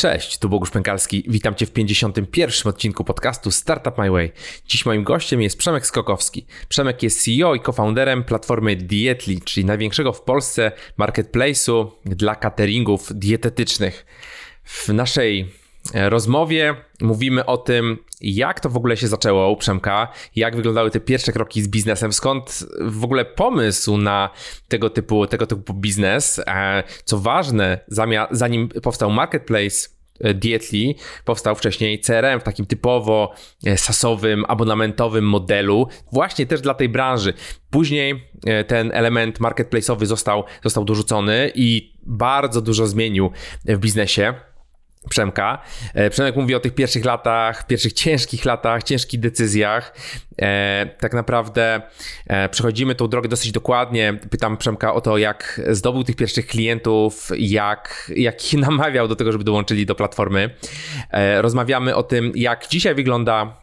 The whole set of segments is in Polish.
Cześć, tu Bogusz Pękalski. Witam Cię w 51. odcinku podcastu Startup My Way. Dziś moim gościem jest Przemek Skokowski. Przemek jest CEO i co-founderem platformy Dietli, czyli największego w Polsce marketplace'u dla cateringów dietetycznych. W naszej rozmowie mówimy o tym, jak to w ogóle się zaczęło u Przemka, jak wyglądały te pierwsze kroki z biznesem, skąd w ogóle pomysł na tego typu, tego typu biznes. E, co ważne, zanim powstał marketplace e, Dietli, powstał wcześniej CRM w takim typowo e, sasowym, abonamentowym modelu, właśnie też dla tej branży. Później ten element marketplace'owy został, został dorzucony i bardzo dużo zmienił w biznesie. Przemka. E, Przemek mówi o tych pierwszych latach, pierwszych ciężkich latach, ciężkich decyzjach. E, tak naprawdę e, przechodzimy tą drogę dosyć dokładnie. Pytam Przemka o to, jak zdobył tych pierwszych klientów, jak, jak ich namawiał do tego, żeby dołączyli do platformy. Rozmawiamy o tym, jak dzisiaj wygląda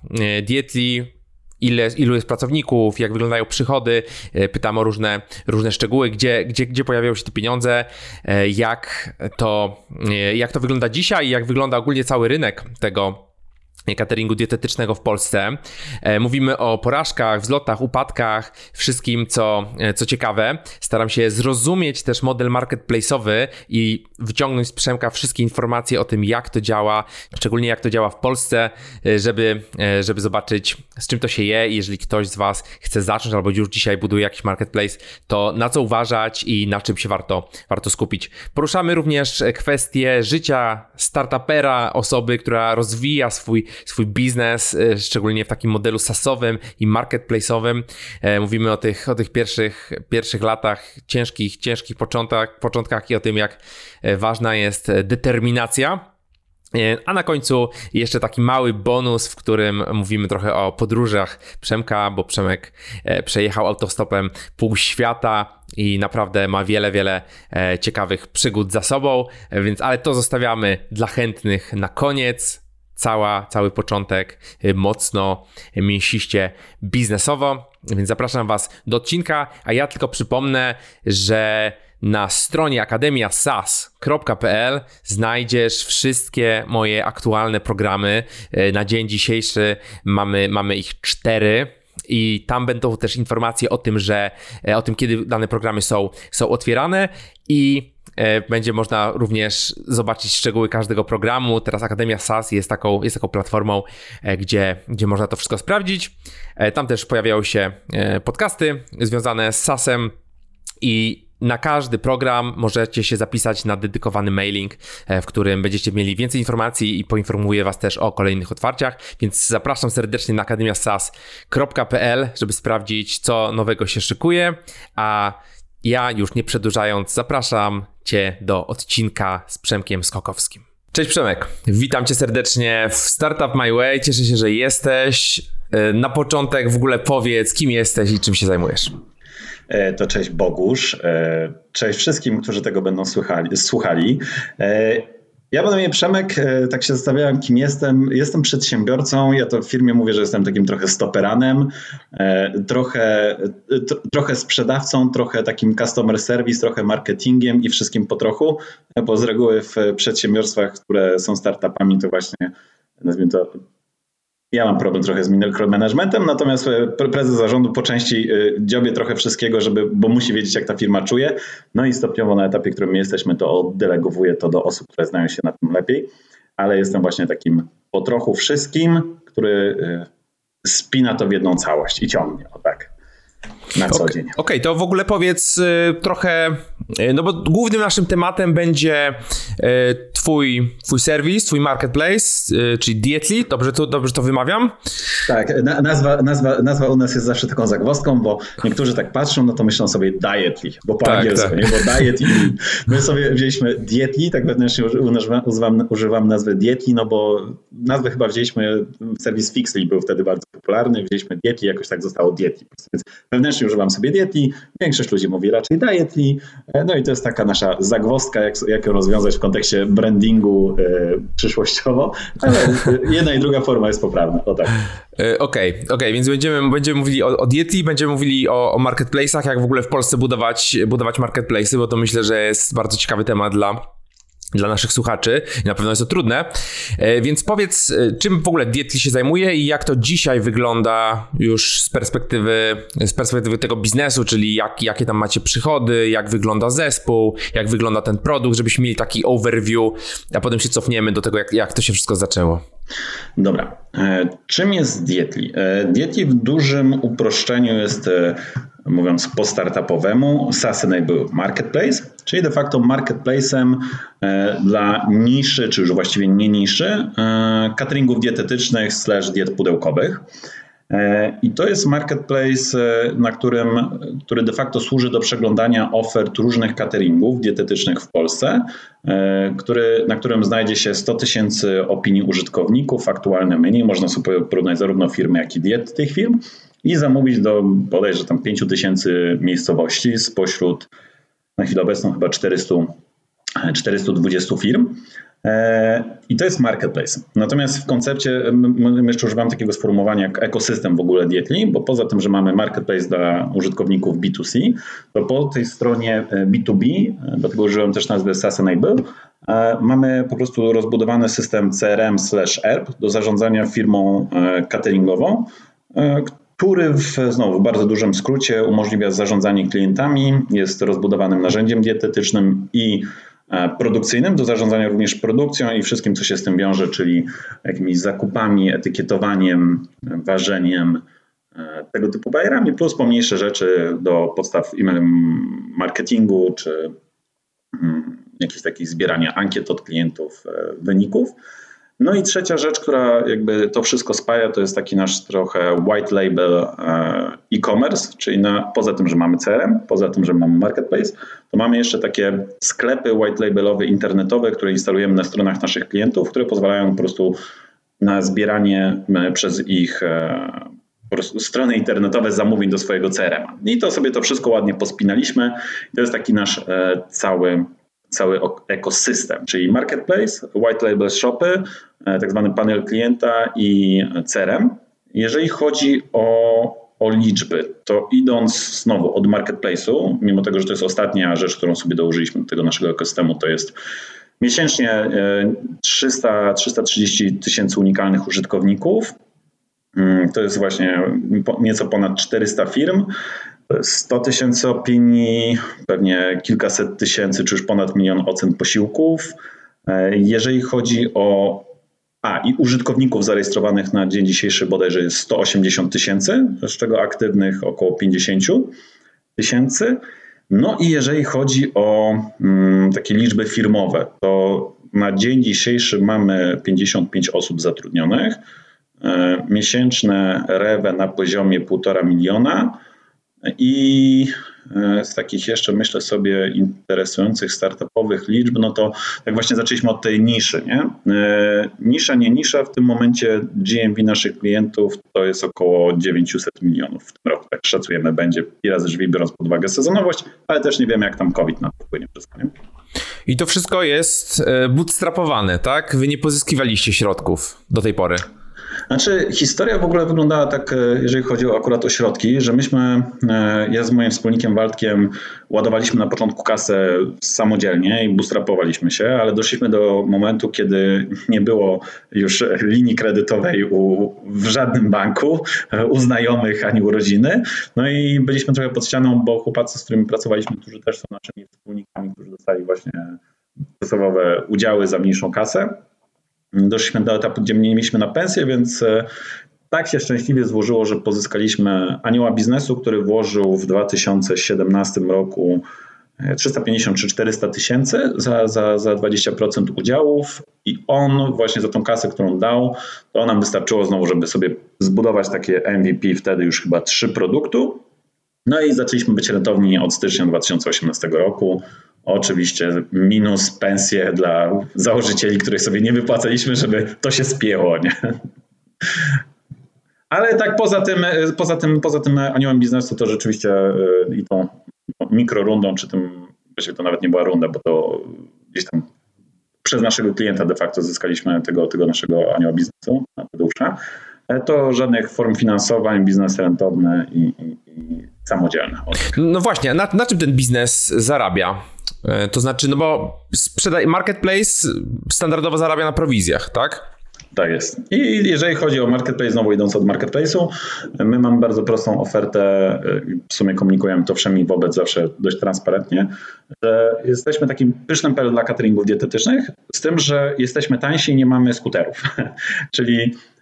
Dietli, ile, ilu jest pracowników, jak wyglądają przychody, e, pytam o różne, różne szczegóły, gdzie, gdzie, gdzie pojawiają się te pieniądze, e, jak to, e, jak to wygląda dzisiaj, jak wygląda ogólnie cały rynek tego cateringu dietetycznego w Polsce. E, mówimy o porażkach, wzlotach, upadkach, wszystkim, co, e, co ciekawe. Staram się zrozumieć też model marketplace'owy i wyciągnąć z Przemka wszystkie informacje o tym, jak to działa, szczególnie jak to działa w Polsce, e, żeby, żeby zobaczyć, z czym to się je. Jeżeli ktoś z Was chce zacząć albo już dzisiaj buduje jakiś marketplace, to na co uważać i na czym się warto, warto skupić. Poruszamy również kwestie życia startupera, osoby, która rozwija swój swój biznes, e, szczególnie w takim modelu sasowym i marketplace'owym. E, mówimy o tych, o tych pierwszych, pierwszych latach, ciężkich, ciężkich początkach, początkach i o tym, jak e, ważna jest determinacja. A na końcu jeszcze taki mały bonus, w którym mówimy trochę o podróżach Przemka, bo Przemek przejechał autostopem pół świata i naprawdę ma wiele, wiele ciekawych przygód za sobą, więc ale to zostawiamy dla chętnych na koniec cała, cały początek y, mocno, mięsiście biznesowo. Więc zapraszam Was do odcinka, a ja tylko przypomnę, że na stronie akademiasas.pl znajdziesz wszystkie moje aktualne programy. Y, na dzień dzisiejszy mamy, mamy ich cztery i tam będą też informacje o tym, że o tym, kiedy dane programy są, są otwierane i będzie można również zobaczyć szczegóły każdego programu. Teraz Akademia SAS jest taką, jest taką platformą, e, gdzie, gdzie można to wszystko sprawdzić. E, tam też pojawiają się podcasty związane z SAS-em i na każdy program możecie się zapisać na dedykowany mailing, w którym będziecie mieli więcej informacji i poinformuję Was też o kolejnych otwarciach, więc zapraszam serdecznie na akademiasas.pl, żeby sprawdzić, co nowego się szykuje, a ja już nie przedłużając, zapraszam Cię do odcinka z Przemkiem Skokowskim. Cześć Przemek, witam Cię serdecznie w Startup My Way. Cieszę się, że jesteś. E, na początek w ogóle powiedz, kim jesteś i czym się zajmujesz. E, to cześć Bogusz. E, cześć wszystkim, którzy tego będą słuchali. słuchali. Ja na imię Przemek, e, tak się zastanawiałem, kim jestem. Jestem przedsiębiorcą, ja to w firmie mówię, że jestem takim trochę stoperanem, e, trochę, e, trochę sprzedawcą, trochę takim customer service, trochę marketingiem i wszystkim po trochu, bo z reguły w przedsiębiorstwach, które są startupami, to właśnie nazwijmy to ja mam problem trochę z micromanagementem, natomiast e, prezes zarządu po części e, dziobie trochę wszystkiego, żeby, bo musi wiedzieć, jak ta firma czuje. No i stopniowo na etapie, w którym jesteśmy, to oddelegowuję to do osób, które znają się na tym lepiej, ale jestem właśnie takim po trochu wszystkim, który e, spina to w jedną całość i ciągnie, o tak na co dzień. Okej, okay, to w ogóle powiedz y, trochę, y, no bo głównym naszym tematem będzie y, twój, twój serwis, twój marketplace, czyli Dietli, dobrze to, dobrze to wymawiam? Tak, na, nazwa, nazwa, nazwa u nas jest zawsze taką zagwozdką, bo niektórzy tak patrzą, no to myślą sobie Dietli, bo po tak, angielsku, tak. nie? bo diet i my sobie wzięliśmy Dietli, tak wewnętrznie używam, używam nazwy Dietli, no bo nazwę chyba wzięliśmy, serwis Fixly był wtedy bardzo popularny, wzięliśmy Dietli, jakoś tak zostało Dietli, więc wewnętrznie używam sobie Dietli, większość ludzi mówi raczej Dietli, e, no i to jest taka nasza zagwozdka, jak, jak ją rozwiązać w kontekście brandingu e, przyszłościowo, ale jedna i druga forma jest poprawna, o tak. E, okej, okay, okay, więc będziemy, będziemy mówili o, o Dietli, będziemy mówili o, o marketplace'ach, jak w ogóle w Polsce budować, budować marketplace'y, bo to myślę, że jest bardzo ciekawy temat dla dla naszych słuchaczy. Na pewno jest to trudne. E, więc powiedz, e, czym w ogóle Dietli się zajmuje i jak to dzisiaj wygląda już z perspektywy, z perspektywy tego biznesu, czyli jak, jakie tam macie przychody, jak wygląda zespół, jak wygląda ten produkt, żebyśmy mieli taki overview, a potem się cofniemy do tego, jak, jak to się wszystko zaczęło. Dobra. E, czym jest Dietli? Dietli w dużym uproszczeniu jest mówiąc po startupowemu, Sustainable Marketplace, czyli de facto marketplace'em e, dla niszy, czy już właściwie nie niszy, e, cateringów dietetycznych slash diet pudełkowych. E, I to jest marketplace, na którym, który de facto służy do przeglądania ofert różnych cateringów dietetycznych w Polsce, który, na którym znajdzie się 100 tysięcy opinii użytkowników, aktualne menu. Można sobie porównać zarówno firmy, jak i diet tych firm i zamówić do bodajże tam 5 tysięcy miejscowości spośród na chwilę obecną chyba 400, 420 firm. E, I to jest marketplace. Natomiast w koncepcie my jeszcze używamy takiego sformułowania jak ekosystem w ogóle Dietli, bo poza tym, że mamy marketplace dla użytkowników B2C, to po tej stronie B2B, e, dlatego użyłem też nazwy SaaS Enable, e, mamy po prostu rozbudowany system CRM slash ERP do zarządzania firmą cateringową, który w, znowu w bardzo dużym skrócie umożliwia zarządzanie klientami, jest rozbudowanym narzędziem dietetycznym i e, produkcyjnym do zarządzania również produkcją i wszystkim, co się z tym wiąże, czyli jakimiś zakupami, etykietowaniem, ważeniem, e, tego typu bajerami, plus pomniejsze rzeczy do podstaw e-mail marketingu, czy mm, jakieś takich zbierania ankiet od klientów, e, wyników. No i trzecia rzecz, która jakby to wszystko spaja, to jest taki nasz trochę white label e, e-commerce, czyli na, poza tym, że mamy CRM, poza tym, że mamy marketplace, to mamy jeszcze takie sklepy white labelowe internetowe, które instalujemy na stronach naszych klientów, które pozwalają po prostu na zbieranie e, przez ich e, strony internetowe zamówień do swojego CRM. I to sobie to wszystko ładnie pospinaliśmy. To jest taki nasz cały cały ekosystem, czyli marketplace, white label shopy, e, tak zwany panel klienta i CRM. Jeżeli chodzi o, o liczby, to idąc znowu od marketplace'u, mimo tego, że to jest ostatnia rzecz, którą sobie dołożyliśmy do tego naszego ekosystemu, to jest miesięcznie 300, e, 330 tysięcy unikalnych użytkowników. Mm, to jest właśnie nieco ponad 400 firm. 100 tysięcy opinii, pewnie kilkaset tysięcy, czy już ponad milion ocen posiłków. E, jeżeli chodzi o a i użytkowników zarejestrowanych na dzień dzisiejszy bodajże jest 180 tysięcy, z czego aktywnych około 50 tysięcy. No i jeżeli chodzi o mm, takie liczby firmowe, to na dzień dzisiejszy mamy 55 osób zatrudnionych, miesięczne rewe na poziomie 1,5 miliona, i e, z takich jeszcze myślę sobie interesujących startupowych liczb, no to tak właśnie zaczęliśmy od tej niszy. Nie? E, nisza, nie nisza, w tym momencie GMV naszych klientów to jest około 900 milionów w tym roku. Tak szacujemy, będzie i razy drzwi, biorąc pod uwagę sezonowość, ale też nie wiemy, jak tam COVID na to wpłynie wszystko. Nie? I to wszystko jest e, bootstrapowane, tak? Wy nie pozyskiwaliście środków do tej pory. Znaczy, historia w ogóle wyglądała tak, e, jeżeli chodzi o akurat o środki, że myśmy, e, ja z moim wspólnikiem Waldkiem ładowaliśmy na początku kasę samodzielnie i bootstrapowaliśmy się, ale doszliśmy do momentu, kiedy nie było już linii kredytowej u, w żadnym banku, e, u znajomych ani u rodziny. No i byliśmy trochę pod ścianą, bo chłopacy, z którymi pracowaliśmy, którzy też są naszymi wspólnikami, którzy dostali właśnie podstawowe udziały za mniejszą kasę, doszliśmy do etapu, gdzie nie mieliśmy na pensję, więc e, tak się szczęśliwie złożyło, że pozyskaliśmy anioła biznesu, który włożył w 2017 roku 350 e, czy 400 tysięcy za, za, za 20% udziałów i on właśnie za tą kasę, którą dał, to nam wystarczyło znowu, żeby sobie zbudować takie MVP, wtedy już chyba trzy produktu. No i zaczęliśmy być rentowni od stycznia 2018 roku. Oczywiście minus pensje dla założycieli, których sobie nie wypłacaliśmy, żeby to się spięło, nie? Ale tak poza tym, poza tym, poza tym aniołem biznesu to rzeczywiście y, i tą mikrorundą, czy tym, właściwie to nawet nie była runda, bo to gdzieś tam przez naszego klienta de facto zyskaliśmy tego, tego naszego anioła biznesu, Tadeusza. E, to żadnych form finansowań, biznes rentowny i, i, i samodzielny. No właśnie, na, na czym ten biznes zarabia? E, to znaczy, no bo marketplace standardowo zarabia na prowizjach, tak? Tak jest. I jeżeli chodzi o marketplace, znowu idąc od marketplace'u, my mamy bardzo prostą ofertę, w sumie komunikujemy to wszemi wobec zawsze dość transparentnie, że jesteśmy takim pysznym pelem dla cateringów dietetycznych, z tym, że jesteśmy tańsi i nie mamy skuterów. Czyli e,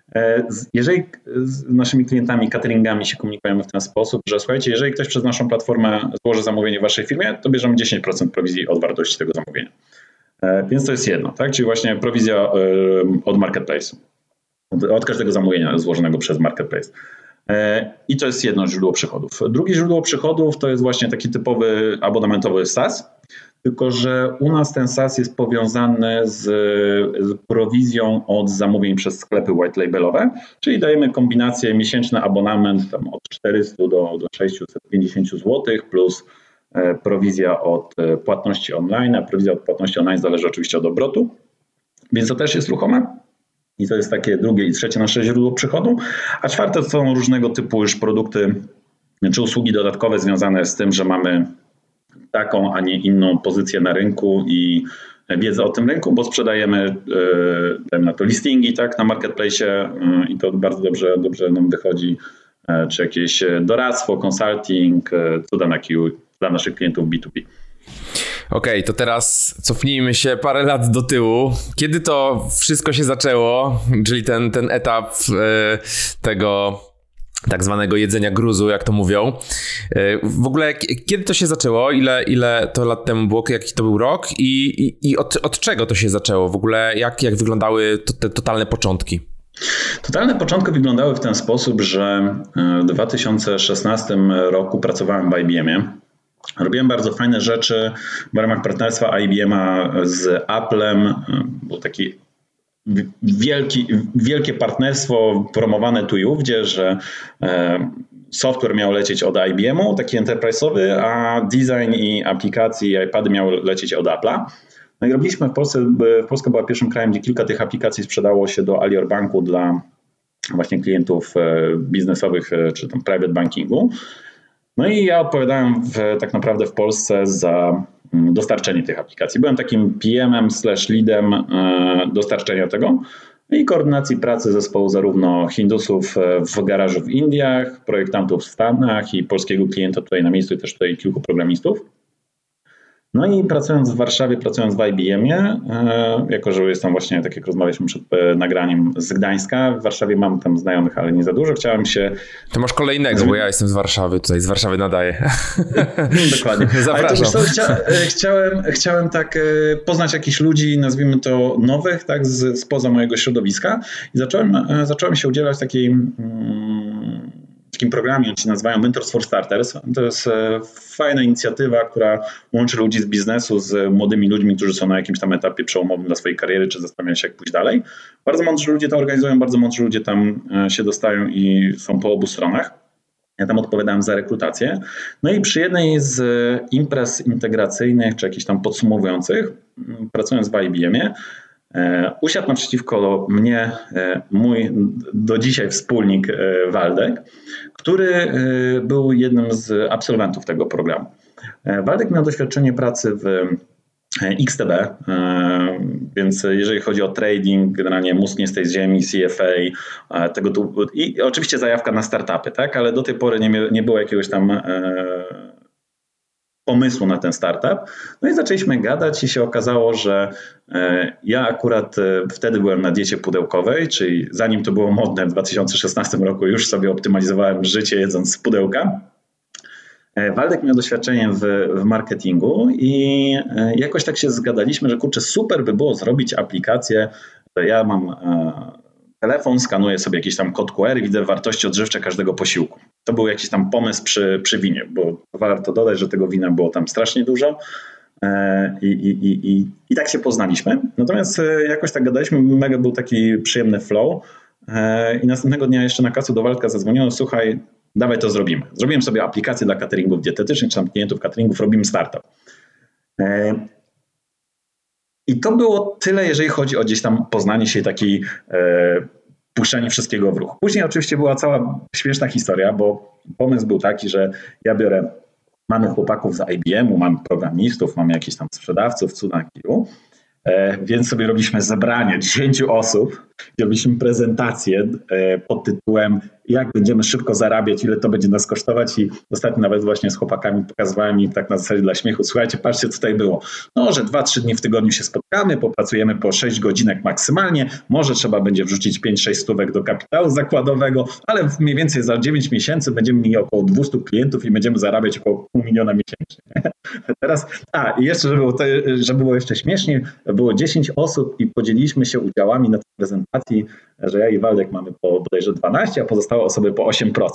jeżeli z naszymi klientami, cateringami się komunikujemy w ten sposób, że słuchajcie, jeżeli ktoś przez naszą platformę złoży zamówienie w waszej firmie, to bierzemy 10% prowizji od wartości tego zamówienia. E, więc to jest jedno, tak? Czyli właśnie prowizja e, od marketplace'u. Od każdego zamówienia złożonego przez marketplace. E, I to jest jedno źródło przychodów. Drugie źródło przychodów to jest właśnie taki typowy abonamentowy SaaS, tylko że u nas ten SaaS jest powiązany z, z prowizją od zamówień przez sklepy white labelowe, czyli dajemy kombinację miesięczny abonament tam od 400 do, do 650 zł plus E, prowizja od e, płatności online, a prowizja od płatności online zależy oczywiście od obrotu, więc to też jest ruchome. I to jest takie drugie i trzecie nasze źródło przychodu. A czwarte to są różnego typu już produkty czy usługi dodatkowe związane z tym, że mamy taką, a nie inną pozycję na rynku i wiedzę o tym rynku, bo sprzedajemy e, na to listingi tak, na marketplace i to bardzo dobrze, dobrze nam wychodzi, czy jakieś doradztwo, consulting, cuda na Q dla naszych klientów B2B. Okej, okay, to teraz cofnijmy się parę lat do tyłu. Kiedy to wszystko się zaczęło, czyli ten, ten etap e, tego tak zwanego jedzenia gruzu, jak to mówią. E, w ogóle kiedy to się zaczęło? Ile, ile to lat temu było? Jaki to był rok? I, i, i od, od czego to się zaczęło? W ogóle jak, jak wyglądały to, te totalne początki? Totalne początki wyglądały w ten sposób, że w 2016 roku pracowałem w IBM-ie Robiłem bardzo fajne rzeczy w ramach partnerstwa IBM-a z Applem. Był taki wielki, wielkie partnerstwo promowane tu i ówdzie, że e, software miał lecieć od IBM-u, taki enterprise'owy, a design i aplikacje i iPady miały lecieć od Apple'a. No i robiliśmy w Polsce, Polska była pierwszym krajem, gdzie kilka tych aplikacji sprzedało się do Alior Banku dla właśnie klientów e, biznesowych e, czy tam private bankingu. No i ja odpowiadałem w, tak naprawdę w Polsce za dostarczenie tych aplikacji. Byłem takim PM-em slash leadem e, dostarczenia tego i koordynacji pracy zespołu zarówno Hindusów e, w garażu w Indiach, projektantów w Stanach i polskiego klienta tutaj na miejscu i też tutaj kilku programistów. No i pracując w Warszawie, pracując w IBM-ie, e, jako że jestem właśnie, tak jak rozmawialiśmy przed e, nagraniem, z Gdańska, w Warszawie mam tam znajomych, ale nie za dużo, chciałem się... To masz kolejnego, bo ja jestem z Warszawy, tutaj z Warszawy nadaję. Dokładnie. Zapraszam. To chcia, e, chciałem, chciałem tak poznać jakichś ludzi, nazwijmy to nowych, tak, z, spoza mojego środowiska i zacząłem, zacząłem się udzielać takiej... Mm, takim programie, oni się nazywają Mentors for Starters. To jest e, fajna inicjatywa, która łączy ludzi z biznesu z młodymi ludźmi, którzy są na jakimś tam etapie przełomowym dla swojej kariery, czy zastanawiają się, jak pójść dalej. Bardzo mądrzy ludzie to organizują, bardzo mądrzy ludzie tam e, się dostają i są po obu stronach. Ja tam odpowiadałem za rekrutację. No i przy jednej z imprez integracyjnych, czy jakichś tam podsumowujących, pracując w IBM-ie, E, usiadł naprzeciwko mnie e, mój do dzisiaj wspólnik e, Waldek, który był jednym z absolwentów tego programu. Waldek miał doświadczenie pracy w XTB, więc jeżeli chodzi o trading, generalnie mózg nie z tej ziemi, CFA, tego tu, i oczywiście zajawka na startupy, tak, ale do tej pory nie, nie było jakiegoś tam pomysłu na ten startup. No i zaczęliśmy gadać i się okazało, że e, ja akurat e, wtedy byłem na diecie pudełkowej, czyli zanim to było modne w 2016 roku już sobie optymalizowałem życie jedząc z pudełka. E, Waldek miał doświadczenie w, w, marketingu i jakoś tak się zgadaliśmy, że kurczę, super by było zrobić aplikację. Ja mam telefon, skanuję sobie jakiś tam kod QR i widzę wartości odżywcze każdego posiłku. To był jakiś tam pomysł przy, przy winie, bo warto dodać, że tego wina było tam strasznie dużo. E, I, i, i, i, I tak się poznaliśmy. Natomiast e, jakoś tak gadaliśmy, mega był taki przyjemny flow. E, I następnego dnia jeszcze na kasu do Waldka zadzwoniono, słuchaj, dawaj to zrobimy. Zrobiłem sobie aplikację dla cateringów dietetycznych, czy tam klientów cateringów, robimy startup. I to było tyle, jeżeli chodzi o gdzieś tam poznanie się taki e, puszczanie wszystkiego w ruch. Później oczywiście była cała śmieszna historia, bo pomysł był taki, że ja biorę mamy chłopaków z IBM-u, mamy programistów, mamy jakichś tam sprzedawców, cudakiu, E, więc sobie robiliśmy zebranie 10 osób, robiliśmy prezentację e, pod tytułem jak będziemy szybko zarabiać, ile to będzie nas kosztować i ostatnio nawet właśnie z chłopakami pokazywałem im tak na zasadzie dla śmiechu, słuchajcie, patrzcie, co tutaj było. No, że 2-3 dni w tygodniu się spotkamy, popracujemy po 6 godzinek maksymalnie, może trzeba będzie wrzucić 5-6 stówek do kapitału zakładowego, ale mniej więcej za 9 miesięcy będziemy mieli około 200 klientów i będziemy zarabiać około pół miliona miesięcznie. Teraz, a i jeszcze, żeby było, to, żeby było jeszcze śmieszniej, było 10 osób i podzieliliśmy się udziałami na tej prezentacji, że ja i Waldek mamy po bodajże 12, a pozostałe osoby po 8%.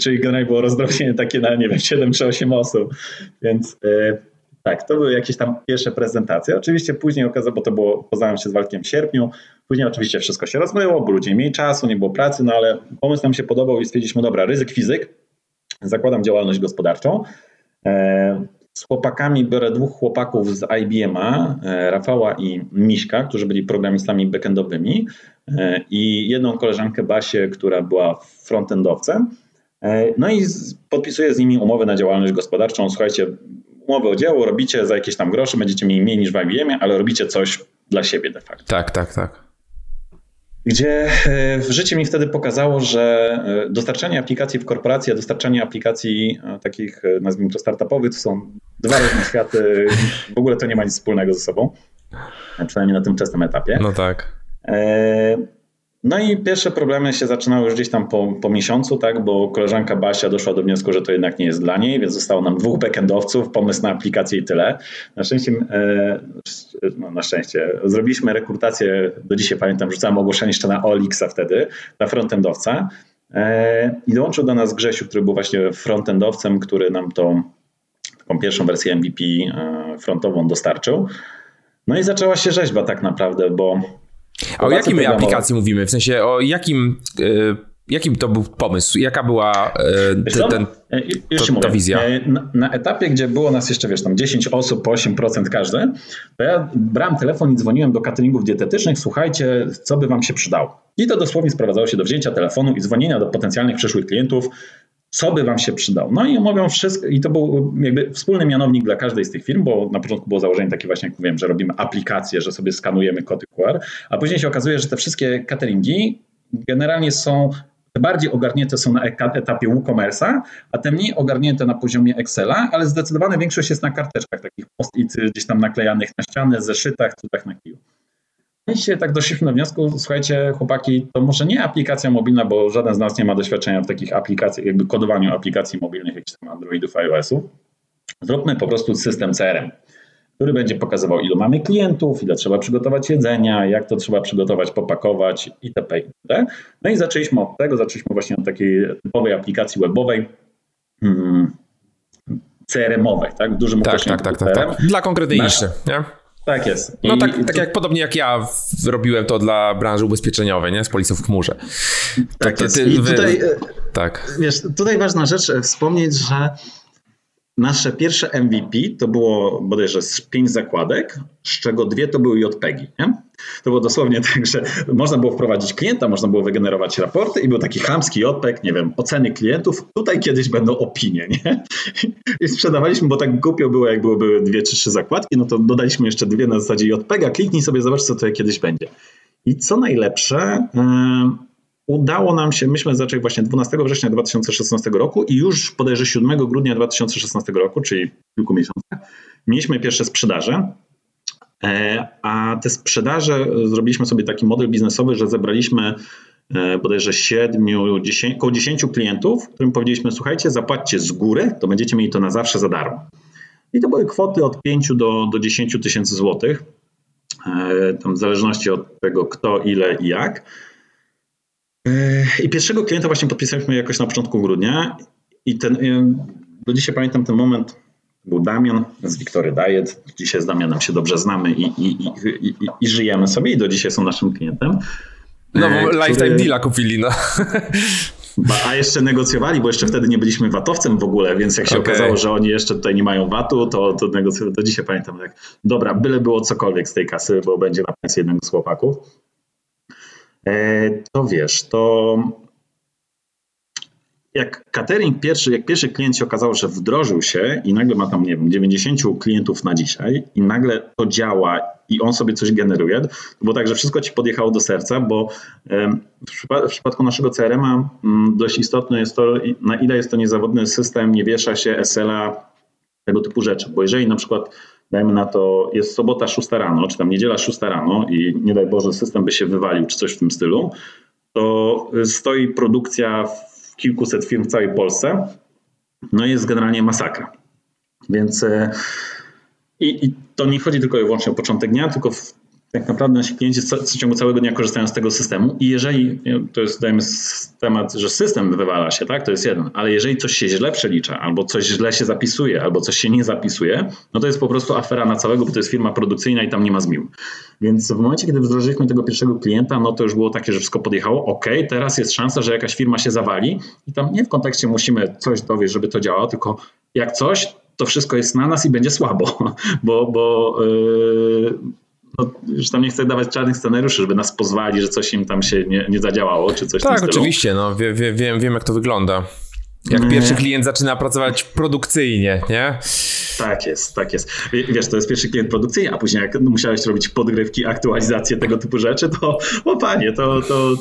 Czyli generalnie było rozdrobnienie takie na, nie wiem, 7 czy 8 osób. Więc e, tak, to były jakieś tam pierwsze prezentacje. Oczywiście później okazało, bo to było, poznałem się z Walkiem w sierpniu, później oczywiście wszystko się rozmyło, bo ludzie nie mieli czasu, nie było pracy, no ale pomysł nam się podobał i stwierdziliśmy, dobra, ryzyk fizyk, zakładam działalność gospodarczą. Z chłopakami biorę dwóch chłopaków z IBM-a, e, Rafała i Miśka, którzy byli programistami backendowymi e, i jedną koleżankę Basię, która była frontendowcem. E, no i podpisuję z nimi umowę na działalność gospodarczą. Słuchajcie, umowę o dzieło robicie za jakieś tam grosze, będziecie mieli mniej niż w IBM-ie, ale robicie coś dla siebie de facto. Tak, tak, tak gdzie życie mi wtedy pokazało, że dostarczanie aplikacji w korporacji, a dostarczanie aplikacji takich, nazwijmy to startupowych, to są dwa różne światy. W ogóle to nie ma nic wspólnego ze sobą, przynajmniej na tym wczesnym etapie. No tak. No i pierwsze problemy się zaczynały już gdzieś tam po, po miesiącu, tak, bo koleżanka Basia doszła do wniosku, że to jednak nie jest dla niej, więc zostało nam dwóch backendowców, pomysł na aplikację i tyle. Na szczęście, e, no na szczęście, zrobiliśmy rekrutację, do dzisiaj pamiętam, rzucałem ogłoszenie jeszcze na Olixa wtedy, na frontendowca e, i dołączył do nas Grzesiu, który był właśnie frontendowcem, który nam tą taką pierwszą wersję MVP e, frontową dostarczył. No i zaczęła się rzeźba tak naprawdę, bo a o jakim my aplikacji mówimy? W sensie o jakim, e, jakim to był pomysł? Jaka była e, te, ten, e, to, ta wizja? Na, na, etapie, gdzie było nas jeszcze, wiesz, tam 10 osób po 8% każdy, to ja brałem telefon i dzwoniłem do cateringów dietetycznych, słuchajcie, co by wam się przydało. I to dosłownie sprowadzało się do wzięcia telefonu i dzwonienia do potencjalnych przyszłych klientów, co by Wam się przydało. No i omawiam wszystko, i to był jakby wspólny mianownik dla każdej z tych firm, bo na początku było założenie takie właśnie, jak mówiłem, że robimy aplikacje, że sobie skanujemy kody QR, a później się okazuje, że te wszystkie cateringi generalnie są bardziej ogarnięte są na etapie WooCommerce'a, a te mniej ogarnięte na poziomie Excela, ale zdecydowana większość jest na karteczkach, takich post-it gdzieś tam naklejanych na ścianę, zeszytach, cudach na kiju. I się tak doszliśmy do wniosku, słuchajcie chłopaki, to może nie aplikacja mobilna, bo żaden z nas nie ma doświadczenia w takich aplikacjach, jakby kodowaniu aplikacji mobilnych, jakichś tam Androidów, iOS-ów. Zróbmy po prostu system CRM, który będzie pokazywał, ilu mamy klientów, ile trzeba przygotować jedzenia, jak to trzeba przygotować, popakować itp. itd. No i zaczęliśmy od tego, zaczęliśmy właśnie od takiej typowej aplikacji webowej, hmm, CRM-owej, tak? Dużym tak, tak, tak, tak, tak, Dla konkretnej niszy, nie? Tak jest. No I, tak, tak jak podobnie jak ja robiłem to dla branży ubezpieczeniowej, nie? Z policją w chmurze. Tak to, jest. Ty, I tutaj, wy... tak. Wiesz, tutaj ważna rzecz e, wspomnieć, że Nasze pierwsze MVP to było bodajże z pięć zakładek, z czego dwie to były JPEGi. Nie? To było dosłownie tak, że można było wprowadzić klienta, można było wygenerować raporty i był taki chamski JPEG, nie wiem, oceny klientów. Tutaj kiedyś będą opinie, nie? I sprzedawaliśmy, bo tak głupio było, jak byłyby dwie czy trzy zakładki, no to dodaliśmy jeszcze dwie na zasadzie JPEGa, kliknij sobie, zobacz, co to kiedyś będzie. I co najlepsze, yy, udało nam się, myśmy zaczęli właśnie 12 września 2016 roku i już podejrzewam 7 grudnia 2016 roku, czyli kilku miesiącach, mieliśmy pierwsze sprzedaże. E, a te sprzedaże zrobiliśmy sobie taki model biznesowy, że zebraliśmy e, bodajże 7, 10, około 10 klientów, którym powiedzieliśmy: Słuchajcie, zapłaćcie z góry, to będziecie mieli to na zawsze za darmo. I to były kwoty od 5 do, do 10 tysięcy złotych, e, w zależności od tego, kto, ile i jak. I pierwszego klienta właśnie podpisaliśmy jakoś na początku grudnia i ten, do dzisiaj pamiętam ten moment, był Damian z Wiktory Diet. Dzisiaj z Damianem się dobrze znamy i, i, i, i, żyjemy sobie i do dzisiaj są naszym klientem. No bo który... lifetime deala kupili, no. A jeszcze negocjowali, bo jeszcze wtedy nie byliśmy VAT-owcem w ogóle, więc jak się okay. okazało, że oni jeszcze tutaj nie mają VAT-u, to, to negocjowali. Do dzisiaj pamiętam, tak, dobra, byle było cokolwiek z tej kasy, bo będzie na pensję jednego z chłopaków. E, to wiesz, to jak catering pierwszy, jak pierwszy klient się okazało, że wdrożył się i nagle ma tam, nie wiem, 90 klientów na dzisiaj i nagle to działa i on sobie coś generuje, to było tak, że wszystko ci podjechało do serca, bo w przypadku naszego CRM-a mm, dość istotne jest to, na ile jest to niezawodny system, nie wiesza się SL-a, tego typu rzeczy, bo jeżeli na przykład dajmy na to, jest sobota 6 rano, czy tam niedziela 6 rano i nie daj Boże system by się wywalił, czy coś w tym stylu, to stoi produkcja w kilkuset firm w całej Polsce, no jest generalnie masakra. Więc e, i, i to nie chodzi tylko i wyłącznie o początek dnia, tylko w tak naprawdę nasi klienci w ciągu całego dnia korzystają z tego systemu i jeżeli, to jest dajmy temat, że system wywala się, tak, to jest jeden, ale jeżeli coś się źle przelicza, albo coś źle się zapisuje, albo coś się nie zapisuje, no to jest po prostu afera na całego, bo to jest firma produkcyjna i tam nie ma zmił. Więc w momencie, kiedy wdrożyliśmy tego pierwszego klienta, no to już było takie, że wszystko podjechało, ok, teraz jest szansa, że jakaś firma się zawali i tam nie w kontekście musimy coś dowieść, żeby to działało, tylko jak coś, to wszystko jest na nas i będzie słabo, bo, bo yy, no, już tam nie chcę dawać czarnych scenariuszy, żeby nas pozwali, że coś im tam się nie, nie zadziałało, czy coś Tak, oczywiście, no, wie, wie, wiem, wiem jak to wygląda. Jak pierwszy klient zaczyna pracować produkcyjnie, nie? Tak jest, tak jest. Wiesz, to jest pierwszy klient produkcyjny, a później jak musiałeś robić podgrywki, aktualizacje tego typu rzeczy, to o panie, to, to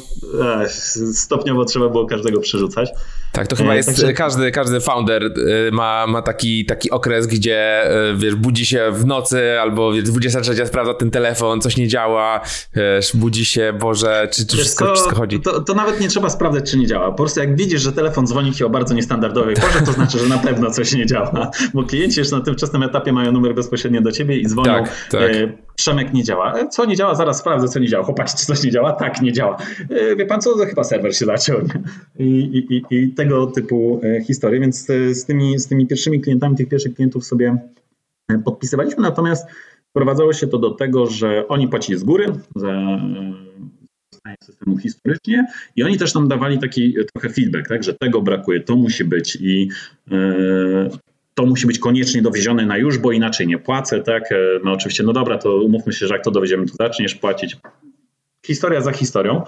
stopniowo trzeba było każdego przerzucać. Tak, to chyba e, jest, Także... każdy, każdy founder y, ma, ma taki, taki okres, gdzie y, wiesz, budzi się w nocy albo 23 sprawdza ten telefon, coś nie działa, wiesz, budzi się, Boże, czy, czy wszystko, to, wszystko chodzi. To, to nawet nie trzeba sprawdzać, czy nie działa. Po prostu jak widzisz, że telefon dzwoni ci o bardzo niestandardowej porze, to znaczy, że na pewno coś nie działa, bo klienci już na tym wczesnym etapie mają numer bezpośrednio do ciebie i dzwonią. Tak, tak. E, Przemek nie działa. E, co nie działa? Zaraz sprawdzę, co nie działa. Chłopaki, czy coś nie działa? Tak, nie działa. E, wie pan co? Chyba serwer się zaciął. I, i, i, I, tego typu historie, więc z tymi, z tymi pierwszymi klientami, tych pierwszych klientów sobie podpisywaliśmy, natomiast prowadzało się to do tego, że oni płacili z góry za systemu historycznie i oni też nam dawali taki trochę feedback, tak, że tego brakuje, to musi być i to musi być koniecznie dowiezione na już, bo inaczej nie płacę, tak? E, no oczywiście, no dobra, to umówmy się, że jak to dowieziemy, to zaczniesz płacić. Historia za historią.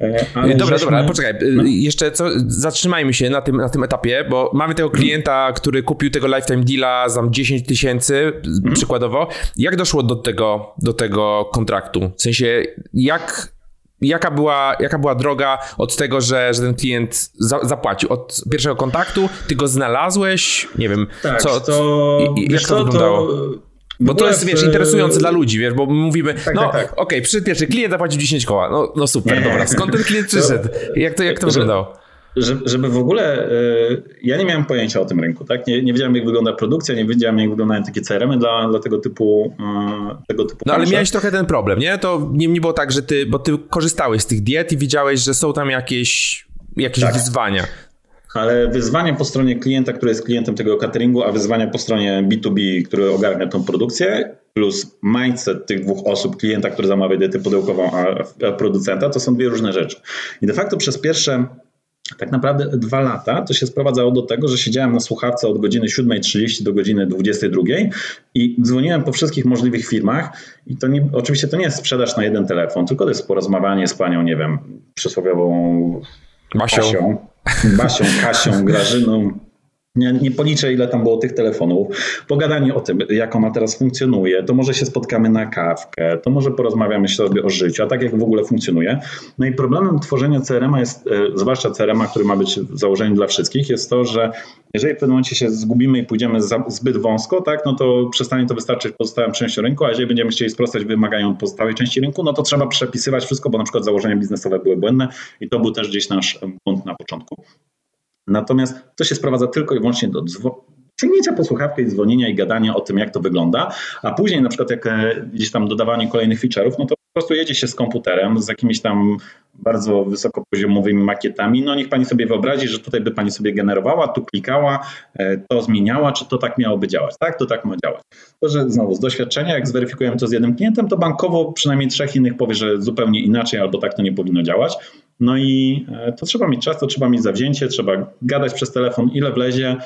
E, ale dobra, żeśmy... dobra, poczekaj, e, no. jeszcze co, zatrzymajmy się na tym, na tym etapie, bo mamy tego klienta, który kupił tego lifetime deala za 10 tysięcy, mhm. przykładowo. Jak doszło do tego, do tego kontraktu? W sensie, jak Jaka była, jaka była droga od tego, że, że ten klient za, zapłacił? Od pierwszego kontaktu? Ty go znalazłeś? Nie wiem. Tak, co, to, i, jak to wyglądało? To... Bo to jest, wiesz, interesujące dla ludzi, wiesz, bo mówimy, tak, no tak, tak. okej, okay, przyszedł pierwszy klient, zapłacił 10 koła, no, no super, dobra, skąd ten klient przyszedł? Jak to, jak to wyglądało? Żeby w ogóle, y, ja nie miałem pojęcia o tym rynku, tak? Nie, nie wiedziałem, jak wygląda produkcja, nie wiedziałem, jak wyglądają takie CRM-y dla, dla tego typu y, tego typu No ale miałeś trochę ten problem, nie? To nie, nie było tak, że ty, bo ty korzystałeś z tych diet i widziałeś, że są tam jakieś, jakieś tak. wyzwania. Ale wyzwania po stronie klienta, który jest klientem tego cateringu, a wyzwania po stronie B2B, który ogarnia tą produkcję, plus mindset tych dwóch osób, klienta, który zamawia dietę pudełkową, a producenta, to są dwie różne rzeczy. I de facto przez pierwsze tak naprawdę dwa lata to się sprowadzało do tego, że siedziałem na słuchawce od godziny 7.30 do godziny 22.00 i dzwoniłem po wszystkich możliwych firmach i to nie, oczywiście to nie jest sprzedaż na jeden telefon, tylko to jest porozmawianie z panią, nie wiem, przysłowiową Basią, Basią, Basią Kasią, Grażyną, nie, nie, policzę, ile tam było tych telefonów. Pogadanie o tym, jak ona teraz funkcjonuje, to może się spotkamy na kawkę, to może porozmawiamy sobie o życiu, a tak jak w ogóle funkcjonuje. No i problemem tworzenia CRM jest, e, zwłaszcza CRM, który ma być założeniem dla wszystkich, jest to, że jeżeli w pewnym momencie się zgubimy i pójdziemy zbyt wąsko, tak, no to przestanie to wystarczyć pozostałym częścią rynku, a jeżeli będziemy chcieli sprostać wymagają pozostałej części rynku, no to trzeba przepisywać wszystko, bo na przykład założenia biznesowe były błędne i to był też gdzieś nasz błąd na początku. Natomiast to się sprowadza tylko i wyłącznie do sięgnięcia po słuchawkę i dzwonienia i gadania o tym, jak to wygląda, a później na przykład jak e, gdzieś tam dodawanie kolejnych feature'ów, no to po prostu jedzie się z komputerem, z jakimiś tam bardzo wysokopoziomowymi makietami, no niech pani sobie wyobrazi, że tutaj by pani sobie generowała, tu klikała, e, to zmieniała, czy to tak miałoby działać, tak, to tak ma działać. To, że znowu z doświadczenia, jak zweryfikujemy to z jednym klientem, to bankowo przynajmniej trzech innych powie, że zupełnie inaczej albo tak to nie powinno działać, no i e, to trzeba mieć czas, to trzeba mieć zawzięcie, trzeba gadać przez telefon, ile wlezie.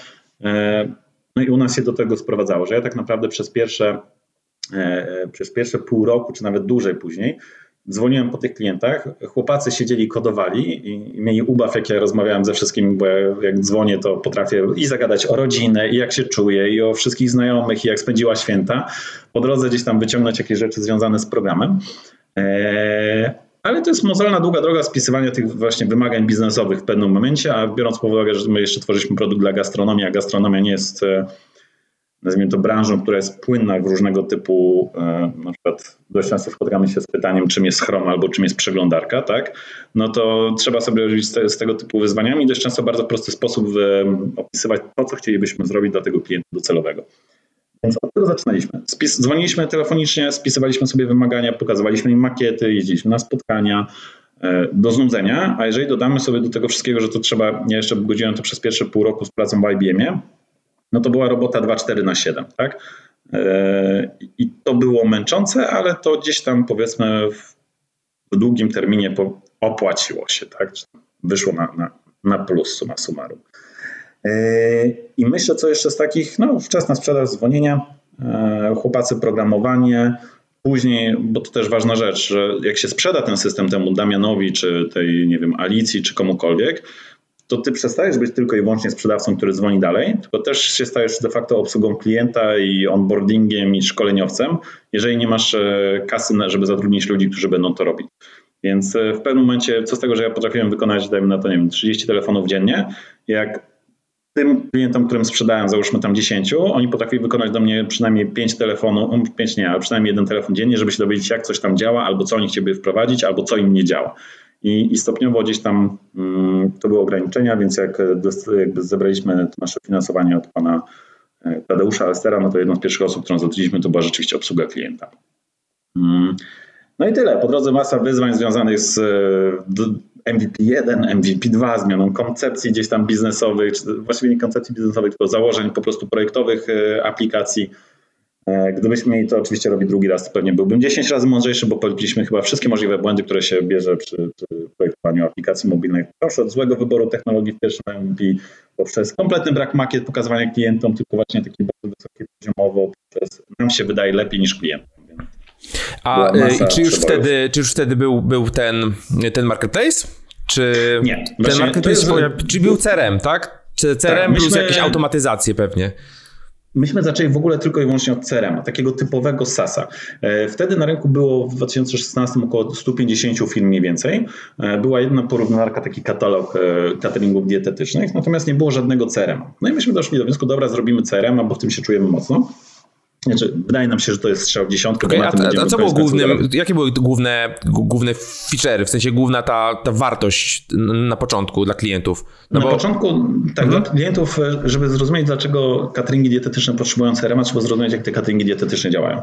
E, no i u nas się do tego sprowadzało, że ja tak naprawdę przez pierwsze, e, przez pierwsze pół roku, czy nawet dłużej później, dzwoniłem po tych klientach, chłopacy siedzieli, kodowali i mieli ubaw, jak ja rozmawiałem ze wszystkimi, bo jak dzwonię, to potrafię i zagadać o rodzinę, i jak się czuję, i o wszystkich znajomych, i jak spędziła święta. Po drodze gdzieś tam wyciągnąć jakieś rzeczy związane z programem. Ale to jest mozolna, długa droga spisywania tych właśnie wymagań biznesowych w pewnym momencie, a biorąc pod uwagę, że my jeszcze tworzyliśmy produkt dla gastronomii, a gastronomia nie jest e, nazwijmy to branżą, która jest płynna w różnego typu, e, na przykład dość często spotykamy się z pytaniem, czym jest Chrome albo czym jest przeglądarka, tak? No to trzeba sobie robić z, tego typu wyzwaniami dość często w bardzo prosty sposób opisywać to, co chcielibyśmy zrobić dla tego klienta docelowego. Więc od tego zaczynaliśmy. Spis, dzwoniliśmy telefonicznie, spisywaliśmy sobie wymagania, pokazywaliśmy im makiety, jeździliśmy na spotkania, e, do znudzenia, a jeżeli dodamy sobie do tego wszystkiego, że to trzeba, ja jeszcze godziłem to przez pierwsze pół roku z pracą w IBM-ie, no to była robota 2-4 na 7, tak? E, I to było męczące, ale to gdzieś tam powiedzmy w długim terminie opłaciło się, tak? Wyszło na, na, na plus suma summarum. E, I myślę, co jeszcze z takich, no wczesna sprzedaż, dzwonienia, e, chłopacy programowanie, Później, bo to też ważna rzecz, że jak się sprzeda ten system temu Damianowi, czy tej, nie wiem, Alicji, czy komukolwiek, to ty przestajesz być tylko i wyłącznie sprzedawcą, który dzwoni dalej, tylko też się stajesz de facto obsługą klienta i onboardingiem i szkoleniowcem, jeżeli nie masz e, kasy, żeby zatrudnić ludzi, którzy będą to robić. Więc w pewnym momencie, co z tego, że ja potrafiłem wykonać, dajmy na to, nie wiem, 30 telefonów dziennie, jak tym klientom, którym sprzedałem, załóżmy tam 10, oni potrafili wykonać do mnie przynajmniej 5 telefonów, 5 nie, ale przynajmniej jeden telefon dziennie, żeby się dowiedzieć, jak coś tam działa, albo co oni chcieliby wprowadzić, albo co im nie działa. I, i stopniowo gdzieś tam mm, to były ograniczenia, więc jak jakby zebraliśmy nasze finansowanie od pana e, Tadeusza Alstera, no to jedną z pierwszych osób, którą zatrudniliśmy, to była rzeczywiście obsługa klienta. Mm. No i tyle. Po drodze masa wyzwań związanych z MVP1, MVP2, zmianą koncepcji gdzieś tam biznesowych, czy właściwie nie koncepcji biznesowych, tylko założeń po prostu projektowych e, aplikacji. E, gdybyśmy mieli to oczywiście robić drugi raz, to pewnie byłbym 10 razy mądrzejszy, bo popełniliśmy chyba wszystkie możliwe błędy, które się bierze przy, przy projektowaniu aplikacji mobilnej. Proszę od złego wyboru technologii w pierwszym MVP, poprzez kompletny brak makiet pokazywania klientom, tylko właśnie taki bardzo wysoki poziomowo, poprzez nam się wydaje lepiej niż klientom. A y, czy już, wtedy, czy już wtedy był, był ten, ten marketplace? Czy nie. Ten marketplace, jest... czy był CRM, tak? Czy CRM tak, plus jakieś automatyzacje pewnie? Myśmy zaczęli w ogóle tylko i wyłącznie od CRM, takiego typowego SaaSa. E, wtedy na rynku było w 2016 około 150 firm mniej więcej. E, była jedna porównarka, taki katalog e, cateringów dietetycznych, natomiast nie było żadnego CRM. No i myśmy doszli do wniosku, dobra, zrobimy CRM, bo w tym się czujemy mocno. Znaczy, wydaje nam się, że to jest strzał w dziesiątkę. Okay, a, a, co było głównym, jakie były główne, główne feature, w sensie główna ta, ta wartość na początku dla klientów? No na bo... początku, tak, mhm. dla klientów, e, żeby zrozumieć, dlaczego cateringi dietetyczne potrzebują CRM, trzeba zrozumieć, jak te cateringi dietetyczne działają.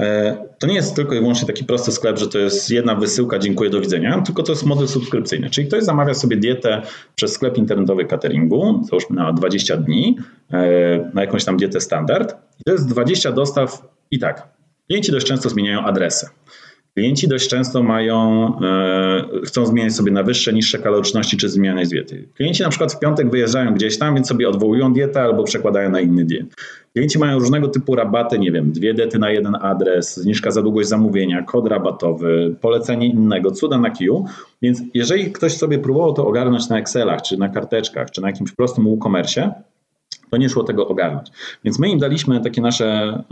E, to nie jest tylko i wyłącznie taki prosty sklep, że to jest jedna wysyłka, dziękuję, do widzenia, tylko to jest model subskrypcyjny, czyli ktoś zamawia sobie dietę przez sklep internetowy cateringu, załóżmy na 20 dni, e, na jakąś tam dietę standard to jest 20 dostaw i tak. Klienci dość często zmieniają adresy. Klienci dość często mają, e, chcą zmieniać sobie na wyższe, niższe kaloryczności czy zmiany diety. Klienci na przykład w piątek wyjeżdżają gdzieś tam, więc sobie odwołują dietę albo przekładają na inny diet. Klienci mają różnego typu rabaty, nie wiem, dwie diety na jeden adres, zniżka za długość zamówienia, kod rabatowy, polecenie innego, cuda na kiju. Więc jeżeli ktoś sobie próbował to ogarnąć na Excelach, czy na karteczkach, czy na jakimś prostym WooCommerce, to nie szło tego ogarnąć. Więc my im daliśmy takie nasze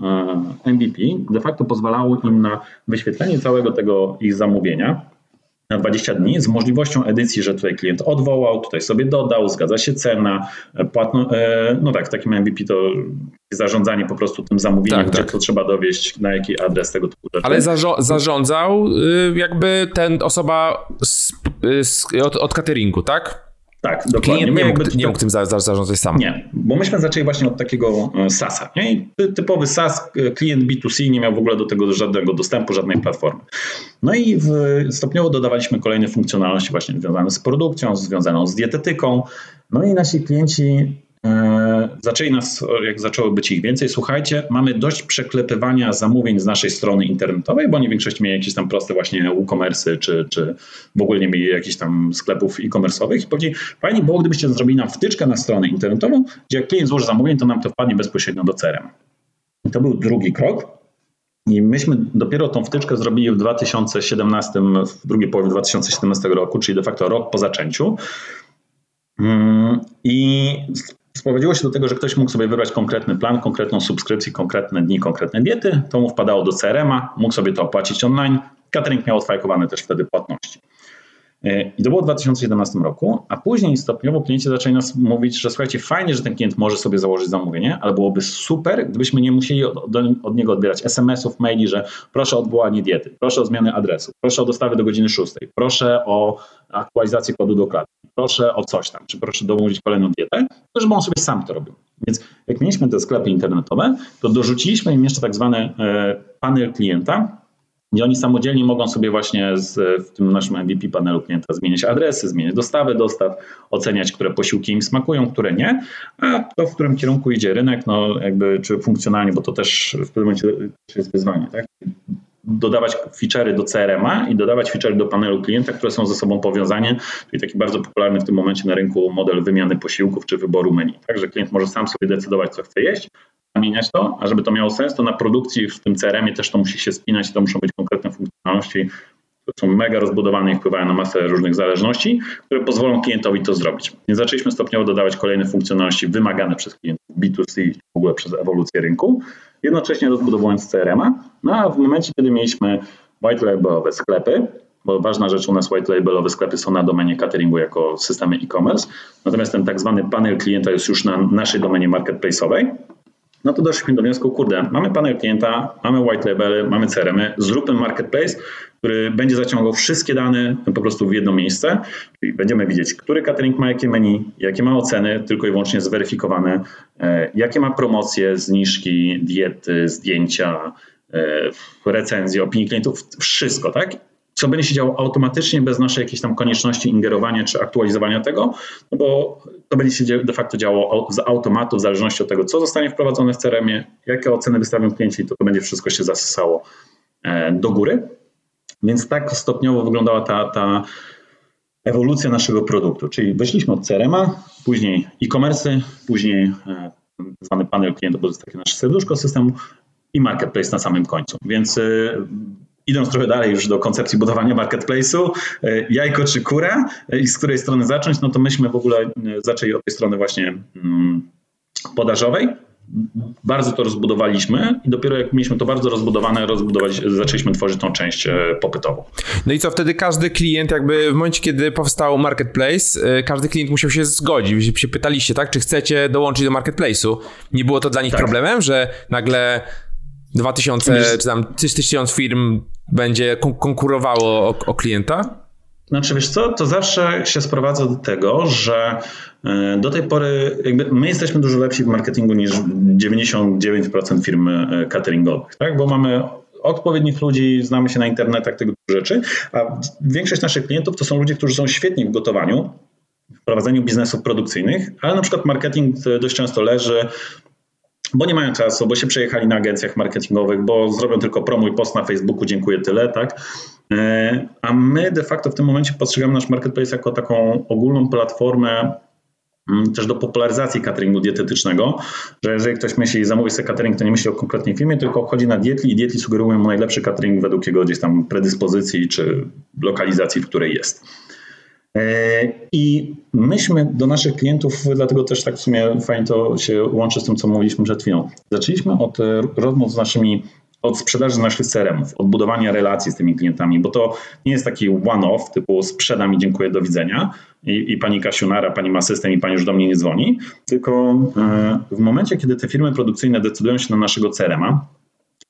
e, MVP, de facto pozwalało im na wyświetlenie całego tego ich zamówienia na 20 dni z możliwością edycji, że tutaj klient odwołał, tutaj sobie dodał, zgadza się cena, e, płatno, e, no tak, w takim MVP to zarządzanie po prostu tym zamówieniem, tak, gdzie tak. to trzeba dowieść, na jaki adres tego typu rzeczy. Ale zarządzał y, jakby ten osoba z, z, od, od cateringu, tak? Tak, dokładnie. Klient nie, mógł, nie mógł tym zarządzać sam. Nie, bo myśmy zaczęli właśnie od takiego e, SaaS-a. Nie? Typowy SaaS, e, klient B2C nie miał w ogóle do tego żadnego dostępu, żadnej platformy. No i w, stopniowo dodawaliśmy kolejne funkcjonalności właśnie związane z produkcją, związaną z dietetyką. No i nasi klienci zaczęli nas, jak zaczęło być ich więcej, słuchajcie, mamy dość przeklepywania zamówień z naszej strony internetowej, bo oni w większości mieli jakieś tam proste właśnie e-commerce, czy, czy w ogóle nie mieli jakichś tam sklepów e-commerce'owych i powiedzieli, fajnie było, gdybyście zrobili nam wtyczkę na stronę internetową, gdzie jak klient złoży zamówień, to nam to wpadnie bezpośrednio do CRM. I to był drugi krok. I myśmy dopiero tą wtyczkę zrobili w 2017, w drugiej połowie 2017 roku, czyli de facto rok po zaczęciu. Mm, I sprowadziło się do tego, że ktoś mógł sobie wybrać konkretny plan, konkretną subskrypcję, konkretne dni, konkretne diety. To mu wpadało do CRM-a, mógł sobie to opłacić online. Catering miał odfajkowane też wtedy płatności. E, I to było w 2017 roku, a później stopniowo klienci zaczęli nas mówić, że słuchajcie, fajnie, że ten klient może sobie założyć zamówienie, ale byłoby super, gdybyśmy nie musieli od, od niego odbierać SMS-ów, maili, że proszę o odwołanie diety, proszę o zmianę adresu, proszę o dostawę do godziny 6, proszę o aktualizację kodu do klatki, proszę o coś tam, czy proszę domówić kolejną dietę, to żeby on sobie sam to robił. Więc jak mieliśmy te sklepy internetowe, to dorzuciliśmy im jeszcze tak zwany e, panel klienta, i oni samodzielnie mogą sobie właśnie z, w tym naszym MVP panelu klienta zmieniać adresy, zmieniać dostawy dostaw, oceniać, które posiłki im smakują, które nie, a to, w którym kierunku idzie rynek, no jakby czy funkcjonalnie, bo to też w pewnym momencie jest wyzwanie, tak? Dodawać feature'y do CRM-a i dodawać feature'y do panelu klienta, które są ze sobą powiązane, czyli taki bardzo popularny w tym momencie na rynku model wymiany posiłków czy wyboru menu. Także klient może sam sobie decydować, co chce jeść, zamieniać to, a żeby to miało sens, to na produkcji w tym CRM-ie też to musi się spinać to muszą być konkretne funkcjonalności, są mega rozbudowane i wpływają na masę różnych zależności, które pozwolą klientowi to zrobić. Więc zaczęliśmy stopniowo dodawać kolejne funkcjonalności wymagane przez klientów B2C, w ogóle przez ewolucję rynku, jednocześnie rozbudowując CRM-a. No a w momencie, kiedy mieliśmy white labelowe sklepy, bo ważna rzecz u nas white labelowe sklepy są na domenie cateringu jako systemy e-commerce, natomiast ten tak zwany panel klienta jest już na naszej domenie marketplace'owej, no to doszliśmy do wniosku, kurde, mamy panel klienta, mamy white labely, mamy CRM, zróbmy marketplace, który będzie zaciągał wszystkie dane po prostu w jedno miejsce, czyli będziemy widzieć, który catering ma jakie menu, jakie ma oceny, tylko i wyłącznie zweryfikowane, e, jakie ma promocje, zniżki, diety, zdjęcia, e, recenzje, opinii klientów, wszystko, tak? co będzie się działo automatycznie, bez naszej jakiejś tam konieczności ingerowania czy aktualizowania tego, no bo to będzie się de facto działo z automatu, w zależności od tego, co zostanie wprowadzone w CRM-ie, jakie oceny wystawią klienci, to to będzie wszystko się zasysało e, do góry. Więc tak stopniowo wyglądała ta, ta ewolucja naszego produktu, czyli weszliśmy od CRM-a, później e-commerce, później e, zwany panel klienta, bo to jest takie nasze serduszko systemu i marketplace na samym końcu. Więc e, Idąc trochę dalej już do koncepcji budowania marketplace'u, e, jajko czy kura i z której strony zacząć, no to myśmy w ogóle zaczęli od tej strony właśnie mm, podażowej. Bardzo to rozbudowaliśmy i dopiero jak mieliśmy to bardzo rozbudowane, rozbudować, zaczęliśmy tworzyć tą część popytową. No i co wtedy każdy klient, jakby w momencie, kiedy powstał marketplace, każdy klient musiał się zgodzić. Wy się pytaliście, tak, czy chcecie dołączyć do marketplace'u. Nie było to dla nich tak. problemem, że nagle 2000 czy tam 1000 firm będzie konkurowało o, o klienta? Znaczy, wiesz co, to zawsze się sprowadza do tego, że e, do tej pory jakby my jesteśmy dużo lepsi w marketingu niż 99% firm e, cateringowych, tak? bo mamy odpowiednich ludzi, znamy się na internetach, tego rzeczy, a większość naszych klientów to są ludzie, którzy są świetni w gotowaniu, w prowadzeniu biznesów produkcyjnych, ale na przykład marketing dość często leży bo nie mają czasu, bo się przejechali na agencjach marketingowych, bo zrobią tylko promuj post na Facebooku, dziękuję, tyle, tak? E, a my de facto w tym momencie postrzegamy nasz marketplace jako taką ogólną platformę mm, też do popularyzacji cateringu dietetycznego, że jeżeli ktoś myśli zamówi sobie catering, to nie myśli o konkretnej firmie, tylko chodzi na dietli i dietli sugerują mu najlepszy catering według jego gdzieś tam predyspozycji czy lokalizacji, w której jest. E, I myśmy do naszych klientów, dlatego też tak w sumie fajnie to się łączy z tym, co mówiliśmy przed chwilą. Zaczęliśmy od rozmów z naszymi od sprzedaży naszych CRM-ów, od budowania relacji z tymi klientami, bo to nie jest taki one-off typu sprzedam i dziękuję, do widzenia i, i pani Kasiunara, pani ma system i pani już do mnie nie dzwoni, tylko e, w momencie, kiedy te firmy produkcyjne decydują się na naszego CRM-a,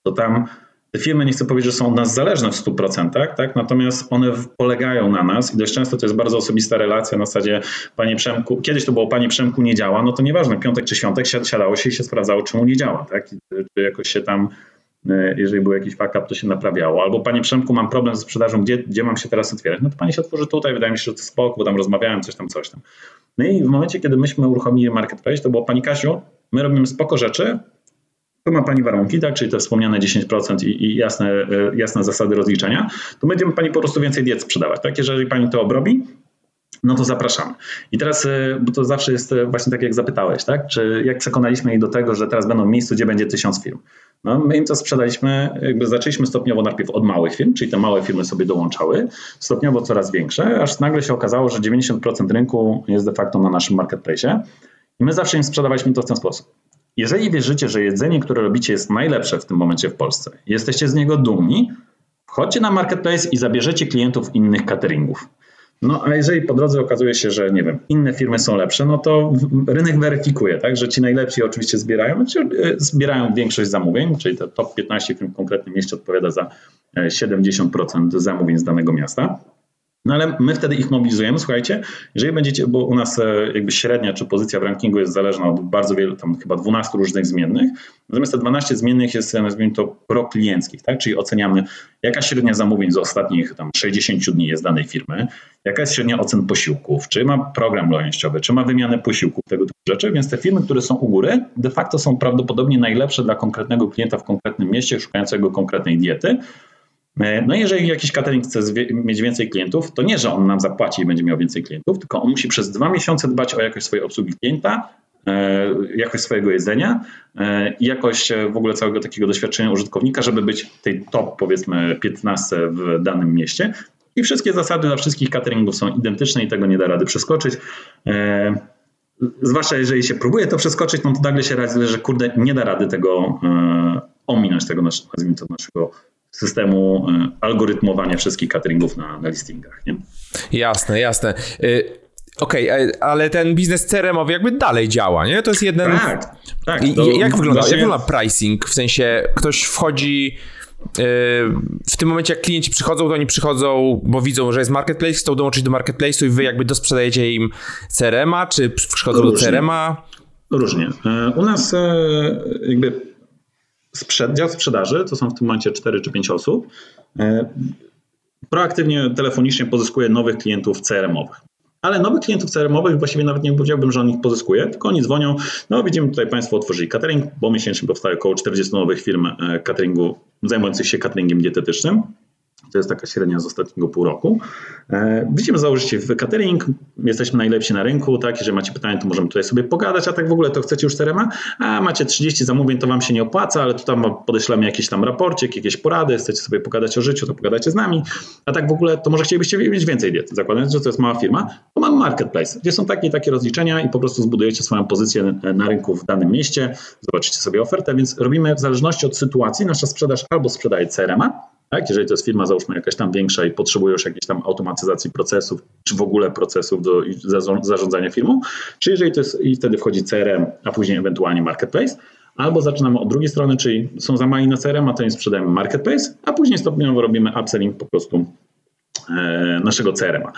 to tam te firmy, nie chcę powiedzieć, że są od nas zależne w 100%, tak? natomiast one polegają na nas i dość często to jest bardzo osobista relacja na zasadzie Panie Przemku, kiedyś to było Panie Przemku nie działa, no to nieważne, piątek czy świątek siadało się i się sprawdzało, czemu nie działa, tak? Czy jakoś się tam jeżeli był jakiś fuck to się naprawiało. Albo Panie Przemku, mam problem ze sprzedażą, gdzie, gdzie mam się teraz otwierać? No to Pani się otworzy tutaj, wydaje mi się, że to spoko, bo tam rozmawiałem, coś tam, coś tam. No i w momencie, kiedy myśmy uruchomili Marketplace, to było Pani Kasiu, my robimy spoko rzeczy, tu ma Pani warunki, tak, czyli te wspomniane 10% i, i jasne, e, jasne zasady rozliczenia, to będziemy Pani po prostu więcej diet sprzedawać. Tak? Jeżeli Pani to obrobi, no to zapraszamy. I teraz, e, bo to zawsze jest e, właśnie tak, jak zapytałeś, tak? Czy jak przekonaliśmy ich do tego, że teraz będą w miejscu, gdzie będzie tysiąc firm? No, my im to sprzedaliśmy, jakby zaczęliśmy stopniowo najpierw od małych firm, czyli te małe firmy sobie dołączały, stopniowo coraz większe, aż nagle się okazało, że 90% rynku jest de facto na naszym marketplace. I my zawsze im sprzedawaliśmy to w ten sposób. Jeżeli wierzycie, że jedzenie, które robicie jest najlepsze w tym momencie w Polsce, jesteście z niego dumni, wchodźcie na marketplace i zabierzecie klientów innych cateringów. No a jeżeli po drodze okazuje się, że nie wiem, inne firmy są lepsze, no to rynek weryfikuje, tak, że ci najlepsi oczywiście zbierają, znaczy, e, zbierają większość zamówień, czyli te top 15 firm w konkretnym mieście odpowiada za 70% e, zamówień z danego miasta. No ale my wtedy ich mobilizujemy, słuchajcie, jeżeli będziecie, bo u nas e, jakby średnia czy pozycja w rankingu jest zależna od bardzo wielu, tam chyba 12 różnych zmiennych, natomiast te 12 zmiennych jest, nazwijmy to, proklienckich, tak? czyli oceniamy, jaka średnia zamówień z ostatnich tam 60 dni jest danej firmy, jaka jest średnia ocen posiłków, czy ma program lojalnościowy, czy ma wymianę posiłków, tego typu rzeczy, więc te firmy, które są u góry, de facto są prawdopodobnie najlepsze dla konkretnego klienta w konkretnym mieście, szukającego konkretnej diety, E, no jeżeli jakiś catering chce mieć więcej klientów, to nie, że on nam zapłaci i będzie miał więcej klientów, tylko on musi przez dwa miesiące dbać o jakość swojej obsługi klienta, e, jakość swojego jedzenia e, i jakość w ogóle całego takiego doświadczenia użytkownika, żeby być tej top powiedzmy 15 w danym mieście. I wszystkie zasady dla wszystkich cateringów są identyczne i tego nie da rady przeskoczyć. Zwłaszcza jeżeli się próbuje to przeskoczyć, no to nagle się radzi, że kurde, nie da rady tego ominąć, tego nazwijmy to naszego systemu e, algorytmowania wszystkich cateringów na, na listingach. Nie? Jasne, jasne. Okej, okay, ale ten biznes CRM-owy jakby dalej działa, nie? To jest jeden... Tak, tak. jak, wygląda, właśnie... jak wygląda pricing? W sensie ktoś wchodzi... Y, w tym momencie, jak klienci przychodzą, to oni przychodzą, bo widzą, że jest marketplace, chcą dołączyć do marketplace'u i wy jakby dosprzedajecie im CRM-a, czy przychodzą Różnie. do CRM-a? Różnie. E, u nas e, jakby sprzed, dział sprzedaży, to są w tym momencie 4 czy 5 osób, e, proaktywnie telefonicznie pozyskuje nowych klientów CRM-owych. Ale nowych klientów CRM-owych właściwie nawet nie powiedziałbym, że on ich pozyskuje, tylko oni dzwonią. No widzimy tutaj Państwo otworzyli catering, bo miesięcznie powstaje około 40 nowych firm e, cateringu zajmujących się cateringiem dietetycznym. To jest taka średnia z ostatniego pół roku. E, widzimy, założycie w catering, jesteśmy najlepsi na rynku, tak? Jeżeli macie pytania, to możemy tutaj sobie pogadać, a tak w ogóle to chcecie już terema, a macie 30 zamówień, to wam się nie opłaca, ale tu tam podeślemy jakiś tam raporcik, jakieś porady, chcecie sobie pogadać o życiu, to pogadacie z nami, a tak w ogóle to może chcielibyście mieć więcej diet, zakładając, że to jest mała firma, to mamy marketplace, gdzie są takie i takie rozliczenia i po prostu zbudujecie swoją pozycję na rynku w danym mieście, zobaczycie sobie ofertę, więc robimy w zależności od sytuacji, nasza sprzedaż albo sprzedaje CRM-a, tak? Jeżeli to jest firma, załóżmy jakaś tam większa i potrzebuje już jakiejś tam automatyzacji procesów, czy w ogóle procesów do zarządzania firmą, czy jeżeli to jest i wtedy wchodzi CRM, a później ewentualnie marketplace, albo zaczynamy od drugiej strony, czyli są za mali na CRM, a to im sprzedajemy marketplace, a później stopniowo robimy upselling po prostu e, naszego CRM-a.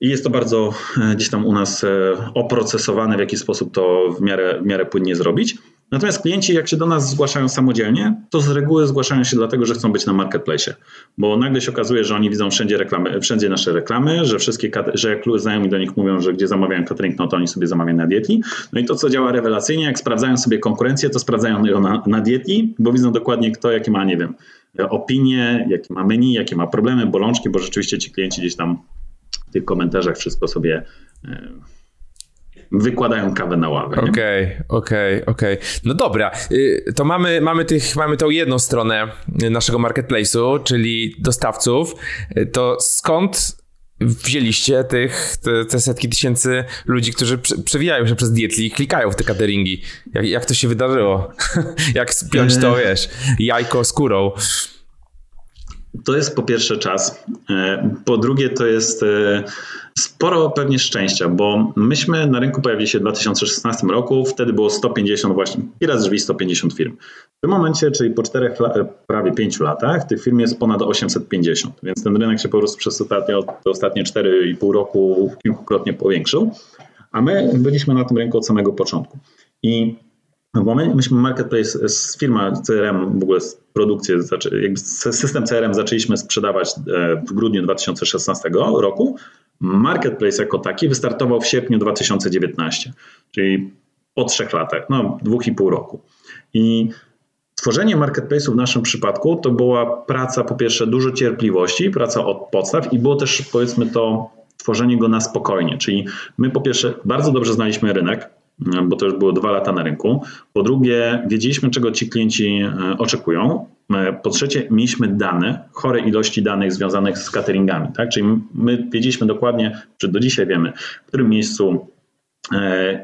I jest to bardzo e, gdzieś tam u nas e, oprocesowane, w jaki sposób to w miarę, w miarę płynnie zrobić. Natomiast klienci, jak się do nas zgłaszają samodzielnie, to z reguły zgłaszają się dlatego, że chcą być na marketplace, bo nagle się okazuje, że oni widzą wszędzie reklamy, wszędzie nasze reklamy, że wszystkie, że jak znajomi do nich mówią, że gdzie zamawiają catering, no to oni sobie zamawiają na dietli. No i to, co działa rewelacyjnie, jak sprawdzają sobie konkurencję, to sprawdzają ją na, na bo widzą dokładnie kto, jakie ma, nie wiem, opinie, jakie ma menu, jakie ma problemy, bolączki, bo rzeczywiście ci klienci gdzieś tam w tych komentarzach wszystko sobie e, wykładają kawę na ławę. Okej, okej, okej. No dobra, y, to mamy, mamy, tych, mamy tą jedną stronę naszego marketplace'u, czyli dostawców. Y, to skąd wzięliście tych, te, te, setki tysięcy ludzi, którzy przewijają się przez Dietli i klikają w te cateringi? Jak, jak to się wydarzyło? jak spiąć to, e. wiesz, jajko skórą? To jest po pierwsze czas. E, po drugie to jest e, sporo pewnie szczęścia, bo myśmy na rynku pojawili się w 2016 roku, wtedy było 150 właśnie, i raz drzwi 150 firm. W tym momencie, czyli po czterech, prawie pięciu latach, tych firm jest ponad 850, więc ten rynek się po prostu przez ostatnie, ostatnie 4,5 roku kilkukrotnie powiększył, a my byliśmy na tym rynku od samego początku. I momencie, myśmy Marketplace, z firma CRM, w ogóle produkcję, jakby system CRM zaczęliśmy sprzedawać e, w grudniu 2016 roku. Marketplace jako taki wystartował w sierpniu 2019, czyli po trzech latach, no dwóch i pół roku. I Tworzenie marketplace'u w naszym przypadku to była praca po pierwsze dużo cierpliwości, praca od podstaw i było też powiedzmy to tworzenie go na spokojnie. Czyli my po pierwsze bardzo dobrze znaliśmy rynek, bo to już było dwa lata na rynku. Po drugie, wiedzieliśmy, czego ci klienci e, oczekują. E, po trzecie, mieliśmy dane, chore ilości danych związanych z cateringami. Tak? Czyli my wiedzieliśmy dokładnie, czy do dzisiaj wiemy, w którym miejscu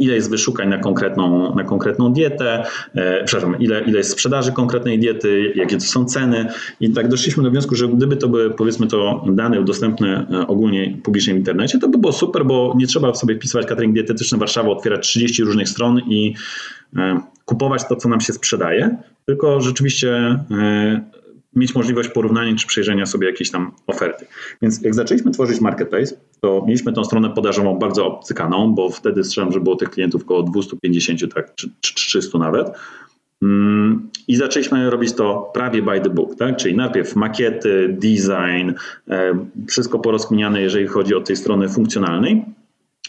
ile jest wyszukań na konkretną, na konkretną dietę, e, przepraszam, ile, ile jest sprzedaży konkretnej diety, jakie to są ceny. I tak doszliśmy do wniosku, że gdyby to były powiedzmy to dane dostępne e, ogólnie publicznie w internecie, to by było super, bo nie trzeba sobie wpisywać catering dietetyczny Warszawa, otwierać 30 różnych stron i kupować to, co nam się sprzedaje, tylko rzeczywiście mieć możliwość porównania czy przejrzenia sobie jakiejś tam oferty. Więc jak zaczęliśmy tworzyć marketplace, to mieliśmy tą stronę podażową bardzo obcykaną, bo wtedy strzelam, że było tych klientów około 250, tak, czy 300 nawet. Mm, I zaczęliśmy robić to prawie by the book, tak? czyli najpierw makiety, design, e, wszystko porozkminiane, jeżeli chodzi o tej strony funkcjonalnej.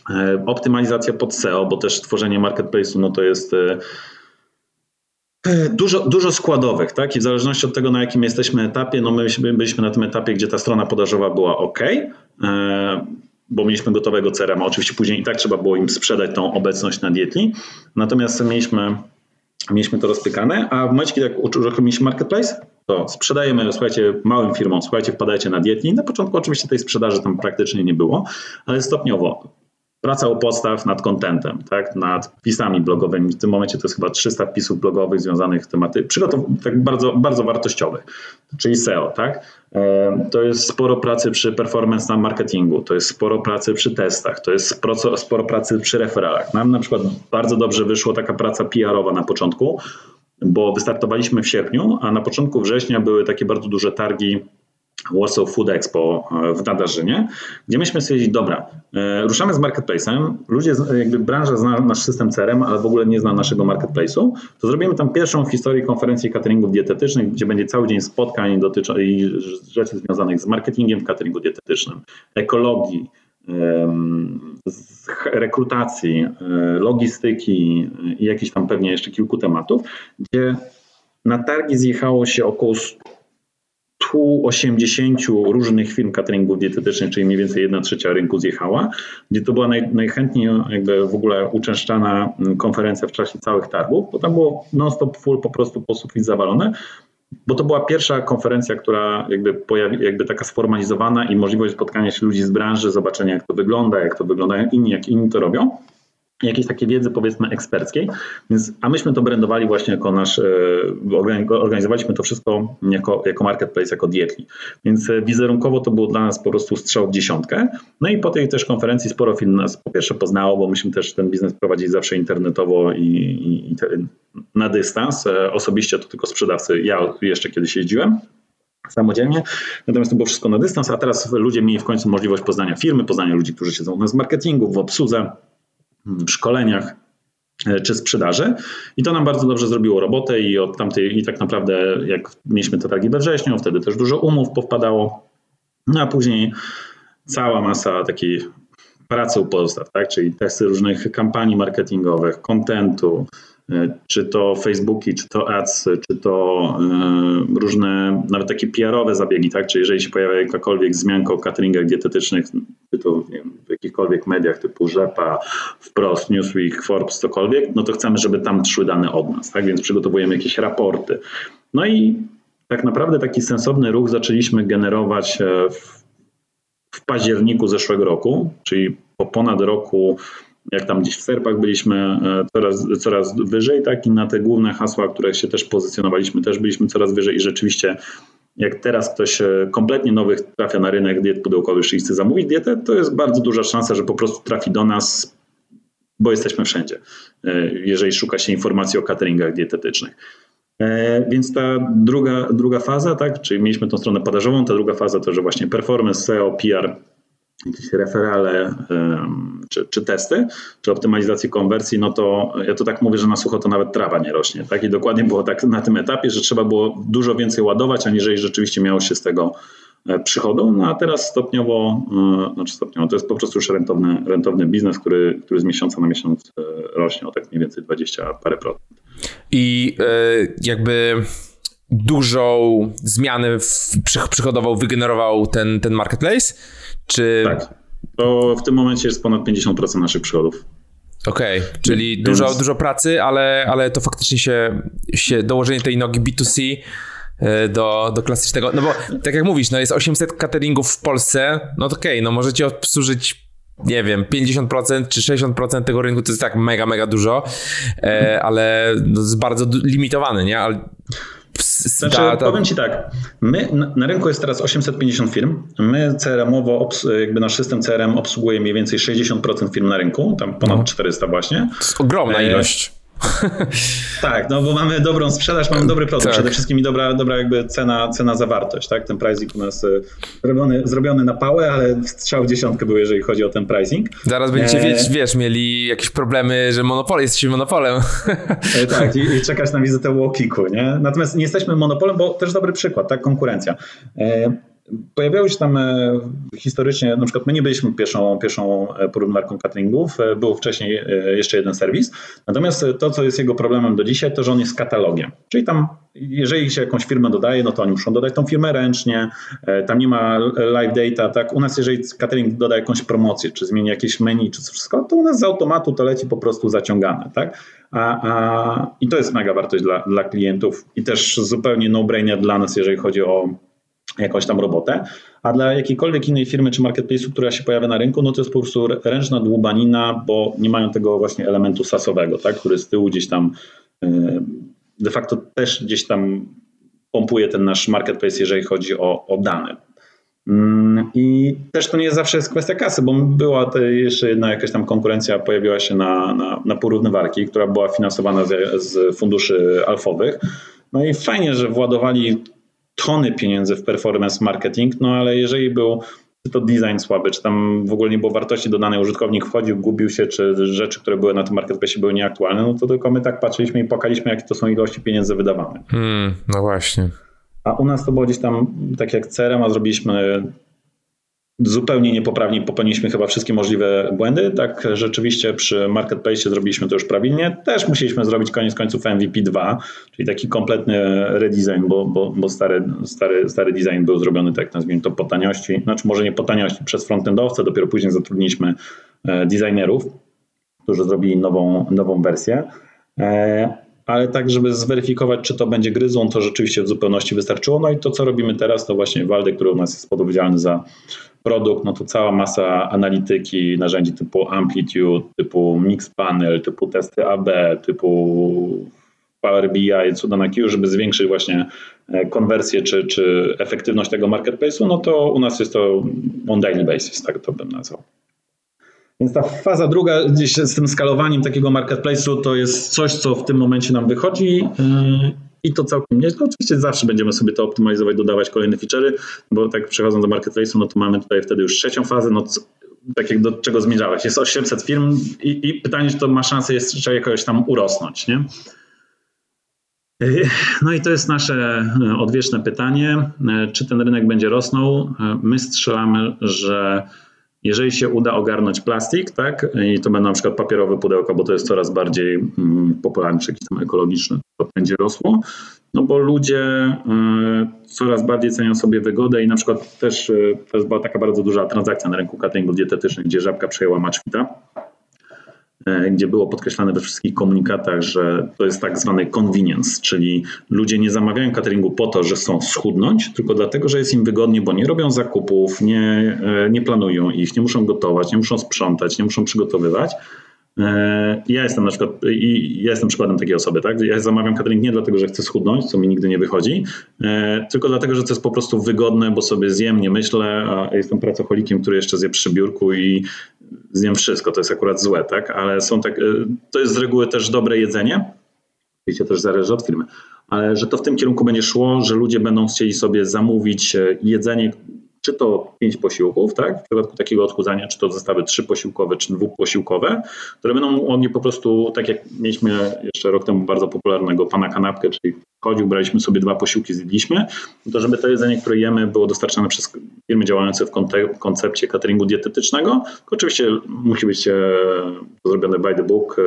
E, optymalizacja pod SEO, bo też tworzenie marketplace'u no to jest e, Dużo, dużo składowych, tak? I w zależności od tego, na jakim jesteśmy etapie, no my byliśmy na tym etapie, gdzie ta strona podażowa była ok, e, bo mieliśmy gotowego CRM, oczywiście później i tak trzeba było im sprzedać tą obecność na Dietli. Natomiast mieliśmy, mieliśmy to rozpykane, a w momencie, kiedy uruchomiliśmy marketplace, to sprzedajemy, słuchajcie, małym firmom, słuchajcie, wpadajcie na Dietli. Na początku oczywiście tej sprzedaży tam praktycznie nie było, ale stopniowo praca u podstaw nad contentem, tak, nad wpisami blogowymi. W tym momencie to jest chyba 300 wpisów blogowych związanych z tematy, przygotow- tak bardzo, bardzo wartościowych, czyli SEO, tak. E, to jest sporo pracy przy performance na marketingu, to jest sporo pracy przy testach, to jest sporo, sporo pracy przy referalach. Nam na przykład bardzo dobrze wyszła taka praca PR-owa na początku, bo wystartowaliśmy w sierpniu, a na początku września były takie bardzo duże targi Warsaw Food Expo e, w Nadarzynie, gdzie myśmy stwierdzili, dobra, e, ruszamy z marketplace'em, ludzie, jakby branża zna nasz system CRM, ale w ogóle nie zna naszego marketplace'u, to zrobimy tam pierwszą w historii konferencji cateringów dietetycznych, gdzie będzie cały dzień spotkań dotyczących rzeczy związanych z marketingiem w cateringu dietetycznym, ekologii, rekrutacji, e, logistyki i jakichś tam pewnie jeszcze kilku tematów, gdzie na targi zjechało się około 180 różnych firm cateringów dietetycznych, czyli mniej więcej 1 trzecia rynku zjechała, gdzie to była naj, najchętniej jakby w ogóle uczęszczana mm, konferencja w czasie całych targów, bo tam było non-stop full po prostu po sufit zawalone, bo to była pierwsza konferencja, która jakby, pojawi, jakby taka sformalizowana i możliwość spotkania się ludzi z branży, zobaczenia jak to wygląda, jak to wyglądają inni, jak inni to robią jakiejś takiej wiedzy powiedzmy eksperckiej, więc, a myśmy to brandowali właśnie jako nasz, e, organizowaliśmy to wszystko jako, jako marketplace, jako Dietli, więc e, wizerunkowo to było dla nas po prostu strzał w dziesiątkę, no i po tej też konferencji sporo firm nas po pierwsze poznało, bo myśmy też ten biznes prowadzili zawsze internetowo i, i, i te, na dystans, e, osobiście to tylko sprzedawcy, ja jeszcze kiedyś jeździłem, samodzielnie. Natomiast to było wszystko na dystans, a teraz ludzie mieli w końcu możliwość poznania firmy, poznania ludzi, którzy siedzą u nas w marketingu, w obsłudze, w szkoleniach e, czy sprzedaży. I to nam bardzo dobrze zrobiło robotę i od tamtej, i tak naprawdę jak mieliśmy te targi we wrześniu, wtedy też dużo umów powpadało, no a później cała masa takiej pracy u podstaw, tak? czyli testy różnych kampanii marketingowych, kontentu, E, czy to Facebooki, czy to ads, czy to e, różne, nawet takie PR-owe zabiegi, tak? Czy jeżeli się pojawia jakakolwiek zmianka o cateringach dietetycznych, czy to wiem, w jakichkolwiek mediach typu Rzepa, Wprost, Newsweek, Forbes, cokolwiek, no to chcemy, żeby tam szły dane od nas, tak? Więc przygotowujemy jakieś raporty. No i tak naprawdę taki sensowny ruch zaczęliśmy generować e, w, w październiku zeszłego roku, czyli po ponad roku jak tam gdzieś w serpach byliśmy e, coraz, coraz wyżej, tak i na te główne hasła, które się też pozycjonowaliśmy, też byliśmy coraz wyżej i rzeczywiście jak teraz ktoś e, kompletnie nowych trafia na rynek diet pudełkowych i chce zamówić dietę, to jest bardzo duża szansa, że po prostu trafi do nas, bo jesteśmy wszędzie, e, jeżeli szuka się informacji o cateringach dietetycznych. Więc ta druga, druga faza, tak, czyli mieliśmy tą stronę podażową, ta druga faza to, że właśnie performance, SEO, PR, jakieś referale czy, czy, testy, czy optymalizację konwersji, no to ja to tak mówię, że na sucho to nawet trawa nie rośnie. Tak? I dokładnie było tak na tym etapie, że trzeba było dużo więcej ładować, aniżeli rzeczywiście miało się z tego e, przychodu, no a teraz stopniowo, e, znaczy stopniowo, to jest po prostu już rentowny, rentowny biznes, który, który z miesiąca na miesiąc e, rośnie o tak mniej więcej 20 parę procent. I jakby dużą zmianę w, przychodową wygenerował ten, ten marketplace? Czy... Tak. To w tym momencie jest ponad 50% naszych przychodów. Okej, okay, czyli Więc... dużo, dużo pracy, ale, ale to faktycznie się, się dołożenie tej nogi B2C e, do, do klasycznego, no bo tak jak mówisz, no jest 800 cateringów w Polsce, no to okej, okay, no możecie obsłużyć nie wiem, 50% czy 60% tego rynku to jest tak mega, mega dużo, e, ale no jest bardzo limitowany, nie? Ale znaczy, ta, ta... powiem Ci tak, my, na, na, rynku jest teraz 850 firm, my CRM-owo, jakby nasz system CRM obsługuje mniej więcej 60% firm na rynku, tam ponad no. 400 właśnie. To jest ogromna e, ilość. tak, no bo mamy dobrą sprzedaż, mamy dobry produkt, tak. przede wszystkim i dobra, dobra jakby cena, cena za wartość, tak? Ten pricing u nas e, zrobiony, zrobiony na pałę, ale strzał w dziesiątkę był, jeżeli chodzi o ten pricing. Zaraz będziecie, e... wiesz, wiesz, mieli jakieś problemy, że monopol, jesteśmy monopolem. E, tak, i, i czekać na wizytę Łokiku, nie? Natomiast nie jesteśmy monopolem, bo też dobry przykład, tak? Konkurencja. E, Pojawiały się tam e, historycznie, na przykład my nie byliśmy pierwszą, pierwszą e, porównywarką cateringów, e, był wcześniej jeszcze jeden serwis. Natomiast to, co jest jego problemem do dzisiaj, to, że on jest katalogiem. Czyli tam, jeżeli się jakąś firmę dodaje, no to oni muszą dodać tą firmę ręcznie, tam nie ma live data, tak? U nas, jeżeli catering doda jakąś promocję, czy zmieni jakieś menu, czy wszystko, to u nas z automatu to leci po prostu zaciągane, tak? A, a, I to jest mega wartość dla, dla klientów i też zupełnie no-brainer dla nas, jeżeli chodzi o jakąś tam robotę, a dla jakiejkolwiek innej firmy czy marketplace'u, która się pojawia na rynku, no to jest po prostu ręczna dłubanina, bo nie mają tego właśnie elementu sasowego, tak, który z tyłu gdzieś tam y, de facto też gdzieś tam pompuje ten nasz marketplace, jeżeli chodzi o, o dane. Mm, I też to nie zawsze jest kwestia kasy, bo była jeszcze jedna jakaś tam konkurencja, pojawiła się na, na, na porównywarki, która była finansowana z, z funduszy alfowych. No i fajnie, że władowali tony pieniędzy w performance marketing, no ale jeżeli był czy to design słaby, czy tam w ogóle nie było wartości dodanej, użytkownik wchodził, gubił się, czy rzeczy, które były na tym marketplace były nieaktualne, no to tylko my tak patrzyliśmy i płakaliśmy, jakie to są ilości pieniędzy wydawane. Hmm, no właśnie. A u nas to było gdzieś tam, tak jak CRM, a zrobiliśmy zupełnie niepoprawnie popełniliśmy chyba wszystkie możliwe błędy. Tak rzeczywiście przy Marketplace zrobiliśmy to już prawidłnie. Też musieliśmy zrobić koniec końców MVP 2, czyli taki kompletny redesign, bo, bo, bo stary, stary, stary design był zrobiony, tak nazwijmy to, po taniości. Znaczy może nie po taniości, przez frontendowce, dopiero później zatrudniliśmy e, designerów, którzy zrobili nową, nową wersję. Ale tak, żeby zweryfikować, czy to będzie gryzą, to rzeczywiście w zupełności wystarczyło. No i to, co robimy teraz, to właśnie Waldek, który u nas jest odpowiedzialny za produkt, no to cała masa analityki, narzędzi typu Amplitude, typu Mix Panel, typu testy AB, typu Power BI, cuda na Q, żeby zwiększyć właśnie e, konwersję czy, czy efektywność tego marketplace'u, no to u nas jest to on daily basis, tak to bym nazwał. Więc ta faza druga gdzieś z tym skalowaniem takiego marketplace'u to jest coś, co w tym momencie nam wychodzi e, i to całkiem nieźle. Oczywiście zawsze będziemy sobie to optymalizować, dodawać kolejne feature'y, bo tak przechodząc do marketplace'u, no to mamy tutaj wtedy już trzecią fazę, no tak jak do czego zmierzałeś. Jest 800 firm i, i pytanie, czy to ma szansę jeszcze jakoś tam urosnąć, nie? No i to jest nasze e, odwieczne pytanie, czy ten rynek będzie rosnął. My strzelamy, że jeżeli się uda ogarnąć plastik, tak, i to będą na przykład papierowe pudełka, bo to jest coraz bardziej mm, popularne, czy jakieś tam to będzie rosło, no bo ludzie y, coraz bardziej cenią sobie wygodę i na przykład też y, to była taka bardzo duża transakcja na rynku cateringu dietetycznym, gdzie żabka przejęła Maczwita gdzie było podkreślane we wszystkich komunikatach, że to jest tak zwany convenience, czyli ludzie nie zamawiają cateringu po to, że chcą schudnąć, tylko dlatego, że jest im wygodnie, bo nie robią zakupów, nie, e, nie planują ich, nie muszą gotować, nie muszą sprzątać, nie muszą przygotowywać. E, ja jestem na przykład, ja jestem przykładem takiej osoby, tak? Ja zamawiam catering nie dlatego, że chcę schudnąć, co mi nigdy nie wychodzi, tylko dlatego, że to jest po prostu wygodne, bo sobie zjem, nie myślę, a jestem pracocholikiem, który jeszcze zje przy biurku i zjem wszystko, to jest akurat złe, tak? Ale są tak, y, to jest z reguły też dobre jedzenie, oczywiście też zależy od firmy, ale że to w tym kierunku będzie szło, że ludzie będą chcieli sobie zamówić e, jedzenie, czy to pięć posiłków, tak? W przypadku takiego odchudzania, czy to zestawy trzy posiłkowe, czy dwuposiłkowe, które będą mogli po prostu, tak jak mieliśmy jeszcze rok temu bardzo popularnego pana kanapkę, czyli chodził, braliśmy sobie dwa posiłki, zjedliśmy, to żeby to jedzenie, które jemy, było dostarczane przez firmy działające w koncepcie cateringu dietetycznego. Oczywiście musi być e, zrobione by the book e,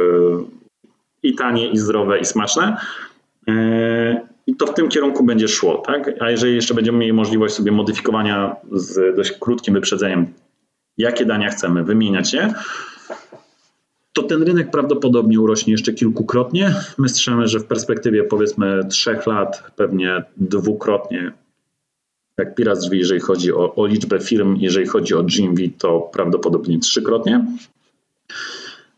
i tanie, i zdrowe, i smaczne. E, I to w tym kierunku będzie szło, tak? A jeżeli jeszcze będziemy mieli możliwość sobie modyfikowania z dość krótkim wyprzedzeniem jakie dania chcemy, wymieniać je, to ten rynek prawdopodobnie urośnie jeszcze kilkukrotnie. My strzelamy, że w perspektywie powiedzmy trzech lat pewnie dwukrotnie jak Pirat drzwi, jeżeli chodzi o, o liczbę firm, jeżeli chodzi o GMV, to prawdopodobnie trzykrotnie.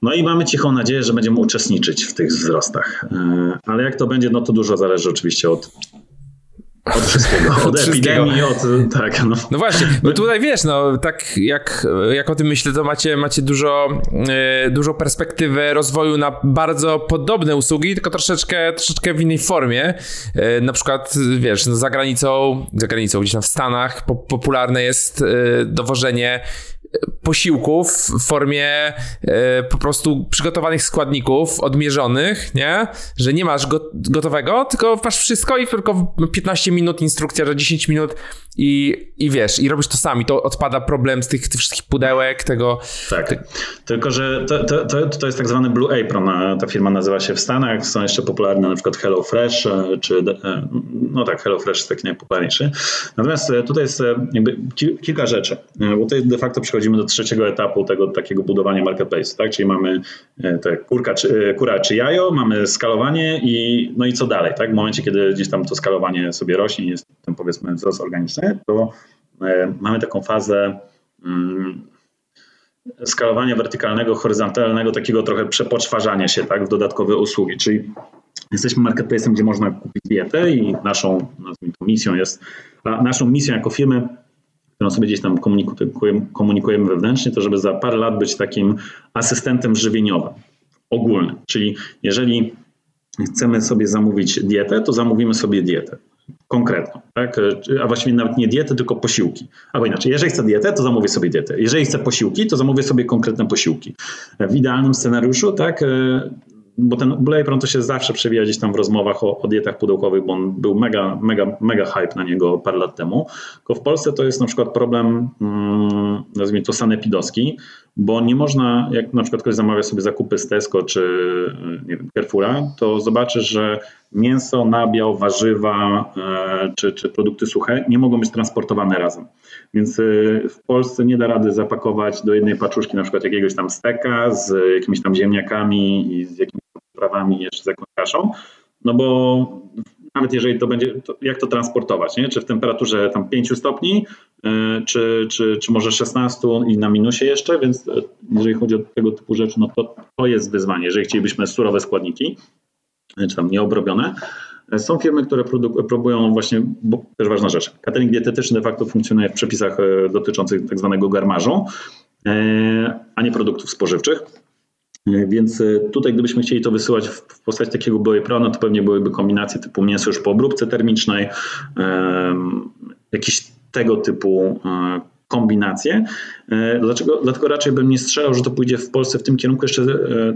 No i mamy cichą nadzieję, że będziemy uczestniczyć w tych wzrostach. E, ale jak to będzie, no to dużo zależy oczywiście od od wszystkiego, od, od epidemii, od... Tak, no. no właśnie, bo tutaj wiesz, no tak jak, jak o tym myślę, to macie, macie dużo, e, dużo perspektywę rozwoju na bardzo podobne usługi, tylko troszeczkę, troszeczkę w innej formie. E, na przykład, wiesz, no za granicą, za granicą, gdzieś tam w Stanach popularne jest e, dowożenie posiłków w formie e, po prostu przygotowanych składników, odmierzonych, nie? Że nie masz go, gotowego, tylko masz wszystko i tylko 15 minut instrukcja, że 10 minut i, i wiesz, i robisz to sami. To odpada problem z tych, tych wszystkich pudełek, tego. Tak. Ty... Tylko, że to, to, to, to, jest tak zwany Blue Apron. Ta firma nazywa się w Stanach. Są jeszcze popularne na przykład Hello Fresh, e, czy e, no tak, Hello Fresh jest taki najpopularniejszy. Natomiast tutaj jest jakby kilka rzeczy, bo tutaj de facto przechodzimy do trzeciego etapu tego takiego budowania marketplace, tak? Czyli mamy te kurka, czy, kura czy jajo, mamy skalowanie i no i co dalej, tak? W momencie, kiedy gdzieś tam to skalowanie sobie rośnie, jest tam powiedzmy wzrost organiczny, to e, mamy taką fazę mm, skalowania wertykalnego, horyzontalnego, takiego trochę przepoczwarzania się tak, w dodatkowe usługi. Czyli jesteśmy marketplacem, gdzie można kupić dietę i naszą nazwijmy to misją jest, naszą misją jako firmy, którą sobie gdzieś tam komunikujemy, komunikujemy wewnętrznie, to żeby za parę lat być takim asystentem żywieniowym ogólnym. Czyli jeżeli chcemy sobie zamówić dietę, to zamówimy sobie dietę konkretną, tak? a właściwie nawet nie dietę, tylko posiłki. Albo inaczej, jeżeli chcę dietę, to zamówię sobie dietę. Jeżeli chcę posiłki, to zamówię sobie konkretne posiłki. W idealnym scenariuszu, tak, e, bo ten Blade to się zawsze przewija gdzieś tam w rozmowach o, o, dietach pudełkowych, bo on był mega, mega, mega hype na niego parę lat temu. Tylko w Polsce to jest na przykład problem, mm, nazwijmy to sanepidowski, bo nie można, jak na przykład ktoś zamawia sobie zakupy z Tesco czy nie wiem, Carrefoura, to zobaczy, że mięso, nabiał, warzywa e, czy, czy produkty suche nie mogą być transportowane razem. Więc e, w Polsce nie da rady zapakować do jednej paczuszki na przykład jakiegoś tam steka z jakimiś tam ziemniakami i z jakimiś prawami jeszcze z no bo nawet jeżeli to będzie, to jak to transportować, nie? czy w temperaturze tam 5 stopni, e, czy, czy, czy może 16 i na minusie jeszcze, więc jeżeli chodzi o tego typu rzeczy, no to to jest wyzwanie, jeżeli chcielibyśmy surowe składniki, czy tam nieobrobione. Są firmy, które próbują właśnie, bo też ważna rzecz, catering dietetyczny de facto funkcjonuje w przepisach e, dotyczących tak zwanego garmarzu, e, a nie produktów spożywczych. E, więc tutaj, gdybyśmy chcieli to wysyłać w postaci takiego były no to pewnie byłyby kombinacje typu mięso już po obróbce termicznej, jakiś tego typu kombinacje. E, dlaczego? Dlatego raczej bym nie strzelał, że to pójdzie w Polsce w tym kierunku. Jeszcze e,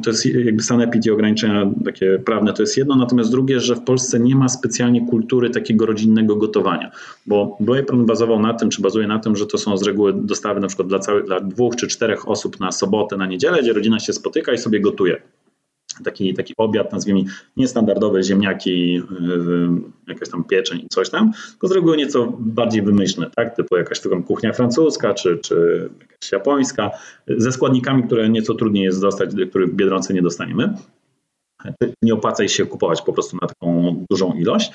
to jest jakby sanepid i ograniczenia takie prawne to jest jedno, natomiast drugie, że w Polsce nie ma specjalnie kultury takiego rodzinnego gotowania, bo Blue bazował na tym, czy bazuje na tym, że to są z reguły dostawy na przykład dla, dla dwóch czy czterech osób na sobotę, na niedzielę, gdzie rodzina się spotyka i sobie gotuje taki, taki obiad, nazwijmy niestandardowe ziemniaki, yy, jakaś tam pieczeń i coś tam, tylko z reguły nieco bardziej wymyślne, tak? typu jakaś taką kuchnia francuska czy, czy jakaś japońska, ze składnikami, które nieco trudniej jest dostać, których w Biedronce nie dostaniemy. Nie opłaca się kupować po prostu na taką dużą ilość.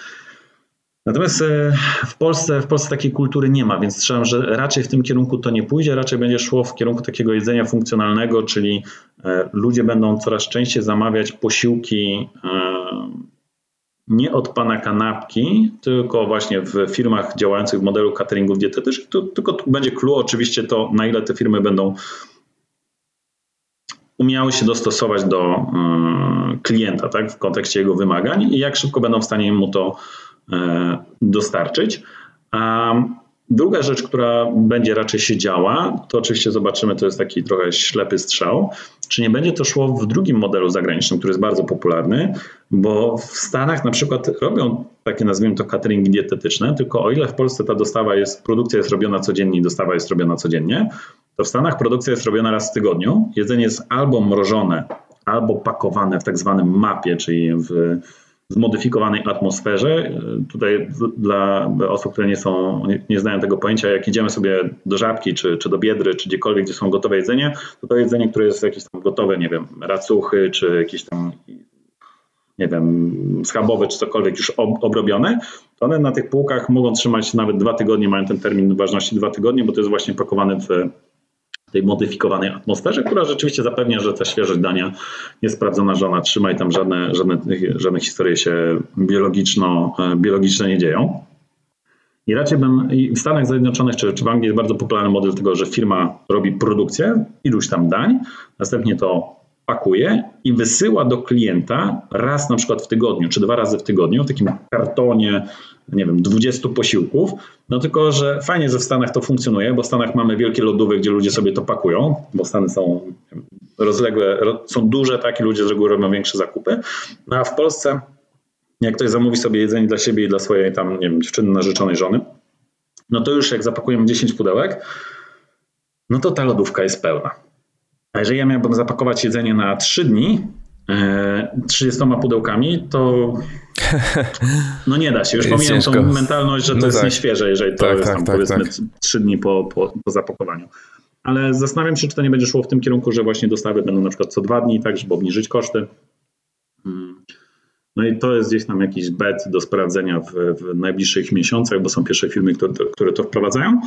Natomiast e, w Polsce, w Polsce takiej kultury nie ma, więc strzelam, że raczej w tym kierunku to nie pójdzie, raczej będzie szło w kierunku takiego jedzenia funkcjonalnego, czyli e, ludzie będą coraz częściej zamawiać posiłki e, nie od pana kanapki, tylko właśnie w firmach działających w modelu cateringów dietetycznych, tylko tu będzie clue oczywiście to, na ile te firmy będą umiały się dostosować do klienta tak, w kontekście jego wymagań i jak szybko będą w stanie mu to dostarczyć. A druga rzecz, która będzie raczej się działa, to oczywiście zobaczymy, to jest taki trochę ślepy strzał, czy nie będzie to szło w drugim modelu zagranicznym, który jest bardzo popularny, bo w Stanach na przykład robią takie, nazwijmy to, cateringi dietetyczne, tylko o ile w Polsce ta dostawa jest, produkcja jest robiona codziennie i dostawa jest robiona codziennie, to w Stanach produkcja jest robiona raz w tygodniu. Jedzenie jest albo mrożone, albo pakowane w tak zwanym mapie, czyli w zmodyfikowanej atmosferze. Tutaj dla osób, które nie są, nie znają tego pojęcia, jak idziemy sobie do żabki, czy, czy do biedry, czy gdziekolwiek, gdzie są gotowe jedzenie, to to jedzenie, które jest jakieś tam gotowe, nie wiem, racuchy, czy jakieś tam nie wiem, schabowe czy cokolwiek już obrobione, to one na tych półkach mogą trzymać nawet dwa tygodnie, mają ten termin ważności dwa tygodnie, bo to jest właśnie pakowane w tej modyfikowanej atmosferze, która rzeczywiście zapewnia, że ta świeżość dania jest sprawdzona, że ona trzyma i tam żadne, żadne, żadne historie się biologiczno, e, biologiczne nie dzieją. I raczej bym, w Stanach Zjednoczonych czy, czy w Anglii jest bardzo popularny model tego, że firma robi produkcję iluś tam dań, następnie to pakuje i wysyła do klienta raz na przykład w tygodniu, czy dwa razy w tygodniu w takim kartonie, nie wiem, 20 posiłków. No tylko, że fajnie, że w Stanach to funkcjonuje, bo w Stanach mamy wielkie lodówy, gdzie ludzie sobie to pakują, bo Stany są rozległe, są duże, tak, i ludzie z reguły robią większe zakupy. No a w Polsce, jak ktoś zamówi sobie jedzenie dla siebie i dla swojej tam, nie wiem, dziewczyny narzeczonej żony, no to już jak zapakujemy 10 pudełek, no to ta lodówka jest pełna. A jeżeli ja miałbym zapakować jedzenie na 3 dni, 30 e, pudełkami, to no nie da się. Już pomijam tą mentalność, że to no jest tak. nieświeże, jeżeli to tak, jest tak, tam, tak, powiedzmy tak. 3 dni po, po, po zapakowaniu. Ale zastanawiam się, czy to nie będzie szło w tym kierunku, że właśnie dostawy będą na przykład co dwa dni, tak, żeby obniżyć koszty. Hmm. No i to jest gdzieś tam jakiś bet do sprawdzenia w, w najbliższych miesiącach, bo są pierwsze firmy, które, które to wprowadzają.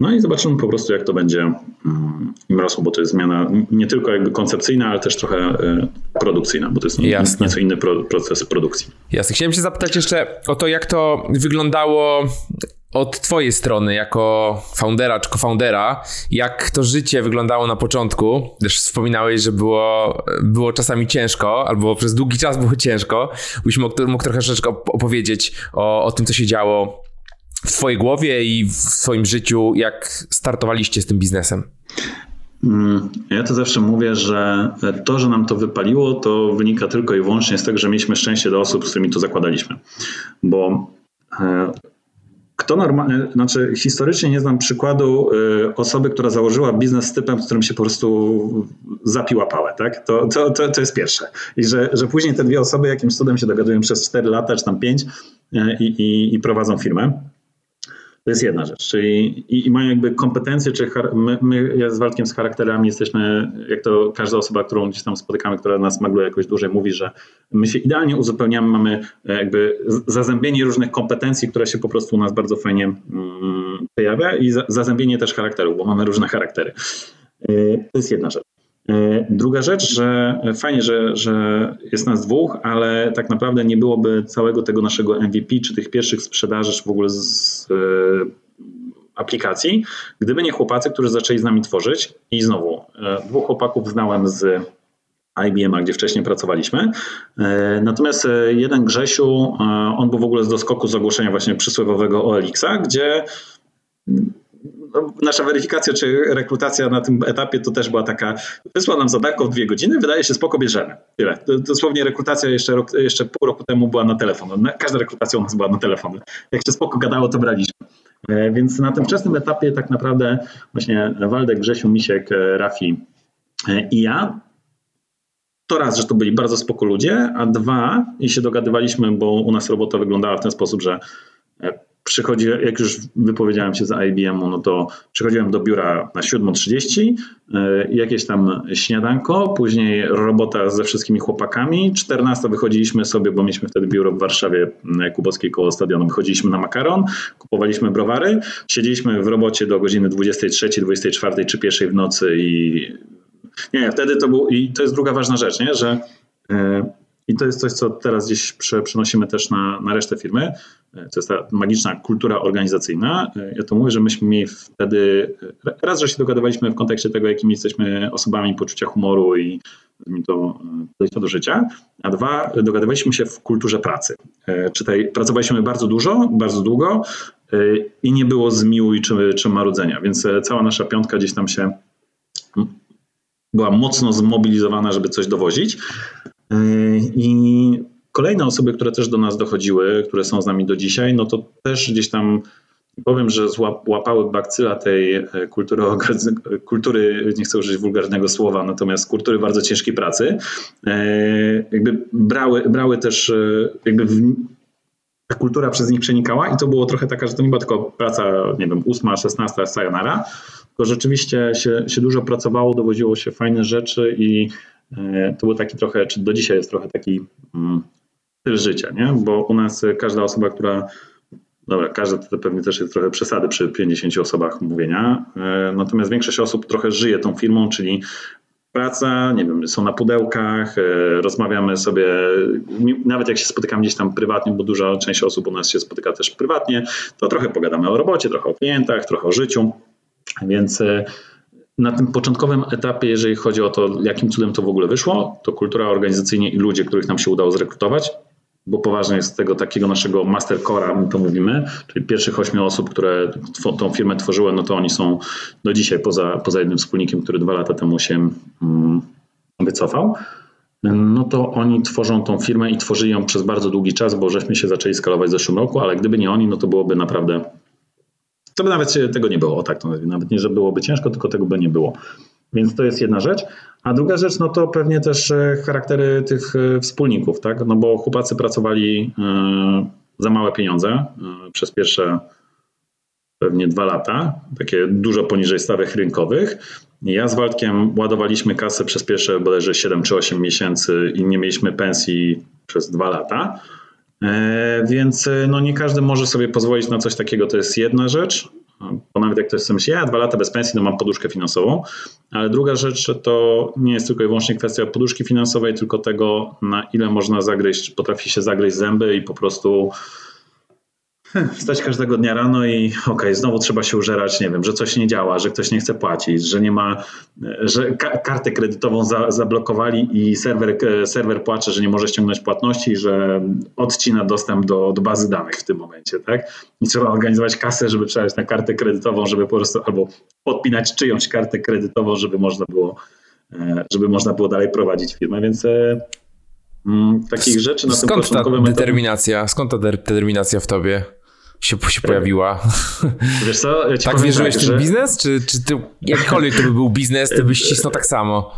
No i zobaczymy po prostu, jak to będzie mm, im rosło, bo to jest zmiana nie tylko jakby koncepcyjna, ale też trochę e, produkcyjna, bo to jest nieco inny proces produkcji. Jasne. Chciałem się zapytać jeszcze o to, jak to wyglądało od twojej strony, jako foundera czy co-foundera, jak to życie wyglądało na początku. Też wspominałeś, że było, było czasami ciężko, albo przez długi czas było ciężko. Byś mógł, mógł trochę troszeczkę opowiedzieć o, o tym, co się działo w Twojej głowie i w swoim życiu, jak startowaliście z tym biznesem? Mm, ja to zawsze mówię, że to, że nam to wypaliło, to wynika tylko i wyłącznie z tego, że mieliśmy szczęście do osób, z którymi to zakładaliśmy. Bo e, kto normalnie, znaczy historycznie nie znam przykładu e, osoby, która założyła biznes z typem, z którym się po prostu zapiła pałę, tak? To, to, to, to jest pierwsze. I że, że później te dwie osoby jakimś cudem się dogadują przez 4 lata, czy tam 5 e, i, i, i prowadzą firmę. To jest jedna rzecz, czyli i, i mają jakby kompetencje, czy my, my z Waldkiem z charakterami jesteśmy, jak to każda osoba, którą gdzieś tam spotykamy, która nas magluje jakoś dłużej, mówi, że my się idealnie uzupełniamy, mamy e, jakby zazębienie różnych kompetencji, które się po prostu u nas bardzo fajnie mm, pojawia i za, zazębienie też charakteru, bo mamy różne charaktery. E, to jest jedna rzecz. E, druga rzecz, że fajnie, że, że jest nas dwóch, ale tak naprawdę nie byłoby całego tego naszego MVP, czy tych pierwszych sprzedaży, czy w ogóle z e, aplikacji, gdyby nie chłopacy, którzy zaczęli z nami tworzyć. I znowu, e, dwóch chłopaków znałem z IBM, gdzie wcześniej pracowaliśmy. Natomiast jeden Grzesiu, on był w ogóle z doskoku z ogłoszenia właśnie przysłowiowego OLX-a, gdzie nasza weryfikacja czy rekrutacja na tym etapie to też była taka, wysłał nam zadanko w dwie godziny, wydaje się spoko, bierzemy. Tyle. Dosłownie rekrutacja jeszcze, rok, jeszcze pół roku temu była na telefon. Każda rekrutacja u nas była na telefon. Jak się spoko gadało, to braliśmy. E, więc na tym wczesnym etapie tak naprawdę właśnie Waldek, Grzesiu, Misiek, e, Rafi e, i ja to raz, że to byli bardzo spoko ludzie, a dwa, i się dogadywaliśmy, bo u nas robota wyglądała w ten sposób, że przychodzi, jak już wypowiedziałem się za IBM-u, no to przychodziłem do biura na 7.30, e, jakieś tam śniadanko, później robota ze wszystkimi chłopakami, 14 wychodziliśmy sobie, bo mieliśmy wtedy biuro w Warszawie Kubowskiej koło stadionu, wychodziliśmy na makaron, kupowaliśmy browary, siedzieliśmy w robocie do godziny 23, 24 czy 1 w nocy i nie, wtedy to był, i to jest druga ważna rzecz, nie, że e, i to jest coś, co teraz gdzieś przenosimy też na, na resztę firmy. To jest ta magiczna kultura organizacyjna. Ja to mówię, że myśmy mieli wtedy, raz, że się dogadywaliśmy w kontekście tego, jakimi jesteśmy osobami poczucia humoru i mi to do życia, a dwa, dogadywaliśmy się w kulturze pracy. Czytaj, pracowaliśmy bardzo dużo, bardzo długo i nie było zmiłuj czy, czy marudzenia, więc cała nasza piątka gdzieś tam się była mocno zmobilizowana, żeby coś dowozić. I kolejne osoby, które też do nas dochodziły, które są z nami do dzisiaj, no to też gdzieś tam powiem, że złapały bakcyla tej e, kultury, kultury, nie chcę użyć wulgarnego słowa, natomiast kultury bardzo ciężkiej pracy. Jakby brały, brały też, jakby w, ta kultura przez nich przenikała i to było trochę taka, że to nie była tylko praca, nie wiem, ósma, szesnasta sayonara, tylko rzeczywiście się, się dużo pracowało, dowodziło się fajne rzeczy i to był taki trochę, czy do dzisiaj jest trochę taki mm, styl życia, nie? Bo u nas każda osoba, która Dobra, każda to pewnie też jest trochę przesady przy 50 osobach mówienia. E, natomiast większość osób trochę żyje tą firmą, czyli praca, nie wiem, są na pudełkach, e, rozmawiamy sobie, nawet jak się spotykamy gdzieś tam prywatnie, bo duża część osób u nas się spotyka też prywatnie, to trochę pogadamy o robocie, trochę o klientach, trochę o życiu. Więc e, na tym początkowym etapie, jeżeli chodzi o to, jakim cudem to w ogóle wyszło, to kultura organizacyjnie i ludzie, których nam się udało zrekrutować, bo poważnie jest tego takiego naszego master core'a, my to mówimy, czyli pierwszych ośmiu osób, które tą firmę tworzyły, no to oni są do dzisiaj poza, poza jednym wspólnikiem, który dwa lata temu się mm, wycofał. No to oni tworzą tą firmę i tworzyli ją przez bardzo długi czas, bo żeśmy się zaczęli skalować w zeszłym roku, ale gdyby nie oni, no to byłoby naprawdę to by nawet tego nie było, tak to. Nawet nie, że byłoby ciężko, tylko tego by nie było. Więc to jest jedna rzecz. A druga rzecz, no to pewnie też e, charaktery tych e, wspólników, tak? No bo chłopacy pracowali e, za małe pieniądze przez pierwsze pewnie dwa lata, takie dużo poniżej stawek rynkowych. Ja z Waldkiem ładowaliśmy kasę przez pierwsze bodajże 7 czy 8 miesięcy i nie mieliśmy pensji przez dwa lata. Więc no nie każdy może sobie pozwolić na coś takiego, to jest jedna rzecz. Bo nawet jak ktoś sobie myśli, ja dwa lata bez pensji, no mam poduszkę finansową, ale druga rzecz to nie jest tylko i wyłącznie kwestia poduszki finansowej, tylko tego, na ile można zagryźć, potrafi się zagryźć zęby i po prostu Wstać każdego dnia rano i okej, okay, znowu trzeba się użerać, nie wiem, że coś nie działa, że ktoś nie chce płacić, że nie ma, że ka kartę kredytową za zablokowali i serwer, serwer płacze, że nie może ściągnąć płatności, że odcina dostęp do, do bazy danych w tym momencie, tak? I trzeba organizować kasę, żeby przelać na kartę kredytową, żeby po prostu albo podpinać czyjąś kartę kredytową, żeby można było, e, żeby można było dalej prowadzić firmę, więc e, mm, takich rzeczy na skąd tym początkowym ta determinacja, Skąd ta determinacja w tobie? Się, się pojawiła. Wiesz co, ja tak wierzyłeś tak, w ten że... biznes? Czy, czy ty, jakkolwiek to by był biznes, ty byś cisnął tak samo?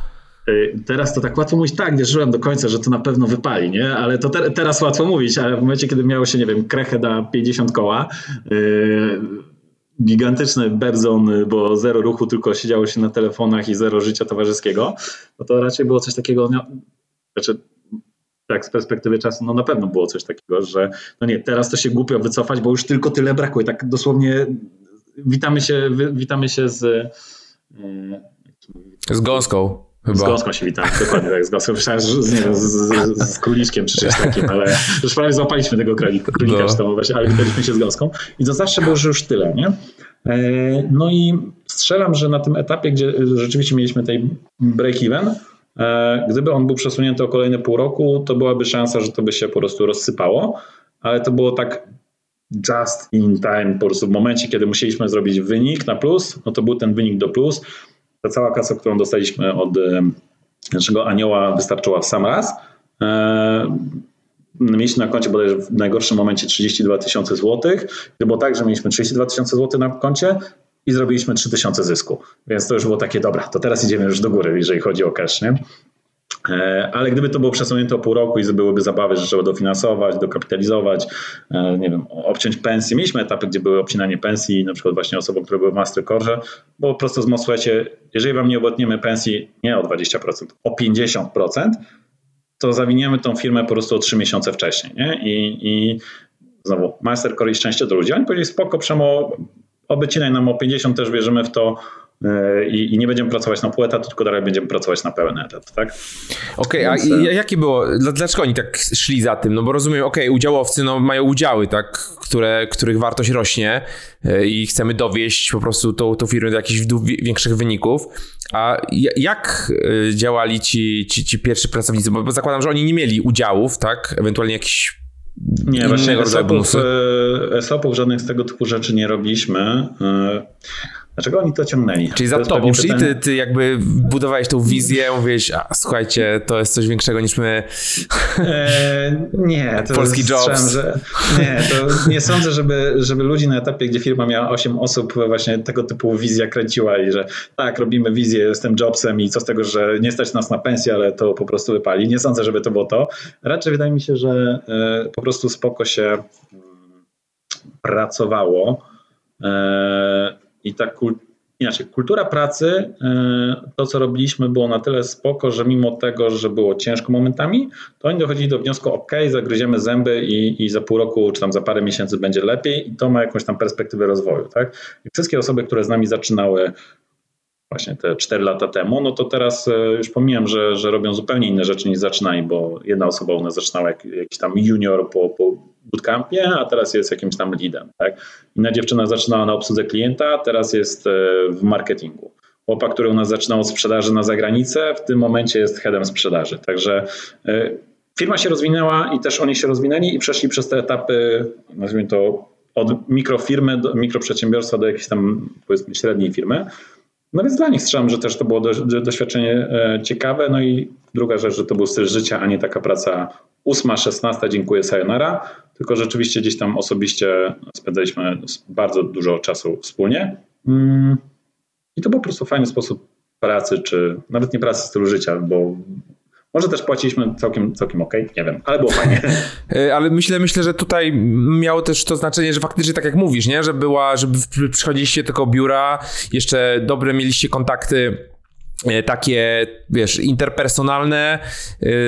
Y, teraz to tak łatwo mówić, tak, wierzyłem do końca, że to na pewno wypali, nie? Ale to te, teraz łatwo mówić, ale w momencie, kiedy miało się, nie wiem, krechę na 50 koła, yy, gigantyczny bebzon, bo zero ruchu, tylko siedziało się na telefonach i zero życia towarzyskiego, no to raczej było coś takiego, no, znaczy tak z perspektywy czasu, no na pewno było coś takiego, że no nie, teraz to się głupio wycofać, bo już tylko tyle brakuje. Tak dosłownie witamy się, witamy się z... Z gąską. Chyba. Z gąską się witamy, dokładnie tak, z gąską. Myślałem, z, nie wiem, z, z, z króliczkiem czy czymś takim, ale już prawie złapaliśmy tego królika, królika no. ale witaliśmy się z gąską. I to zawsze było, że już tyle, nie? E, no i strzelam, że na tym etapie, gdzie rzeczywiście mieliśmy tej break-even, gdyby on był przesunięty o kolejne pół roku, to byłaby szansa, że to by się po prostu rozsypało, ale to było tak just in time, po prostu w momencie, kiedy musieliśmy zrobić wynik na plus, no to był ten wynik do plus. Ta cała kasa, którą dostaliśmy od e, naszego anioła wystarczyła w sam raz. E, mieliśmy na koncie bodajże w najgorszym momencie 32 tysiące złotych. Było tak, że mieliśmy 32 tysiące złotych na koncie, i zrobiliśmy 3000 zysku. Więc to już było takie, dobra, to teraz idziemy już do góry, jeżeli chodzi o cash, nie? E, ale gdyby to było przesunięte o pół roku i byłyby zabawy, że trzeba dofinansować, dokapitalizować, e, nie wiem, obciąć pensji. Mieliśmy etapy, gdzie były obcinanie pensji, na przykład właśnie osobom, które były w Mastercore, bo po prostu z słuchajcie, jeżeli wam nie obotniemy pensji nie o 20%, o 50%, to zawiniemy tą firmę po prostu o 3 miesiące wcześniej. Nie? I, i znowu Mastercore i szczęście do ludzi. Oni powiedzieli, spoko, Przemo, obcinaj nam o 50, też wierzymy w to e, i, i, nie będziemy pracować na pół etatu, tylko dalej będziemy pracować na pełen etat, tak? Okej, okay, a e, jakie było, dlaczego oni tak szli za tym? No bo rozumiem, okej, okay, udziałowcy no, mają udziały, tak, które, których wartość rośnie e, i chcemy dowieść po prostu tą, tą firmę do jakichś większych wyników, a jak działali ci, ci, ci pierwsi pracownicy? Bo zakładam, że oni nie mieli udziałów, tak? Ewentualnie jakiś nie, właśnie ESOP-ów, ESOP-ów żadnych z tego typu rzeczy nie robiliśmy. Dlaczego oni to ciągnęli? Czyli za to tobą szli, ty, ty jakby budowałeś tą wizję, mówiłeś, a słuchajcie, to jest coś większego niż my. E, nie, to Polski Jobs. Że, nie, to nie sądzę, żeby, żeby ludzi na etapie, gdzie firma miała 8 osób, właśnie tego typu wizja kręciła i że tak, robimy wizję z tym Jobsem i co z tego, że nie stać nas na pensję, ale to po prostu wypali. Nie sądzę, żeby to było to. Raczej wydaje mi się, że e, po prostu spoko się mm, pracowało e, i ta kultura inaczej, kultura pracy, e, to co robiliśmy było na tyle spoko, że mimo tego, że było ciężko momentami, to oni dochodzili do wniosku, ok, zagryziemy zęby i, i za pół roku, czy tam za parę miesięcy będzie lepiej i to ma jakąś tam perspektywę rozwoju, tak? I wszystkie osoby, które z nami zaczynały właśnie te 4 lata temu, no to teraz e, już pomijam, że, że robią zupełnie inne rzeczy niż zaczynali, bo jedna osoba u nas zaczynała jak, jakiś tam junior po, po bootcampie, a teraz jest jakimś tam leadem. Tak? Inna dziewczyna zaczynała na obsłudze klienta, teraz jest e, w marketingu. Chłopak, który u nas zaczynał od sprzedaży na zagranicę, w tym momencie jest headem sprzedaży. Także e, firma się rozwinęła i też oni się rozwinęli i przeszli przez te etapy, nazwijmy to od mikrofirmy, do mikroprzedsiębiorstwa do jakiejś tam powiedzmy średniej firmy. No więc dla nich strzelam, że też to było doświadczenie e, ciekawe. No i druga rzecz, że to był styl życia, a nie taka praca ósma, szesnasta, dziękuję, sayonara, tylko rzeczywiście gdzieś tam osobiście spędzaliśmy bardzo dużo czasu wspólnie. Mm. I to był po prostu fajny sposób pracy, czy nawet nie pracy stylu życia, bo może też płaciliśmy całkiem, całkiem ok, nie wiem, ale było fajnie. E, ale myślę, myślę, że tutaj miało też to znaczenie, że faktycznie tak jak mówisz, nie? że była, że przychodziliście tylko biura, jeszcze dobre mieliście kontakty e, takie, wiesz, interpersonalne,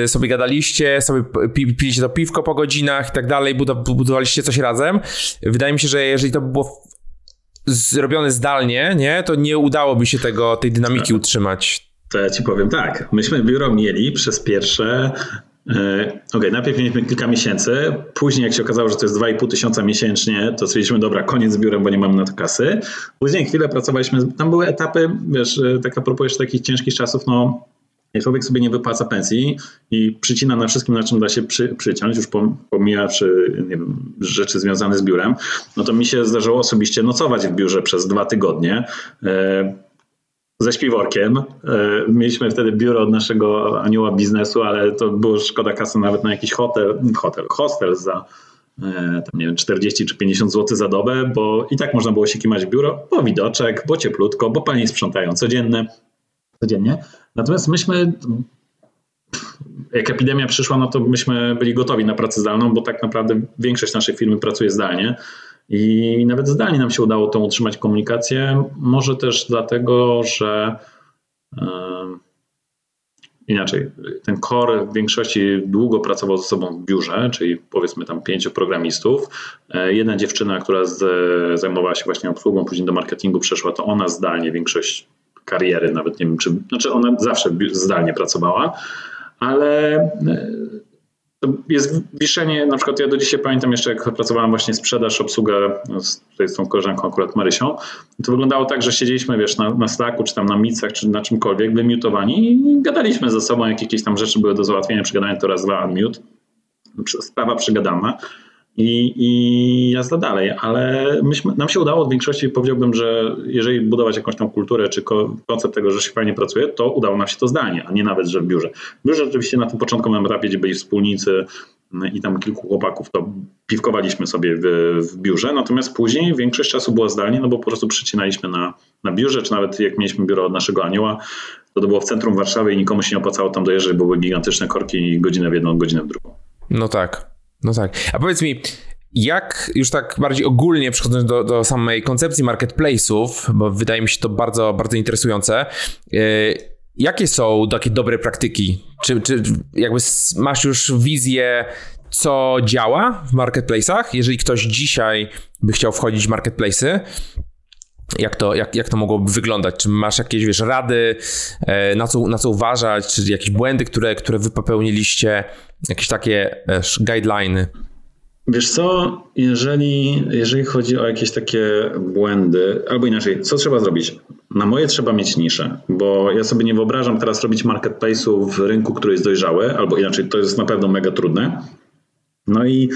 e, sobie gadaliście, sobie piliście to piwko po godzinach i tak dalej, budowaliście coś razem. Wydaje mi się, że jeżeli to było zrobione zdalnie, nie, to nie udałoby się tego, tej dynamiki tak. utrzymać. To ja ci powiem tak. Myśmy biuro mieli przez pierwsze e, Okej, okay, najpierw mieliśmy kilka miesięcy, później jak się okazało, że to jest 2,5 tysiąca miesięcznie, to stwierdziliśmy, dobra, koniec z biurem, bo nie mamy na to kasy. Później chwilę pracowaliśmy, tam były etapy, wiesz, e, tak a propos jeszcze takich ciężkich czasów, no człowiek sobie nie wypłaca pensji i przycina na wszystkim, na czym da się przy, przyciąć, już pomijawszy nie wiem, rzeczy związane z biurem, no to mi się zdarzyło osobiście nocować w biurze przez dwa tygodnie. Ze śpiworkiem. E, mieliśmy wtedy biuro od naszego anioła biznesu, ale to było szkoda kasy nawet na jakiś hotel, hotel hostel za e, tam nie wiem, 40 czy 50 zł za dobę, bo i tak można było się kimać w biuro, bo widoczek, bo cieplutko, bo pani sprzątają codziennie. codziennie. Natomiast myśmy, jak epidemia przyszła, no to myśmy byli gotowi na pracę zdalną, bo tak naprawdę większość naszej firmy pracuje zdalnie. I nawet zdalnie nam się udało tą utrzymać komunikację. Może też dlatego, że inaczej, ten core w większości długo pracował ze sobą w biurze, czyli powiedzmy tam pięciu programistów. E, jedna dziewczyna, która z, zajmowała się właśnie obsługą, później do marketingu przeszła, to ona zdalnie większość kariery, nawet nie wiem czy, znaczy ona zawsze zdalnie pracowała, ale e, to jest wiszenie, na przykład ja do dzisiaj pamiętam jeszcze, jak pracowałem właśnie sprzedaż, obsługę no, z, tutaj z tą koleżanką akurat Marysią, to wyglądało tak, że siedzieliśmy, wiesz, na, na Slacku, czy tam na Micach, czy na czymkolwiek, wymiutowani i gadaliśmy ze sobą, jak jakieś tam rzeczy były do załatwienia, przegadania to raz, dwa, unmute, sprawa przegadana i, i jazda dalej, ale myśmy, nam się udało w większości, powiedziałbym, że jeżeli budować jakąś tam kulturę czy koncept tego, że się fajnie pracuje, to udało nam się to zdalnie, a nie nawet, że w biurze. W biurze oczywiście na tym początkowym etapie, gdzie byli wspólnicy i tam kilku chłopaków, to piwkowaliśmy sobie w, w biurze, natomiast później większość czasu była zdalnie, no bo po prostu przycinaliśmy na, na biurze, czy nawet jak mieliśmy biuro od naszego anioła, to to było w centrum Warszawy i nikomu się nie opłacało tam dojeżdżać, bo były gigantyczne korki i godzinę w jedną, godzinę w drugą. No tak. No tak. A powiedz mi, jak już tak bardziej ogólnie przechodząc do, do samej koncepcji marketplace'ów, bo wydaje mi się to bardzo, bardzo interesujące, yy, jakie są takie dobre praktyki? Czy, czy jakby masz już wizję, co działa w marketplace'ach? Jeżeli ktoś dzisiaj by chciał wchodzić w marketplace'y, jak to, jak, jak to mogłoby wyglądać? Czy masz jakieś wiesz, rady, e, na co, na co uważać, czy jakieś błędy, które, które wy popełniliście, jakieś takie guideliny? Wiesz co, jeżeli, jeżeli chodzi o jakieś takie błędy, albo inaczej, co trzeba zrobić? Na moje trzeba mieć niszę, bo ja sobie nie wyobrażam teraz robić marketplace'u w rynku, który jest dojrzały, albo inaczej, to jest na pewno mega trudne. No i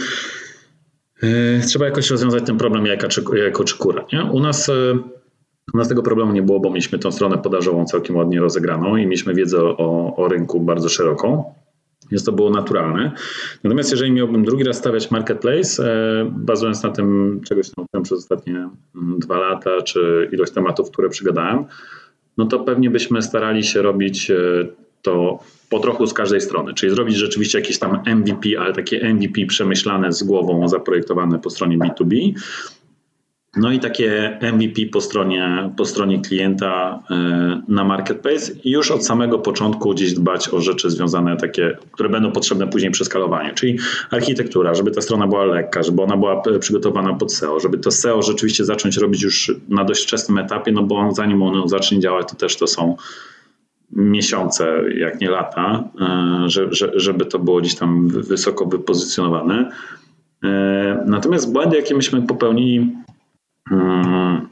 trzeba jakoś rozwiązać ten problem jajka czy, jajko czy kura. Nie? U nas yy, U nas tego problemu nie było, bo mieliśmy tą stronę podażową całkiem ładnie rozegraną i mieliśmy wiedzę o, o rynku bardzo szeroką. Więc to było naturalne. Natomiast jeżeli miałbym drugi raz stawiać marketplace, e, bazując na tym, czegoś nauczyłem przez ostatnie mm, dwa lata, czy ilość tematów, które przygadałem, no to pewnie byśmy starali się robić e, to po trochu z każdej strony, czyli zrobić rzeczywiście jakieś tam MVP, ale takie MVP przemyślane z głową, zaprojektowane po stronie B2B, no i takie MVP po stronie, po stronie klienta e, na marketplace. I już od samego początku gdzieś dbać o rzeczy związane takie, które będą potrzebne później przy skalowaniu, czyli architektura, żeby ta strona była lekka, żeby ona była przygotowana pod SEO, żeby to SEO rzeczywiście zacząć robić już na dość wczesnym etapie, no bo zanim ono zacznie działać, to też to są miesiące, jak nie lata, e, żeby to było gdzieś tam wysoko wypozycjonowane. E, natomiast błędy, jakie myśmy popełnili Mm,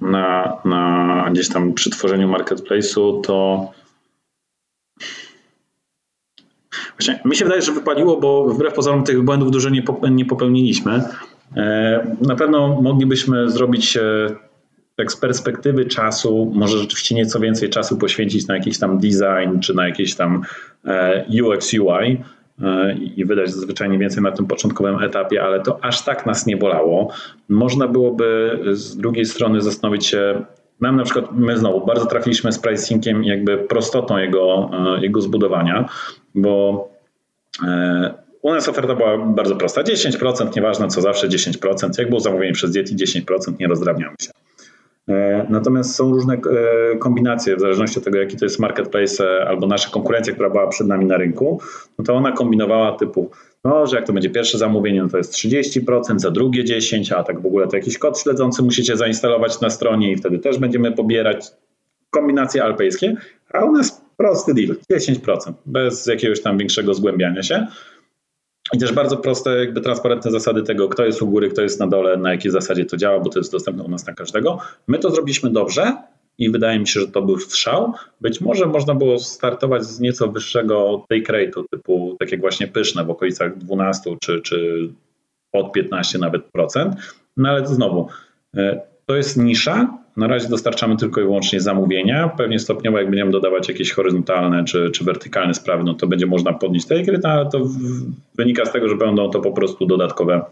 na, na gdzieś tam przy tworzeniu marketplace'u, to Właśnie, mi się wydaje, że wypaliło, bo wbrew pozorom tych błędów dużo nie, popełniliśmy. E, na pewno moglibyśmy zrobić tak z perspektywy czasu, może rzeczywiście nieco więcej czasu poświęcić na jakiś tam design, czy na jakieś tam e, UX, UI, E, i wydać zazwyczaj więcej na tym początkowym etapie, ale to aż tak nas nie bolało. Można byłoby z drugiej strony zastanowić się, nam na przykład, my znowu bardzo trafiliśmy z pricingiem jakby prostotą jego, e, jego zbudowania, bo u nas oferta była bardzo prosta. 10%, nieważne co zawsze 10%. Jak było zamówienie przez Yeti, 10%, nie rozdrabniamy się. E, natomiast są różne e, kombinacje, w zależności od tego, jaki to jest marketplace e, albo nasza konkurencja, która była przed nami na rynku, no to ona kombinowała typu, no, że jak to będzie pierwsze zamówienie, no to jest 30%, za drugie 10%, a tak w ogóle to jakiś kod śledzący musicie zainstalować na stronie i wtedy też będziemy pobierać kombinacje alpejskie, a u nas prosty deal, 10%, bez jakiegoś tam większego zgłębiania się. I też bardzo proste, jakby transparentne zasady tego, kto jest u góry, kto jest na dole, na jakiej zasadzie to działa, bo to jest dostępne u nas na każdego. My to zrobiliśmy dobrze i wydaje mi się, że to był strzał. Być może można było startować z nieco wyższego take rate'u, typu takie właśnie pyszne w okolicach 12 czy, czy pod 15 nawet procent. No ale to znowu, e, to jest nisza, na razie dostarczamy tylko i wyłącznie zamówienia. Pewnie stopniowo, jak będziemy dodawać jakieś horyzontalne czy, czy wertykalne sprawy, no to będzie można podnieść tej gry, no ale to wynika z tego, że będą to po prostu dodatkowe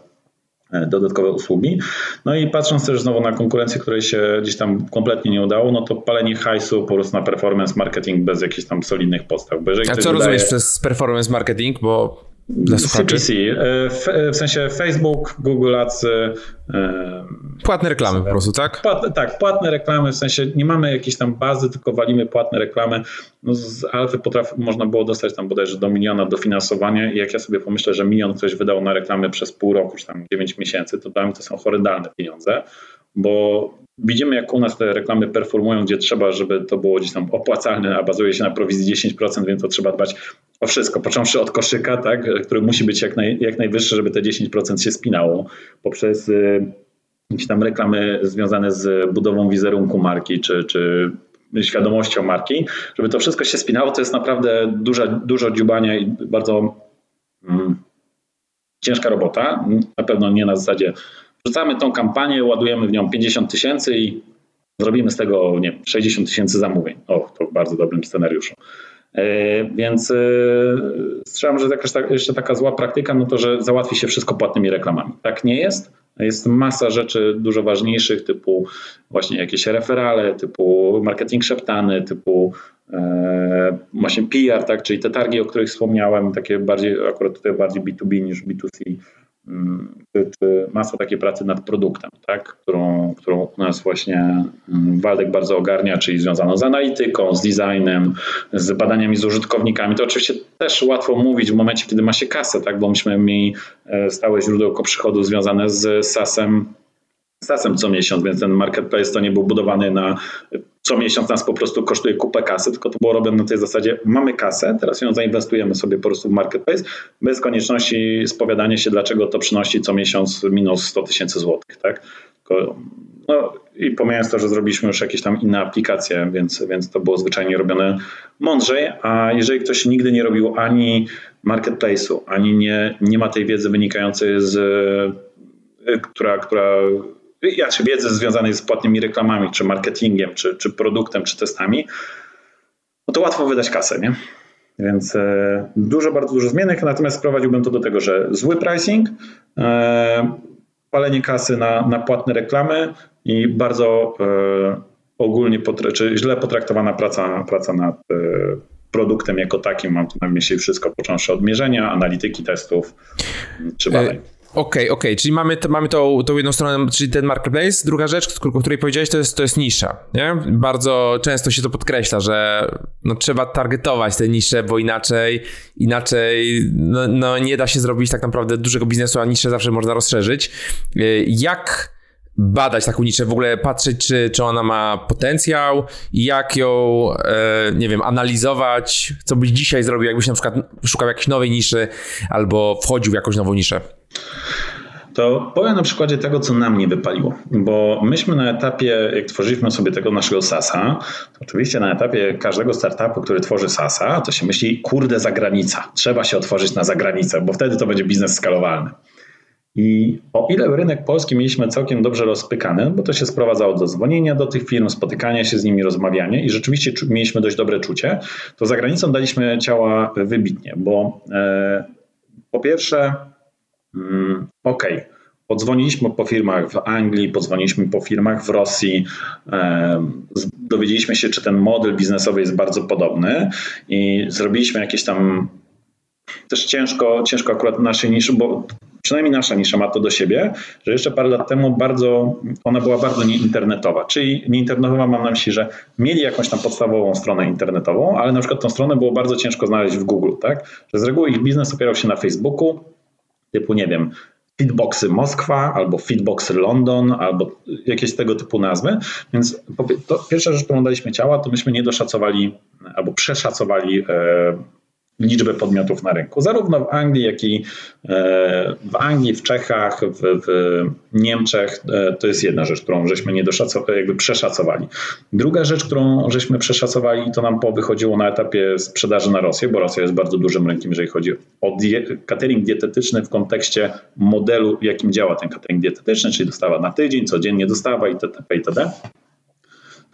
e, dodatkowe usługi. No i patrząc też znowu na konkurencję, której się gdzieś tam kompletnie nie udało, no to palenie hajsu po prostu na performance marketing bez jakichś tam solidnych podstaw. A co rozumiesz przez performance marketing? Bo dla CPC, e, w, e, w, sensie Facebook, Google Ads. E, płatne reklamy po prostu, tak? Tak, płatne reklamy, w sensie nie mamy jakiejś tam bazy, tylko walimy płatne reklamy. No z Alfy można było dostać tam bodajże do miliona dofinansowania i jak ja sobie pomyślę, że milion ktoś wydał na reklamy przez pół roku, czy tam 9 miesięcy, to dla mnie to są horrendalne pieniądze, bo Widzimy, jak u nas te reklamy performują, gdzie trzeba, żeby to było gdzieś tam opłacalne, a bazuje się na prowizji 10%, więc to trzeba dbać o wszystko, począwszy od koszyka, tak, który musi być jak, naj, jak najwyższy, żeby te 10% się spinało, poprzez y, jakieś tam reklamy związane z budową wizerunku marki, czy, czy świadomością marki, żeby to wszystko się spinało, to jest naprawdę duża, dużo dziubania i bardzo mm, ciężka robota. Na pewno nie na zasadzie Rzucamy tą kampanię, ładujemy w nią 50 tysięcy i zrobimy z tego nie 60 tysięcy zamówień. O, to w bardzo dobrym scenariuszu. E, więc e, strzelam, że jakaś jeszcze taka zła praktyka, no to, że załatwi się wszystko płatnymi reklamami. Tak nie jest. Jest masa rzeczy dużo ważniejszych, typu właśnie jakieś referale, typu marketing szeptany, typu e, właśnie PR, tak, czyli te targi, o których wspomniałem, takie bardziej, akurat tutaj bardziej B2B niż B2C, czy, czy masa takiej pracy nad produktem, tak? którą, którą u nas właśnie mm, Waldek bardzo ogarnia, czyli związaną z analityką, z designem, z badaniami z użytkownikami. To oczywiście też łatwo mówić w momencie, kiedy ma się kasę, tak? bo myśmy mieli e, stałe źródełko przychodu związane z SAS-em SAS-em co miesiąc, więc ten marketplace to nie był budowany na co miesiąc nas po prostu kosztuje kupę kasy, tylko to było robione na tej zasadzie, mamy kasę, teraz ją zainwestujemy sobie po prostu w marketplace, bez konieczności spowiadania się, dlaczego to przynosi co miesiąc minus 100 tysięcy złotych, tak? No i pomijając to, że zrobiliśmy już jakieś tam inne aplikacje, więc, więc to było zwyczajnie robione mądrzej, a jeżeli ktoś nigdy nie robił ani marketplace'u, ani nie, nie ma tej wiedzy wynikającej z, która, która czy wiedzy związanej z płatnymi reklamami, czy marketingiem, czy, czy produktem, czy testami, no to łatwo wydać kasę, nie? Więc e, dużo, bardzo dużo zmiennych, natomiast sprowadziłbym to do tego, że zły pricing, e, palenie kasy na, na płatne reklamy i bardzo e, ogólnie, czy źle potraktowana praca, praca nad produktem jako takim. Mam tu na myśli wszystko, począwszy od mierzenia, analityki testów czy badań. Okej, okay, okej, okay. czyli mamy, to, mamy tą, tą jedną stronę, czyli ten marketplace. Druga rzecz, o której powiedziałeś, to jest, to jest nisza. Nie? Bardzo często się to podkreśla, że no, trzeba targetować te nisze, bo inaczej, inaczej no, no, nie da się zrobić tak naprawdę dużego biznesu, a niszę zawsze można rozszerzyć. E, jak badać taką niszę, w ogóle patrzeć, czy, czy ona ma potencjał i jak ją, e, nie wiem, analizować, co byś dzisiaj zrobił, jakbyś na przykład szukał jakiejś nowej niszy albo wchodził w jakąś nową niszę? To powiem na przykładzie tego, co nam nie wypaliło, bo myśmy na etapie, jak tworzyliśmy sobie tego naszego SASa, oczywiście na etapie każdego startupu, który tworzy SASa, to się myśli, kurde, zagranica, trzeba się otworzyć na zagranicę, bo wtedy to będzie biznes skalowalny. I o ile rynek polski mieliśmy całkiem dobrze rozpykany, bo to się sprowadzało do dzwonienia do tych firm, spotykania się z nimi, rozmawiania i rzeczywiście mieliśmy dość dobre czucie, to za granicą daliśmy ciała wybitnie, bo e, po pierwsze, mm, okej, okay, Podzwoniliśmy po firmach w Anglii, podzwoniliśmy po firmach w Rosji, e, dowiedzieliśmy się, czy ten model biznesowy jest bardzo podobny i zrobiliśmy jakieś tam też ciężko, ciężko akurat naszej niszy, bo przynajmniej nasza nisza ma to do siebie, że jeszcze parę lat temu bardzo, ona była bardzo nieinternetowa. Czyli nieinternetowa mam na myśli, że mieli jakąś tam podstawową stronę internetową, ale na przykład tą stronę było bardzo ciężko znaleźć w Google, tak? Że z reguły ich biznes opierał się na Facebooku, typu nie wiem, Fitboxy Moskwa, albo Fitboxy London, albo jakieś tego typu nazwy. Więc pierwsza rzecz, którą daliśmy ciała, to myśmy nie doszacowali albo przeszacowali e, liczbę podmiotów na rynku. Zarówno w Anglii, jak i e, w Anglii, w Czechach, w, w Niemczech. E, to jest jedna rzecz, którą żeśmy nie doszacowali, jakby przeszacowali. Druga rzecz, którą żeśmy przeszacowali, to nam wychodziło na etapie sprzedaży na Rosję, bo Rosja jest bardzo dużym rynkiem, jeżeli chodzi o die catering dietetyczny w kontekście modelu, jakim działa ten catering dietetyczny, czyli dostawa na tydzień, codziennie dostawa itd. itd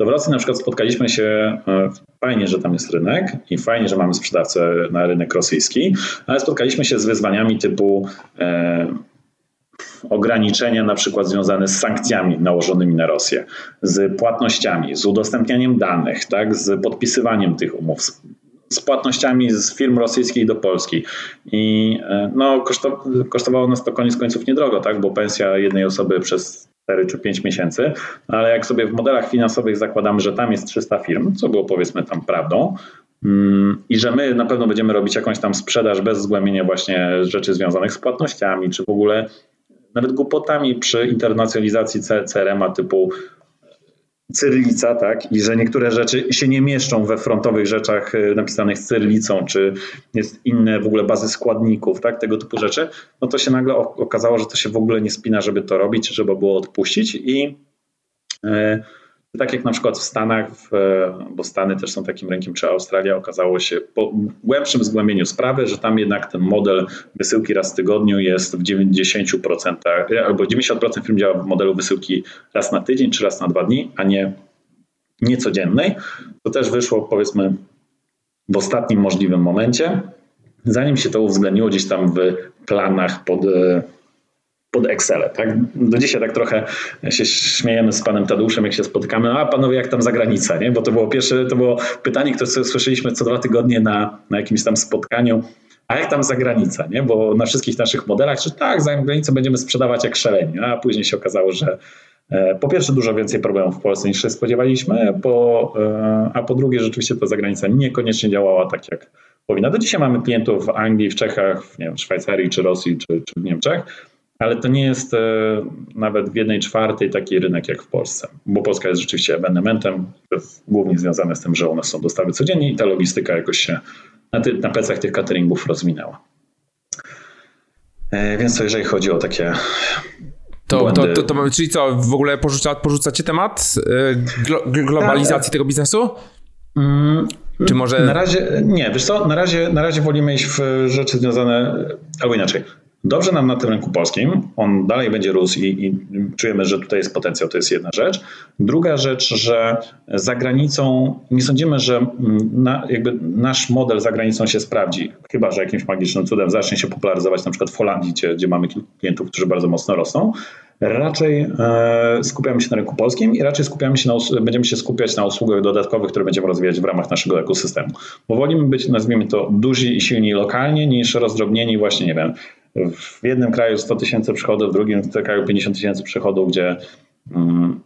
to w Rosji na przykład spotkaliśmy się, e, fajnie, że tam jest rynek i fajnie, że mamy sprzedawcę na rynek rosyjski, ale spotkaliśmy się z wyzwaniami typu e, ograniczenia na przykład związane z sankcjami nałożonymi na Rosję, z płatnościami, z udostępnianiem danych, tak, z podpisywaniem tych umów, z, z płatnościami z firm rosyjskich do Polski. I e, no, kosztowało nas to koniec końców niedrogo, tak, bo pensja jednej osoby przez 4 czy 5 miesięcy, ale jak sobie w modelach finansowych zakładamy, że tam jest 300 firm, co było powiedzmy tam prawdą, mm, i że my na pewno będziemy robić jakąś tam sprzedaż bez zgłębienia właśnie rzeczy związanych z płatnościami, czy w ogóle nawet głupotami przy internacjonalizacji CRM-a typu cyrylica, tak, i że niektóre rzeczy się nie mieszczą we frontowych rzeczach y, napisanych cyrylicą, czy jest inne w ogóle bazy składników, tak, tego typu rzeczy, no to się nagle okazało, że to się w ogóle nie spina, żeby to robić, żeby było odpuścić i yy, tak jak na przykład w Stanach, bo Stany też są takim rynkiem, czy Australia, okazało się po głębszym zgłębieniu sprawy, że tam jednak ten model wysyłki raz w tygodniu jest w 90%, albo 90% firm działa w modelu wysyłki raz na tydzień, czy raz na dwa dni, a nie, nie codziennej. To też wyszło powiedzmy w ostatnim możliwym momencie, zanim się to uwzględniło gdzieś tam w planach pod pod Excel. Tak? Do dzisiaj tak trochę się śmiejemy z panem Tadeuszem, jak się spotykamy, a panowie jak tam za granicę, nie? Bo to było pierwsze, to było pytanie, które słyszeliśmy co dwa tygodnie na, na jakimś tam spotkaniu, a jak tam za granicę, nie? Bo na wszystkich naszych modelach, że tak, za granicę będziemy sprzedawać jak szaleni, a później się okazało, że e, po pierwsze dużo więcej problemów w Polsce niż się spodziewaliśmy, po, e, a po drugie rzeczywiście ta zagranica niekoniecznie działała tak jak powinna. Do dzisiaj mamy klientów w Anglii, w Czechach, w, nie wiem, w Szwajcarii, czy Rosji, czy, czy w Niemczech, ale to nie jest e, nawet w jednej czwartej taki rynek jak w Polsce, bo Polska jest rzeczywiście ewenementem, głównie związane z tym, że one są dostawy codziennie i ta logistyka jakoś się na, ty, na plecach tych cateringów rozwinęła. E, więc to jeżeli chodzi o takie to, to, to, to, czyli co, w ogóle porzuca, porzucacie temat e, glo, globalizacji tak. tego biznesu? Mm, Czy może... Na razie, nie, wiesz co, na razie, na razie wolimy iść w rzeczy związane, albo inaczej, dobrze nam na tym rynku polskim, on dalej będzie rósł i, i, czujemy, że tutaj jest potencjał, to jest jedna rzecz. Druga rzecz, że za granicą nie sądzimy, że mm, na, jakby nasz model za granicą się sprawdzi, chyba że jakimś magicznym cudem zacznie się popularyzować na przykład w Holandii, gdzie, gdzie mamy kilku klientów, którzy bardzo mocno rosną. Raczej e, skupiamy się na rynku polskim i raczej skupiamy się na, będziemy się skupiać na usługach dodatkowych, które będziemy rozwijać w ramach naszego ekosystemu. Bo wolimy być, nazwijmy to, duzi i silni lokalnie, niż rozdrobnieni właśnie, nie wiem, w jednym kraju 100 tysięcy przychodów, w drugim kraju 50 tysięcy przychodów, gdzie mm,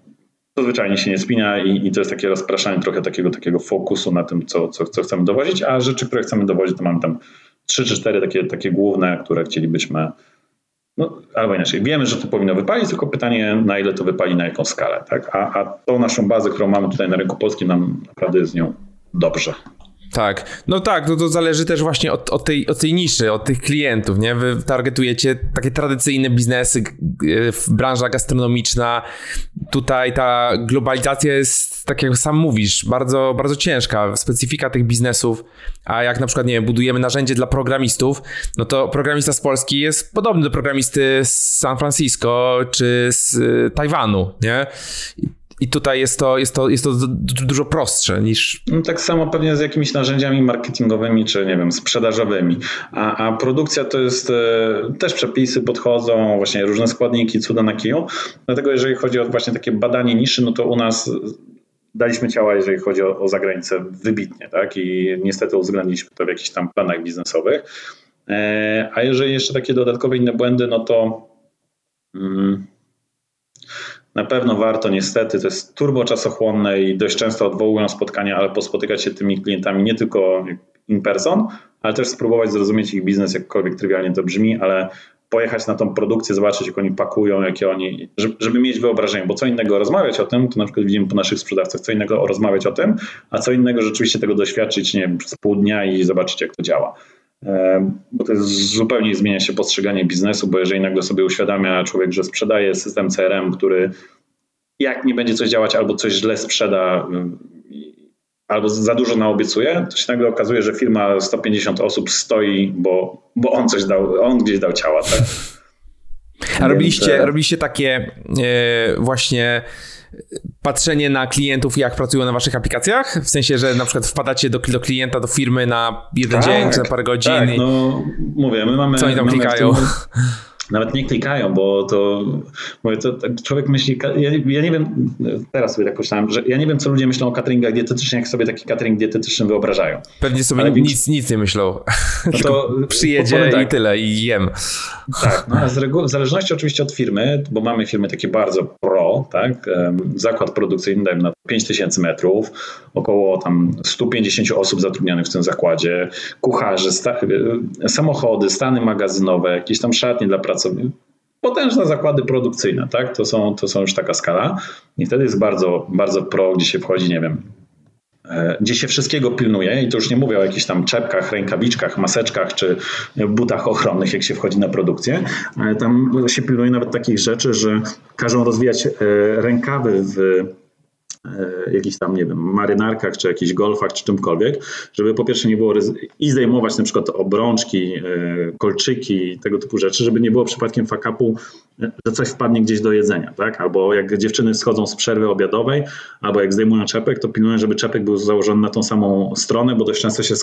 to zwyczajnie się nie spina i, i, to jest takie rozpraszanie trochę takiego, takiego fokusu na tym, co, co, co chcemy dowozić, a rzeczy, które chcemy dowozić, to mamy tam trzy czy cztery takie, takie główne, które chcielibyśmy no, albo inaczej, wiemy, że to powinno wypalić, tylko pytanie, na ile to wypali, na jaką skalę. Tak? A, a tą naszą bazę, którą mamy tutaj na rynku polskim, nam naprawdę jest z nią dobrze. Tak, no tak, no to zależy też właśnie od, od, tej, od tej niszy, od tych klientów, nie? Wy targetujecie takie tradycyjne biznesy, branża gastronomiczna. Tutaj ta globalizacja jest, tak jak sam mówisz, bardzo, bardzo ciężka. Specyfika tych biznesów, a jak na przykład, nie wiem, budujemy narzędzie dla programistów, no to programista z Polski jest podobny do programisty z San Francisco czy z Tajwanu, nie? I tutaj jest to, jest to, jest to dużo prostsze niż. No tak samo pewnie z jakimiś narzędziami marketingowymi czy nie wiem, sprzedażowymi. A, a produkcja to jest e, też przepisy podchodzą, właśnie różne składniki, cuda na kiju. Dlatego jeżeli chodzi o właśnie takie badanie niszy, no to u nas daliśmy ciała, jeżeli chodzi o, o zagranicę, wybitnie, tak? I niestety uwzględniliśmy to w jakichś tam planach biznesowych. E, a jeżeli jeszcze takie dodatkowe inne błędy, no to. Mm, na pewno warto niestety, to jest turbo czasochłonne i dość często odwołują spotkania, ale pospotykać się tymi klientami nie tylko in person, ale też spróbować zrozumieć ich biznes, jakkolwiek trywialnie to brzmi, ale pojechać na tą produkcję, zobaczyć jak oni pakują, jakie oni, żeby, mieć wyobrażenie, bo co innego rozmawiać o tym, to na przykład widzimy po naszych sprzedawcach, co innego rozmawiać o tym, a co innego rzeczywiście tego doświadczyć, nie wiem, przez pół dnia i zobaczyć jak to działa bo to jest, zupełnie zmienia się postrzeganie biznesu, bo jeżeli nagle sobie uświadamia człowiek, że sprzedaje system CRM, który jak nie będzie coś działać albo coś źle sprzeda, albo za dużo naobiecuje, to się nagle okazuje, że firma 150 osób stoi, bo, bo on coś dał, on gdzieś dał ciała. Tak? A robiliście, e, robiliście takie e, właśnie patrzenie na klientów, jak pracują na waszych aplikacjach? W sensie, że na przykład wpadacie do, do klienta, do firmy na jeden tak, dzień, czy na parę godzin? Tak, no mówię, my mamy... Co oni tam klikają? nawet nie klikają, bo to, mówię, to tak człowiek myśli, ja, ja, nie wiem, teraz sobie tak myślałem, że ja nie wiem, co ludzie myślą o cateringach dietetycznych, jak sobie taki catering dietetyczny wyobrażają. Pewnie sobie Ale nic, nic nie myślą. No to przyjedzie tak. i tyle, i jem. Tak, no a z w zależności oczywiście od firmy, bo mamy firmy takie bardzo pro, tak, zakład produkcyjny, dajmy na 5000 metrów, około tam 150 osób zatrudnionych w tym zakładzie, kucharze, sta samochody, stany magazynowe, jakieś tam szatnie dla pracowników. Potężne zakłady produkcyjne, tak? To są, to są już taka skala. I wtedy jest bardzo, bardzo pro, gdzie się wchodzi, nie wiem, e, gdzie się wszystkiego pilnuje i to już nie mówię o jakichś tam czepkach, rękawiczkach, maseczkach czy butach ochronnych, jak się wchodzi na produkcję. Tam się pilnuje nawet takich rzeczy, że każą rozwijać e, rękawy w jakichś tam, nie wiem, marynarkach, czy jakichś golfach, czy czymkolwiek, żeby po pierwsze nie było i zdejmować na przykład obrączki, e, kolczyki, tego typu rzeczy, żeby nie było przypadkiem fakapu, e, że coś wpadnie gdzieś do jedzenia, tak? Albo jak dziewczyny schodzą z przerwy obiadowej, albo jak zdejmują czepek, to pilnują, żeby czepek był założony na tą samą stronę, bo dość często się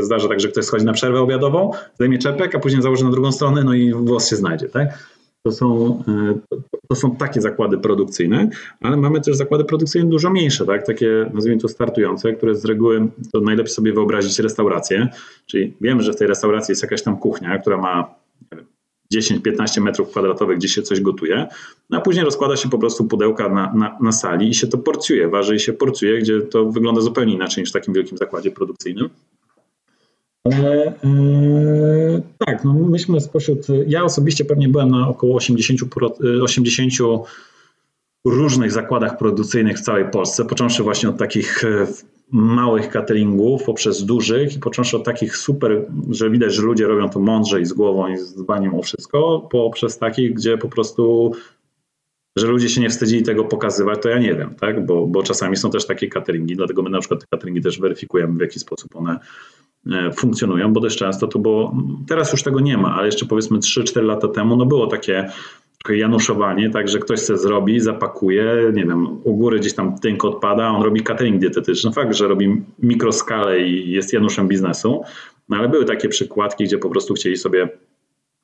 zdarza tak, że ktoś schodzi na przerwę obiadową, zdejmie czepek, a później założy na drugą stronę, no i włos się znajdzie, tak? To są, e, to są takie zakłady produkcyjne, ale mamy też zakłady produkcyjne dużo mniejsze, tak? takie nazwijmy to startujące, które z reguły to najlepiej sobie wyobrazić restaurację, czyli wiemy, że w tej restauracji jest jakaś tam kuchnia, która ma 10-15 metrów kwadratowych, gdzie się coś gotuje, no a później rozkłada się po prostu pudełka na, na, na sali i się to porcjuje, waży i się porcjuje, gdzie to wygląda zupełnie inaczej niż w takim wielkim zakładzie produkcyjnym. E, tak, no myśmy spośród, ja osobiście pewnie byłem na około 80, 80 różnych zakładach produkcyjnych w całej Polsce, począwszy właśnie od takich e, małych cateringów, poprzez dużych i począwszy od takich super, że widać, że ludzie robią to mądrze i z głową i z dbaniem o wszystko, poprzez takich, gdzie po prostu że ludzie się nie wstydzili tego pokazywać, to ja nie wiem, tak? Bo, bo czasami są też takie cateringi, dlatego my na przykład te cateringi też weryfikujemy, w jaki sposób one funkcjonują, bo dość często to było, teraz już tego nie ma, ale jeszcze powiedzmy 3-4 lata temu, no było takie januszowanie, tak, że ktoś se zrobi, zapakuje, nie wiem, u góry gdzieś tam tynk odpada, on robi catering dietetyczny. Fakt, że robi mikroskalę i jest Januszem biznesu, no ale były takie przykładki, gdzie po prostu chcieli sobie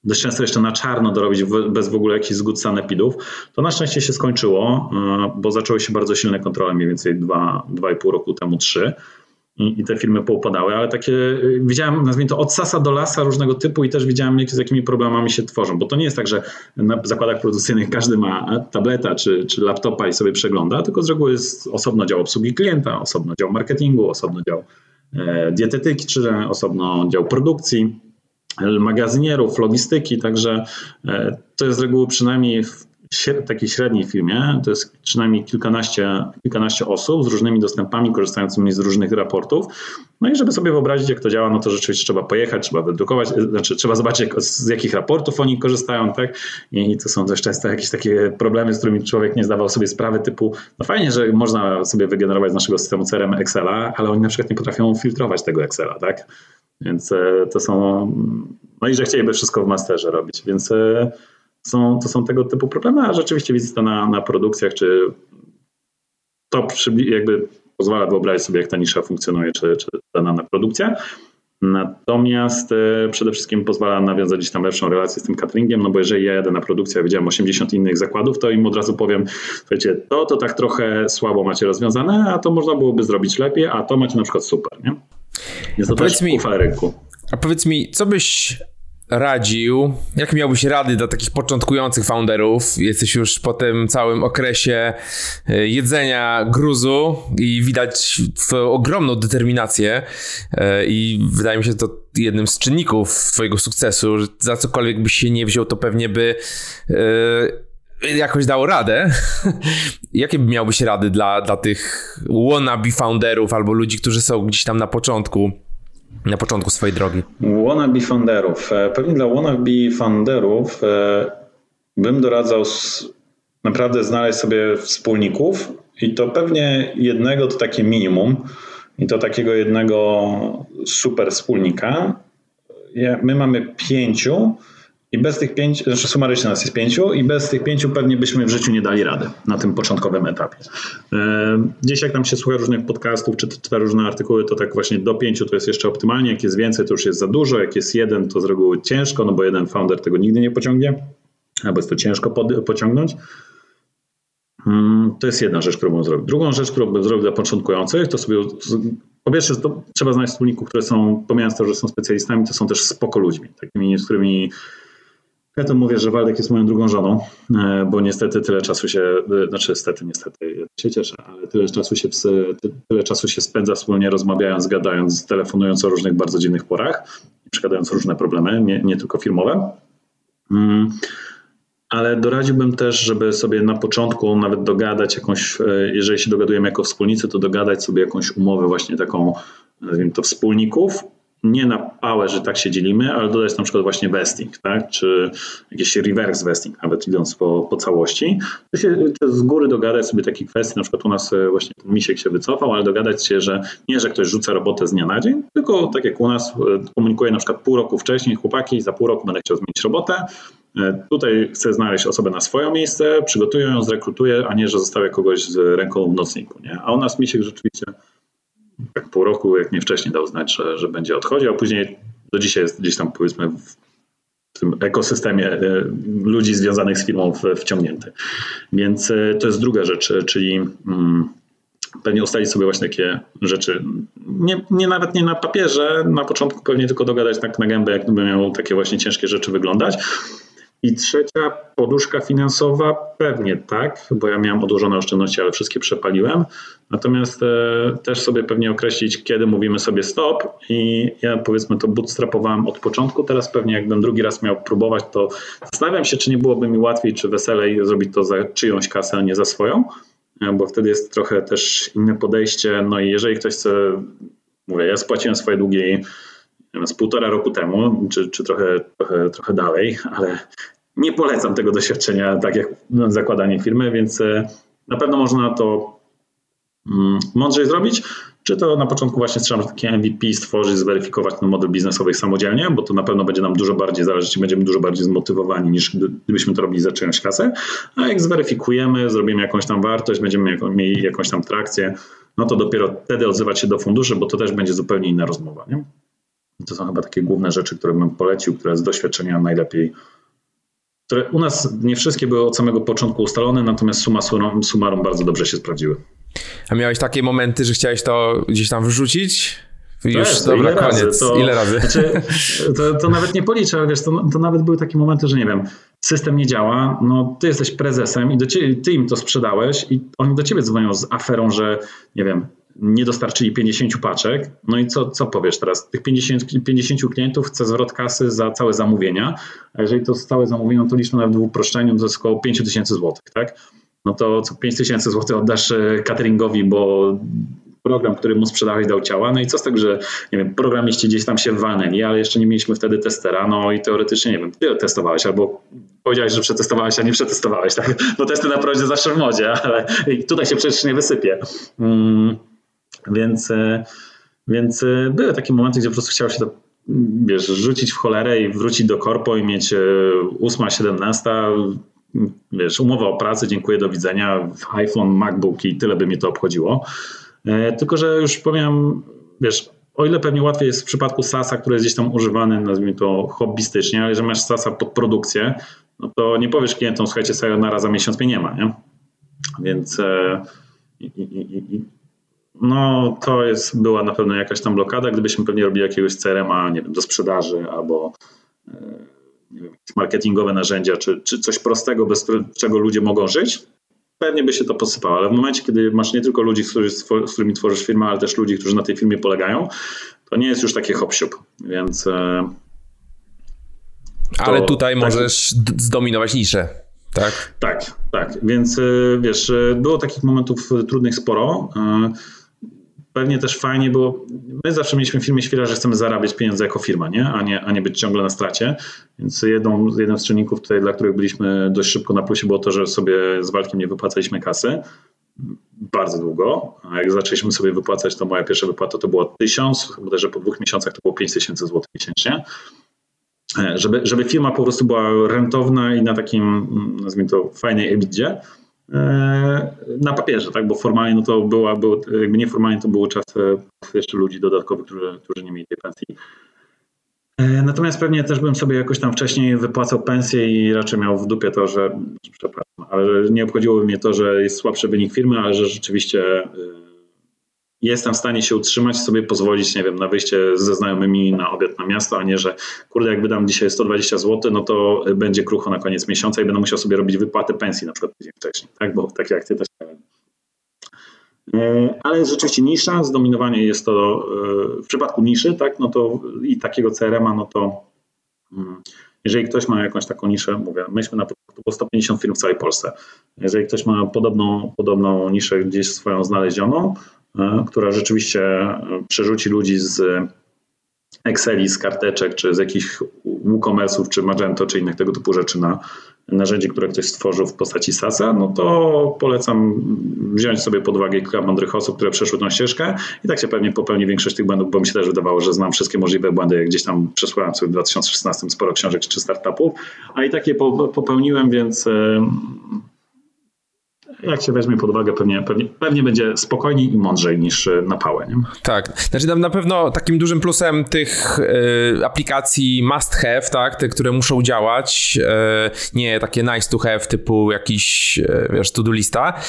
dość często jeszcze na czarno dorobić bez w ogóle jakichś zgód sanepidów. To na szczęście się skończyło, e, bo zaczęły się bardzo silne kontrole mniej więcej 2,5 roku temu, 3 i, i te firmy poupadały, ale takie widziałem, nazwijmy to od sasa do lasa różnego typu i też widziałem, jak, z jakimi problemami się tworzą, bo to nie jest tak, że na zakładach produkcyjnych każdy ma tableta czy, czy laptopa i sobie przegląda, tylko z reguły jest osobno dział obsługi klienta, osobno dział marketingu, osobno dział e, dietetyki, czy osobno dział produkcji, magazynierów, logistyki, także e, to jest z reguły przynajmniej w takiej średniej firmie, to jest przynajmniej kilkanaście, kilkanaście osób z różnymi dostępami, korzystającymi z różnych raportów. No i żeby sobie wyobrazić, jak to działa, no to rzeczywiście trzeba pojechać, trzeba wydrukować, znaczy trzeba zobaczyć, jak, z jakich raportów oni korzystają, tak? I to są dość często jakieś takie problemy, z którymi człowiek nie zdawał sobie sprawy, typu, no fajnie, że można sobie wygenerować z naszego systemu CRM Excela, ale oni na przykład nie potrafią filtrować tego Excela, tak? Więc e, to są, no i że chcieliby wszystko w masterze robić, więc e, są, to są tego typu problemy, a rzeczywiście widzę to na, na produkcjach, czy to jakby pozwala wyobrazić sobie, jak ta nisza funkcjonuje, czy, czy dana na produkcja. Natomiast e, przede wszystkim pozwala nawiązać gdzieś tam lepszą relację z tym cateringiem, no bo jeżeli ja jadę na produkcję, a widziałem 80 innych zakładów, to im od razu powiem, słuchajcie, to to tak trochę słabo macie rozwiązane, a to można byłoby zrobić lepiej, a to macie na przykład super, nie? Jest to też mi, rynku. A powiedz mi, co byś radził? Jak miałbyś rady dla takich początkujących founderów? Jesteś już po tym całym okresie e, jedzenia gruzu i widać twoją ogromną determinację e, i wydaje mi się, to jednym z czynników twojego sukcesu, że za cokolwiek byś się nie wziął, to pewnie by e, jakoś dało radę. Jakie miałbyś rady dla, dla tych wannabe founderów albo ludzi, którzy są gdzieś tam na początku? Na początku swojej drogi? Wannabe funderów. E, pewnie dla wannabe funderów e, bym doradzał naprawdę znaleźć sobie wspólników i to pewnie jednego to takie minimum i to takiego jednego super wspólnika. My mamy pięciu, i bez tych pięciu, znaczy sumarycznie nas jest pięciu, i bez tych pięciu pewnie byśmy w życiu nie dali rady na tym początkowym etapie. Gdzieś jak nam się słucha różnych podcastów, czy czyta różne artykuły, to tak właśnie do pięciu to jest jeszcze optymalnie, jak jest więcej, to już jest za dużo, jak jest jeden, to z reguły ciężko, no bo jeden founder tego nigdy nie pociągnie, albo jest to ciężko pociągnąć. Mm, to jest jedna rzecz, którą bym zrobił. Drugą rzecz, którą bym zrobił dla początkujących, to sobie po pierwsze, trzeba znaleźć wspólników, które są, pomijając to, że są specjalistami, to są też spoko ludźmi, takimi, z którymi ja to mówię, że Waldek jest moją drugą żoną, e, bo niestety tyle czasu się, e, znaczy niestety, niestety, się cieszę, ale tyle czasu się, tyle czasu się spędza wspólnie rozmawiając, gadając, telefonując o różnych bardzo dziwnych porach przekładając różne problemy, nie, nie tylko firmowe. Mm, ale doradziłbym też, żeby sobie na początku nawet dogadać jakąś, e, jeżeli się dogadujemy jako wspólnicy, to dogadać sobie jakąś umowę właśnie taką, nazwijmy to wspólników, nie na pałę, że tak się dzielimy, ale dodać na przykład właśnie vesting, tak? czy jakiś reverse vesting, nawet idąc po, po całości. Się z góry dogadać sobie takie kwestie, na przykład u nas e, właśnie ten misiek się wycofał, ale dogadać się, że nie, że ktoś rzuca robotę z dnia na dzień, tylko tak jak u nas e, komunikuje na przykład pół roku wcześniej, chłopaki, za pół roku będę chciał zmienić robotę, e, Tutaj chcę znaleźć osobę na swoje miejsce, przygotuję ją, zrekrutuję, a nie, że zostawię kogoś z ręką w nocniku. Nie? A u nas Misiek rzeczywiście jak pół roku, jak nie wcześniej dał znać, że, że będzie odchodził, a później do dzisiaj jest gdzieś tam powiedzmy w tym ekosystemie e, ludzi związanych z firmą wciągnięty. Więc e, to jest druga rzecz, czyli mm, pewnie ustalić sobie właśnie takie rzeczy, nie, nie nawet nie na papierze, na początku pewnie tylko dogadać tak na gębę, jak by miało takie właśnie ciężkie rzeczy wyglądać, i trzecia poduszka finansowa, pewnie tak, bo ja miałem odłożone oszczędności, ale wszystkie przepaliłem. Natomiast e, też sobie pewnie określić, kiedy mówimy sobie stop. I ja powiedzmy to bootstrapowałem od początku, teraz pewnie jakbym drugi raz miał próbować, to zastanawiam się, czy nie byłoby mi łatwiej, czy weselej zrobić to za czyjąś kasę, a nie za swoją, e, bo wtedy jest trochę też inne podejście, no i jeżeli ktoś chce, mówię, ja spłaciłem swoje długi z półtora roku temu, czy, czy trochę, trochę, trochę dalej, ale nie polecam tego doświadczenia, tak jak zakładanie firmy, więc e, na pewno można to mm, mądrzej zrobić, czy to na początku właśnie trzeba takie MVP stworzyć, zweryfikować ten model biznesowy samodzielnie, bo to na pewno będzie nam dużo bardziej zależeć i będziemy dużo bardziej zmotywowani niż gdybyśmy to robili za czyjąś kasę. A jak zweryfikujemy, zrobimy jakąś tam wartość, będziemy mieli jakąś tam trakcję, no to dopiero wtedy odzywać się do funduszy, bo to też będzie zupełnie inna rozmowa. Nie? To są chyba takie główne rzeczy, które bym polecił, które z doświadczenia najlepiej które u nas nie wszystkie były od samego początku ustalone, natomiast suma summarum bardzo dobrze się sprawdziły. A miałeś takie momenty, że chciałeś to gdzieś tam wrzucić? Już, Też, dobra, ile koniec. Razy, to, ile razy? Znaczy, to, to, nawet nie policzę, ale wiesz, to, to, nawet były takie momenty, że nie wiem, system nie działa, no ty jesteś prezesem i do ciebie, ty im to sprzedałeś i oni do ciebie dzwonią z aferą, że nie wiem, nie dostarczyli 50 paczek. No i co, co powiesz teraz? Tych 50, 50 klientów chce zwrot kasy za całe zamówienia, a jeżeli to całe zamówienie, no to liczmy nawet w uproszczeniu, to jest około 5 tysięcy złotych, tak? No to co 5 tysięcy złotych oddasz e, cateringowi, bo program, który mu sprzedałeś dał ciała, no i co z tego, że nie wiem, programiści gdzieś tam się walnęli, ale jeszcze nie mieliśmy wtedy testera, no i teoretycznie, nie wiem, ty testowałeś albo powiedziałeś, że przetestowałeś, a nie przetestowałeś, tak? No testy na prodzie zawsze w modzie, ale tutaj się przecież nie wysypie. Mm. Więc, e, więc e, były takie momenty, gdzie po prostu chciało się to wiesz, rzucić w cholerę i wrócić do korpo i mieć 8, e, 17, wiesz, umowa o pracę, dziękuję, do widzenia, iPhone, MacBook i tyle by mnie to obchodziło. Tylko, że już powiem, wiesz, o ile pewnie łatwiej jest w przypadku SASa, który jest gdzieś tam używany, nazwijmy to hobbystycznie, ale jeżeli masz SASa pod produkcję, no to nie powiesz klientom, słuchajcie, sayonara za miesiąc mnie nie ma, nie? Więc i, i, i, no, to jest, była na pewno jakaś tam blokada. Gdybyśmy pewnie robili jakiegoś CRM-a, nie wiem, do sprzedaży albo e, nie wiem, marketingowe narzędzia, czy, czy coś prostego, bez czego ludzie mogą żyć, pewnie by się to posypało. Ale w momencie, kiedy masz nie tylko ludzi, z, którymi tworzysz firmę, ale też ludzi, którzy na tej firmie polegają, to nie jest już takie hop więc... E, ale tutaj tak, możesz zdominować niszę. Tak? Tak, tak. Więc e, wiesz, było takich momentów trudnych sporo. Pewnie też fajnie było, my zawsze mieliśmy w firmie świra, że chcemy zarabiać pieniądze jako firma, nie? A, nie, a nie być ciągle na stracie. Więc jedną, jednym z czynników tutaj, dla których byliśmy dość szybko na plusie było to, że sobie z walkiem nie wypłacaliśmy kasy bardzo długo. A jak zaczęliśmy sobie wypłacać, to moja pierwsza wypłata to było 1000, bodajże po dwóch miesiącach to było 5000 zł miesięcznie. E, żeby, żeby firma po prostu była rentowna i na takim, nazwijmy to, fajnej ebidzie, E, na papierze, tak? bo formalnie no to była, był, jakby nieformalnie to były czasy jeszcze ludzi dodatkowych, którzy, którzy nie mieli tej pensji. E, natomiast pewnie też bym sobie jakoś tam wcześniej wypłacał pensję i raczej miał w dupie to, że, przepraszam, ale nie obchodziłoby mnie to, że jest słabszy wynik firmy, ale że rzeczywiście e, jestem w stanie się utrzymać, sobie pozwolić, nie wiem, na wyjście ze znajomymi na obiad na miasto, a nie, że kurde, jak wydam dzisiaj 120 zł, no to będzie krucho na koniec miesiąca i będę musiał sobie robić wypłatę pensji na przykład tydzień wcześniej, tak, bo takie akcje też. E, ale rzeczywiście nisza, zdominowanie jest to e, w przypadku niszy, tak, no to i takiego CRM-a, no to mm, jeżeli ktoś ma jakąś taką niszę, mówię, myśmy na początku było 150 firm w całej Polsce. Jeżeli ktoś ma podobną, podobną niszę gdzieś swoją znalezioną, która rzeczywiście e, przerzuci ludzi z Exceli, z karteczek, czy z jakichś WooCommerce'ów, czy Magento, czy innych tego typu rzeczy na narzędzie, które ktoś stworzył w postaci SASa, no to polecam wziąć sobie pod uwagę kilka mądrych osób, które przeszły tą ścieżkę i tak się pewnie popełni większość tych błędów, bo mi się też wydawało, że znam wszystkie możliwe błędy, jak gdzieś tam przesłałem sobie w 2016 sporo książek czy startupów, a i takie popełniłem, więc jak się weźmie pod uwagę, pewnie, pewnie, pewnie będzie spokojniej i mądrzej niż e, na pałę. Nie? Tak. Znaczy na pewno takim dużym plusem tych y, aplikacji must have, tak, te, które muszą działać, y, nie takie nice to have typu jakiś, y, wiesz, to-do lista,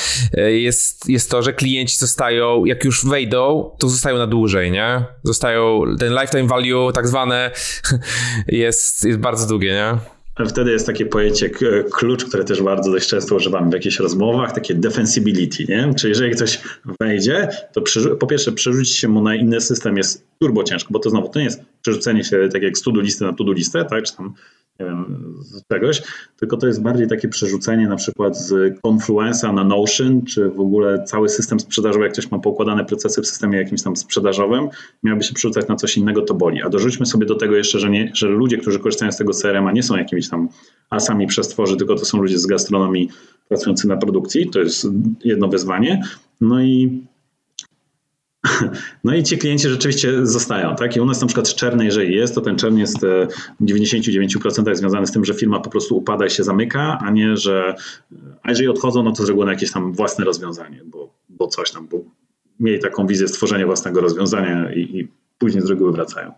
jest, jest to, że klienci zostają, jak już wejdą, to zostają na dłużej, nie? Zostają, ten lifetime value tak zwane jest, jest bardzo długie, nie? Wtedy jest takie pojęcie klucz, które też bardzo dość często używamy w jakichś rozmowach, takie defensibility, nie? Czyli jeżeli ktoś wejdzie, to po pierwsze przerzucić się mu na inny system jest turbo ciężko, bo to znowu to nie jest przerzucenie się tak jak z to listy na to listę, tak? Czy tam nie wiem, z czegoś, tylko to jest bardziej takie przerzucenie na przykład z Confluence'a na Notion, czy w ogóle cały system sprzedażowy, jak ktoś ma poukładane procesy w systemie jakimś tam sprzedażowym, miałby się przerzucać na coś innego, to boli. A dorzućmy sobie do tego jeszcze, że, nie, że ludzie, którzy korzystają z tego CRM-a nie są jakimiś tam asami przestworzy, tylko to są ludzie z gastronomii pracujący na produkcji, to jest jedno wyzwanie. No i No i ci klienci rzeczywiście zostają, tak? I u nas na przykład czerny, jeżeli jest, to ten czern jest e, w 99% związany z tym, że firma po prostu upada i się zamyka, a nie, że a jeżeli odchodzą, no to z reguły na jakieś tam własne rozwiązanie, bo, bo coś tam, bo mieli taką wizję stworzenia własnego rozwiązania i, i później z reguły wracają.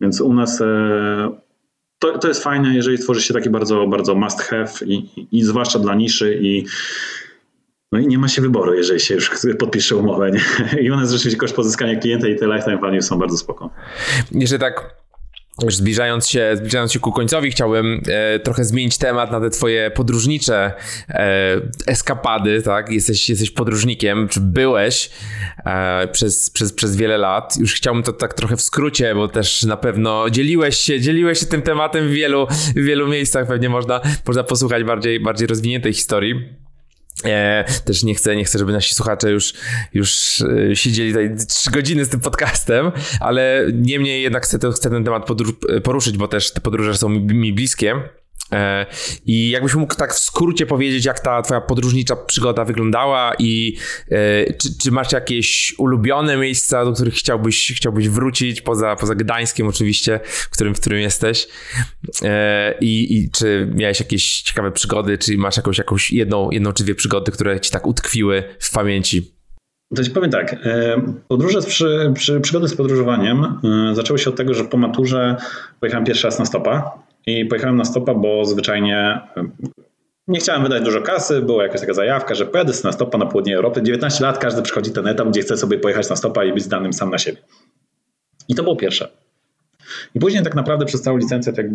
Więc u nas e, to, to jest fajne, jeżeli tworzy się taki bardzo, bardzo must have i, i, zwłaszcza dla niszy i no i nie ma się wyboru, jeżeli się już podpisze umowę. Nie? I nas rzeczywiście koszt pozyskania klienta i te lifetime value są bardzo spoko. Jeżeli tak już zbliżając się, zbliżając się ku końcowi, chciałbym e, trochę zmienić temat na te twoje podróżnicze e, eskapady, tak? Jesteś, jesteś podróżnikiem, czy byłeś e, przez, przez, przez wiele lat. Już chciałbym to tak trochę w skrócie, bo też na pewno dzieliłeś się, dzieliłeś się tym tematem w wielu, w wielu miejscach. Pewnie można, można posłuchać bardziej, bardziej rozwiniętej historii. E, też nie chcę, nie chcę, żeby nasi słuchacze już, już e, siedzieli tutaj trzy godziny z tym podcastem, ale niemniej jednak chcę, chcę ten temat poruszyć, bo też te podróże są mi, mi bliskie. E, I jakbyś mógł tak w skrócie powiedzieć, jak ta twoja podróżnicza przygoda wyglądała i e, czy, czy, masz jakieś ulubione miejsca, do których chciałbyś, chciałbyś wrócić, poza, poza Gdańskiem oczywiście, w którym, w którym jesteś e, I, i czy miałeś jakieś ciekawe przygody, czy masz jakąś, jakąś jedną, jedną czy dwie przygody, które ci tak utkwiły w pamięci? To powiem tak, podróże, z przy, przy, przygody z podróżowaniem zaczęły się od tego, że po maturze pojechałem pierwszy raz na stopa i pojechałem na stopa, bo zwyczajnie nie chciałem wydać dużo kasy, była jakaś taka zajawka, że pojadę na stopa na południe Europy. 19 lat każdy przychodzi ten etap, gdzie chce sobie pojechać na stopa i być zdanym sam na siebie. I to było pierwsze. I później tak naprawdę przez całą licencję, jak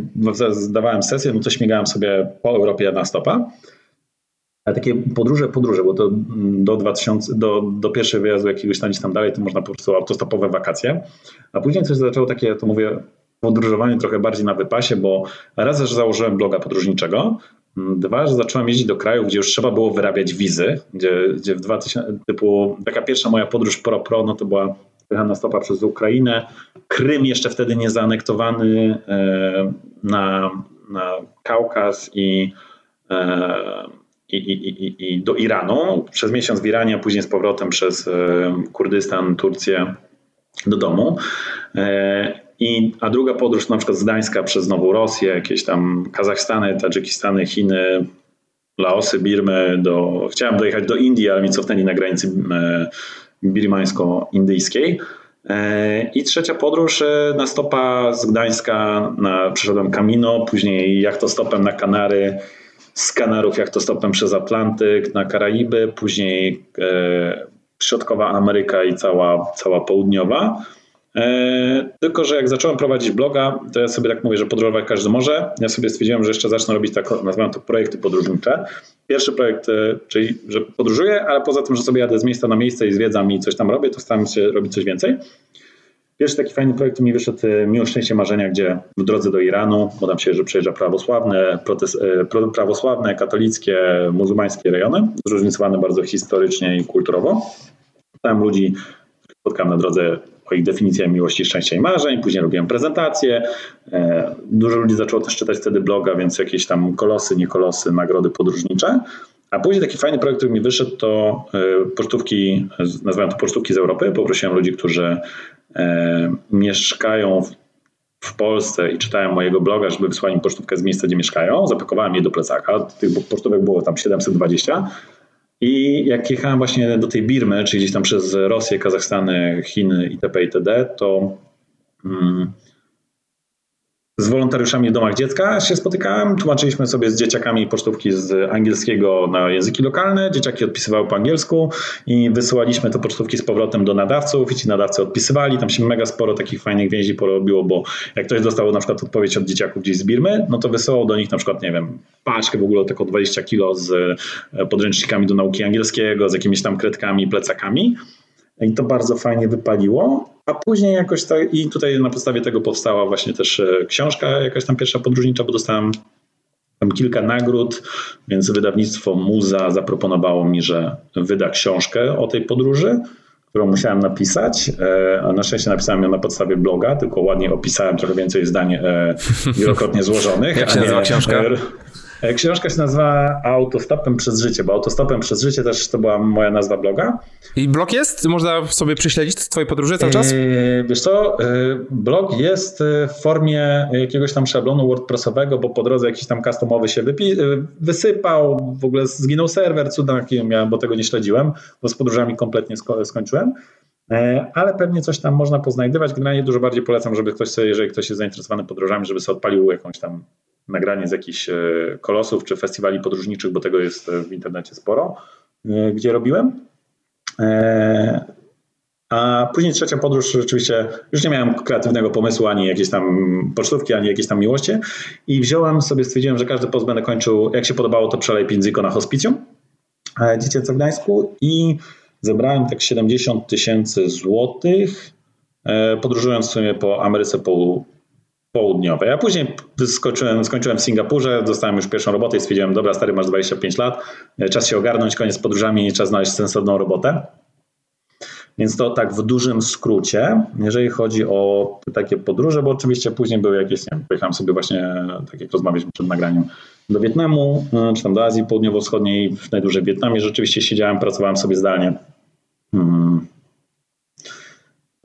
zdawałem sesję, no to śmigałem sobie po Europie na stopa. Ale takie podróże, podróże, bo to do 2000, do, do pierwszego wyjazdu jakiegoś tam tam dalej, to można po prostu autostopowe wakacje. A później coś zaczęło takie, to mówię, podróżowanie trochę bardziej na wypasie, bo raz, że założyłem bloga podróżniczego, dwa, że zacząłem jeździć do krajów, gdzie już trzeba było wyrabiać wizy, gdzie, gdzie w 2000, typu taka pierwsza moja podróż pro-pro, no to była na stopa przez Ukrainę, Krym jeszcze wtedy nie zaanektowany e, na, na Kaukaz i, e, i, i, i, do Iranu, przez miesiąc w Iranie, a później z powrotem przez e, Kurdystan, Turcję do domu. I, a druga podróż na przykład z Gdańska przez Nową Rosję, jakieś tam Kazachstany, Tadżykistany, Chiny, Laosy, Birmy, do, chciałem dojechać do Indii, ale mi cofnęli na granicy e, birmańsko-indyjskiej. E, I trzecia podróż e, na stopa z Gdańska, na, przeszedłem Camino, później jachtostopem na Kanary, z Kanarów jachtostopem przez Atlantyk na Karaiby, później Środkowa Ameryka i cała, cała południowa. E, tylko, że jak zacząłem prowadzić bloga, to ja sobie tak mówię, że podróżować każdy może. Ja sobie stwierdziłem, że jeszcze zacznę robić tak, nazywam to projekty podróżnicze. Pierwszy projekt, e, czyli że podróżuję, ale poza tym, że sobie jadę z miejsca na miejsce i zwiedzam i coś tam robię, to staram się robić coś więcej. Pierwszy taki fajny projekt mi wyszedł e, Miło Szczęście Marzenia, gdzie w drodze do Iranu, bo tam się że przejeżdża prawosławne, protest, prawosławne, katolickie, muzułmańskie rejony, zróżnicowane bardzo historycznie i kulturowo. Tam ludzi spotkałem na drodze o ich definicjach miłości, szczęścia i marzeń. Później robiłem prezentacje. E, dużo ludzi zaczęło też czytać wtedy bloga, więc jakieś tam kolosy, nie kolosy, nagrody podróżnicze. A później taki fajny projekt, który mi wyszedł, to e, pocztówki, nazywam to pocztówki z Europy. Poprosiłem ludzi, którzy e, mieszkają w, Polsce i czytają mojego bloga, żeby wysłali mi pocztówkę z miejsca, gdzie mieszkają. Zapakowałem je do plecaka. Tych pocztówek było tam 720 i jak jechałem właśnie do tej Birmy, czyli gdzieś tam przez Rosję, Kazachstany, Chiny itp. itd., to mm, z wolontariuszami w domach dziecka się spotykałem. Tłumaczyliśmy sobie z dzieciakami pocztówki z angielskiego na języki lokalne. Dzieciaki odpisywały po angielsku i wysyłaliśmy te pocztówki z powrotem do nadawców i ci nadawcy odpisywali. Tam się mega sporo takich fajnych więzi porobiło, bo jak ktoś dostał na przykład odpowiedź od dzieciaków gdzieś z Birmy, no to wysyłał do nich na przykład, nie wiem, paczkę w ogóle tylko 20 kilo z e, podręcznikami do nauki angielskiego, z jakimiś tam kredkami, plecakami. I to bardzo fajnie wypaliło. A później jakoś tak, i tutaj na podstawie tego powstała właśnie też e, książka, jakaś tam pierwsza podróżnicza, bo dostałem tam kilka nagród, więc wydawnictwo Muza zaproponowało mi, że wyda książkę o tej podróży, którą musiałem napisać. E, a na szczęście napisałem ją na podstawie bloga, tylko ładnie opisałem trochę więcej zdań e, wielokrotnie złożonych. Jak się nazywa książka? E, książka się nazywa Autostopem przez życie, bo Autostopem przez życie też to była moja nazwa bloga. I blog jest? Można sobie prześledzić twoje podróże cały czas? Yy, wiesz co, blog jest w formie jakiegoś tam szablonu WordPressowego, bo po drodze jakiś tam customowy się wypi- wysypał, w ogóle zginął serwer, cuda miałem, bo tego nie śledziłem, bo z podróżami kompletnie sko- skończyłem. E, ale pewnie coś tam można poznajdywać. Generalnie dużo bardziej polecam, żeby ktoś sobie, jeżeli ktoś jest zainteresowany podróżami, żeby sobie odpalił jakąś tam nagranie z jakichś e, kolosów czy festiwali podróżniczych, bo tego jest e, w internecie sporo, gdzie robiłem. A później trzecia podróż, rzeczywiście już nie miałem kreatywnego pomysłu, ani jakiejś tam pocztówki, ani jakiejś tam miłości. I wziąłem sobie, stwierdziłem, że każdy post będę kończył, jak się podobało, to przelej Pinzyko na hospicjum dziecięce w Gdańsku i Zebrałem tak 70 tysięcy złotych, e, podróżując w sumie po Ameryce Południowej. A później skończyłem, w Singapurze, dostałem już pierwszą robotę i stwierdziłem, dobra stary, masz 25 lat, e, czas się ogarnąć, koniec podróżami, czas znaleźć sensowną robotę. Więc to tak w dużym skrócie, jeżeli chodzi o takie podróże, bo oczywiście później były jakieś, nie wiem, pojechałem sobie właśnie, tak jak rozmawialiśmy przed nagraniem, do Wietnamu, e, czy tam do Azji Południowo-Wschodniej, najdłużej w Wietnamie. Rzeczywiście siedziałem, pracowałem sobie zdalnie. Hmm.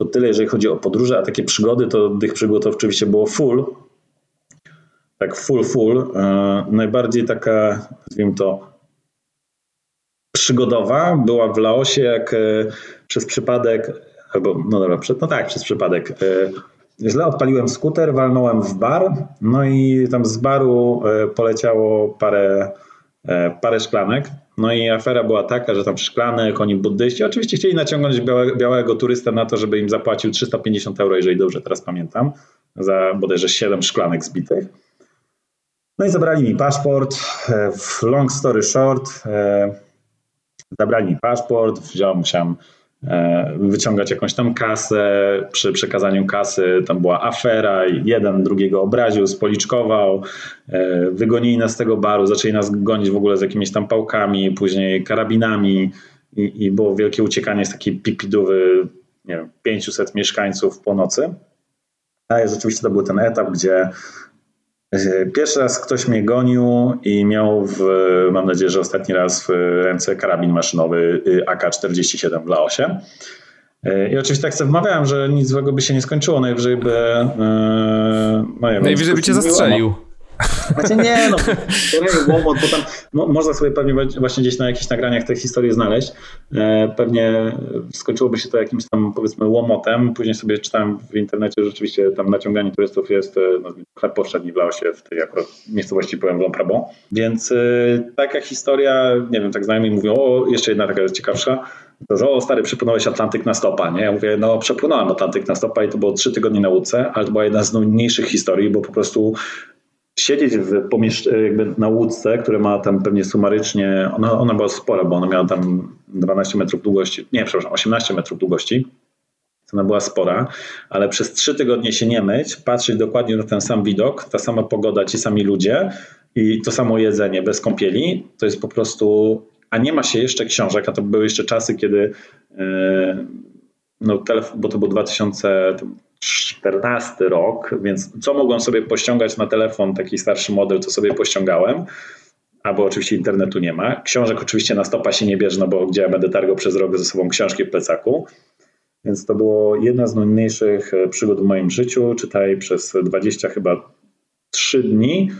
To tyle, jeżeli chodzi o podróże, a takie przygody, to tych przygód to oczywiście było full. Tak full, full. E, najbardziej taka, nazwijmy to, przygodowa była w Laosie, jak e, przez przypadek, albo no dobra, no tak, przez przypadek Źle odpaliłem skuter, walnąłem w bar, no i tam z baru e, poleciało parę, e, parę szklanek. No i afera była taka, że tam szklanek, oni buddyści oczywiście chcieli naciągnąć białe, białego turystę na to, żeby im zapłacił 350 euro, jeżeli dobrze teraz pamiętam, za bodajże 7 szklanek zbitych. No i zabrali mi paszport. E, long story short, zabrali mi paszport, wziąłem, musiałem E, wyciągać jakąś tam kasę. Przy przekazaniu kasy tam była afera, jeden drugiego obraził, spoliczkował, e, wygonili nas z tego baru, zaczęli nas gonić w ogóle z jakimiś tam pałkami, później karabinami i, i było wielkie uciekanie z takiej pipidówy, nie wiem, 500 mieszkańców po nocy. Ale rzeczywiście to był ten etap, gdzie Pierwszy raz ktoś mnie gonił i miał, w, mam nadzieję, że ostatni raz w ręce karabin maszynowy y, AK-47 w Laosie. Y, I oczywiście tak sobie wmawiałem, że nic złego by się nie skończyło, najwyżej by... Yy, no, ja najwyżej by cię zastrzelił. Znaczy nie, no, łomot, bo tam no, można sobie pewnie właśnie gdzieś na jakichś nagraniach tej historii znaleźć. E, pewnie skończyłoby się to jakimś tam powiedzmy łomotem. Później sobie czytałem w internecie, że rzeczywiście tam naciąganie turystów jest no, chleb powszedni w Laosie, w tej akurat miejscowości powiem Lomprabo. Więc e, taka historia, nie wiem, tak znajomi mówią, o, jeszcze jedna taka ciekawsza, to, że o stary, przepłynąłeś Atlantyk na stopa, nie? Ja mówię, no przepłynąłem Atlantyk na stopa i to było trzy tygodnie na łódce, ale to była jedna z nudniejszych historii, bo po prostu siedzieć w jakby na łódce, które ma tam pewnie sumarycznie, ona, ona była spora, bo ona miała tam 12 metrów długości, nie, przepraszam, 18 metrów długości, ona była spora, ale przez trzy tygodnie się nie myć, patrzeć dokładnie na ten sam widok, ta sama pogoda, ci sami ludzie i to samo jedzenie bez kąpieli, to jest po prostu, a nie ma się jeszcze książek, a to były jeszcze czasy, kiedy yy, no, bo to był 2000, 14 rok, więc co mogłem sobie pościągać na telefon, taki starszy model, to sobie pościągałem. Albo oczywiście internetu nie ma. Książek oczywiście na stopa się nie bierze, no bo gdzie ja będę targał przez rok ze sobą książki w plecaku. Więc to było jedna z najmniejszych e, przygód w moim życiu. Czytaj przez 20 chyba 3 dni.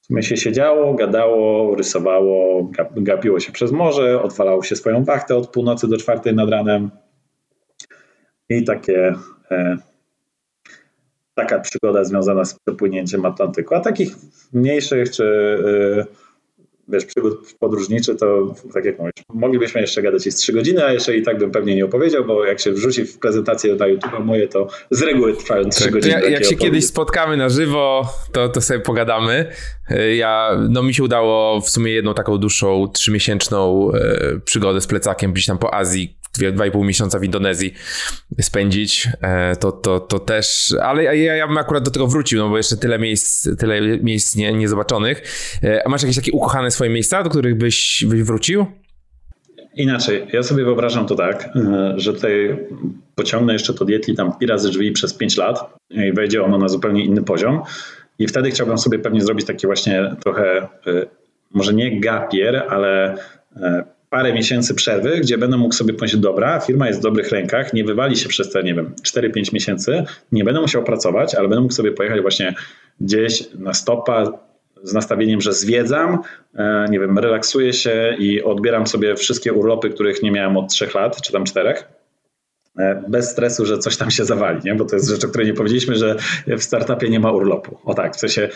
W sumie się siedziało, gadało, rysowało, gapiło się przez morze, odwalało się swoją wachtę od północy do czwartej nad ranem. I takie e, taka przygoda związana z przepłynięciem Atlantyku. A takich mniejszych czy yy, wiesz, przygód podróżniczy, to tak jak mówisz, moglibyśmy jeszcze gadać jest 3 godziny, a jeszcze i tak bym pewnie nie opowiedział, bo jak się wrzuci w prezentację na YouTube moje, to z reguły trwają 3 tak, godziny. Ja, jak się kiedyś spotkamy na żywo, to, to sobie pogadamy. Y, ja, no mi się udało w sumie jedną taką dłuższą, trzymiesięczną yy, przygodę z plecakiem gdzieś tam po Azji dwie, dwa i pół miesiąca w Indonezji spędzić, e, to, to, to też, ale ja, ja bym akurat do tego wrócił, no bo jeszcze tyle miejsc, tyle miejsc nie, niezobaczonych. E, a masz jakieś takie ukochane swoje miejsca, do których byś, byś wrócił? Inaczej, ja sobie wyobrażam to tak, e, że tutaj pociągnę jeszcze to dietli tam pi razy drzwi przez 5 lat i wejdzie ono na zupełnie inny poziom. I wtedy chciałbym sobie pewnie zrobić taki właśnie trochę, może nie gapier, ale parę miesięcy przerwy, gdzie będę mógł sobie powiedzieć, dobra, firma jest w dobrych rękach, nie wywali się przez te, nie wiem, 4-5 miesięcy, nie będę musiał pracować, ale będę mógł sobie pojechać właśnie gdzieś na stopa z nastawieniem, że zwiedzam, e, nie wiem, relaksuję się i odbieram sobie wszystkie urlopy, których nie miałem od 3 lat, czy tam 4 E, bez stresu, że coś tam się zawali, nie? bo to jest rzecz, o której nie powiedzieliśmy, że w startupie nie ma urlopu. O tak, w sensie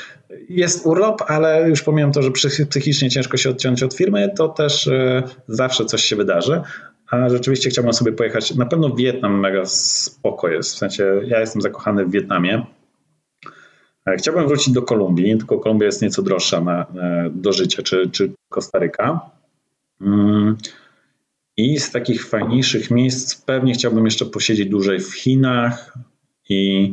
jest urlop, ale już pomijam to, że psychicznie ciężko się odciąć od firmy, to też e, zawsze coś się wydarzy. A rzeczywiście chciałbym sobie pojechać. Na pewno Wietnam mega spoko jest. W sensie ja jestem zakochany w Wietnamie. E, chciałbym wrócić do Kolumbii, tylko Kolumbia jest nieco droższa na, do życia, czy, czy Kostaryka. Hmm. I z takich fajniejszych miejsc pewnie chciałbym jeszcze posiedzieć dłużej w Chinach i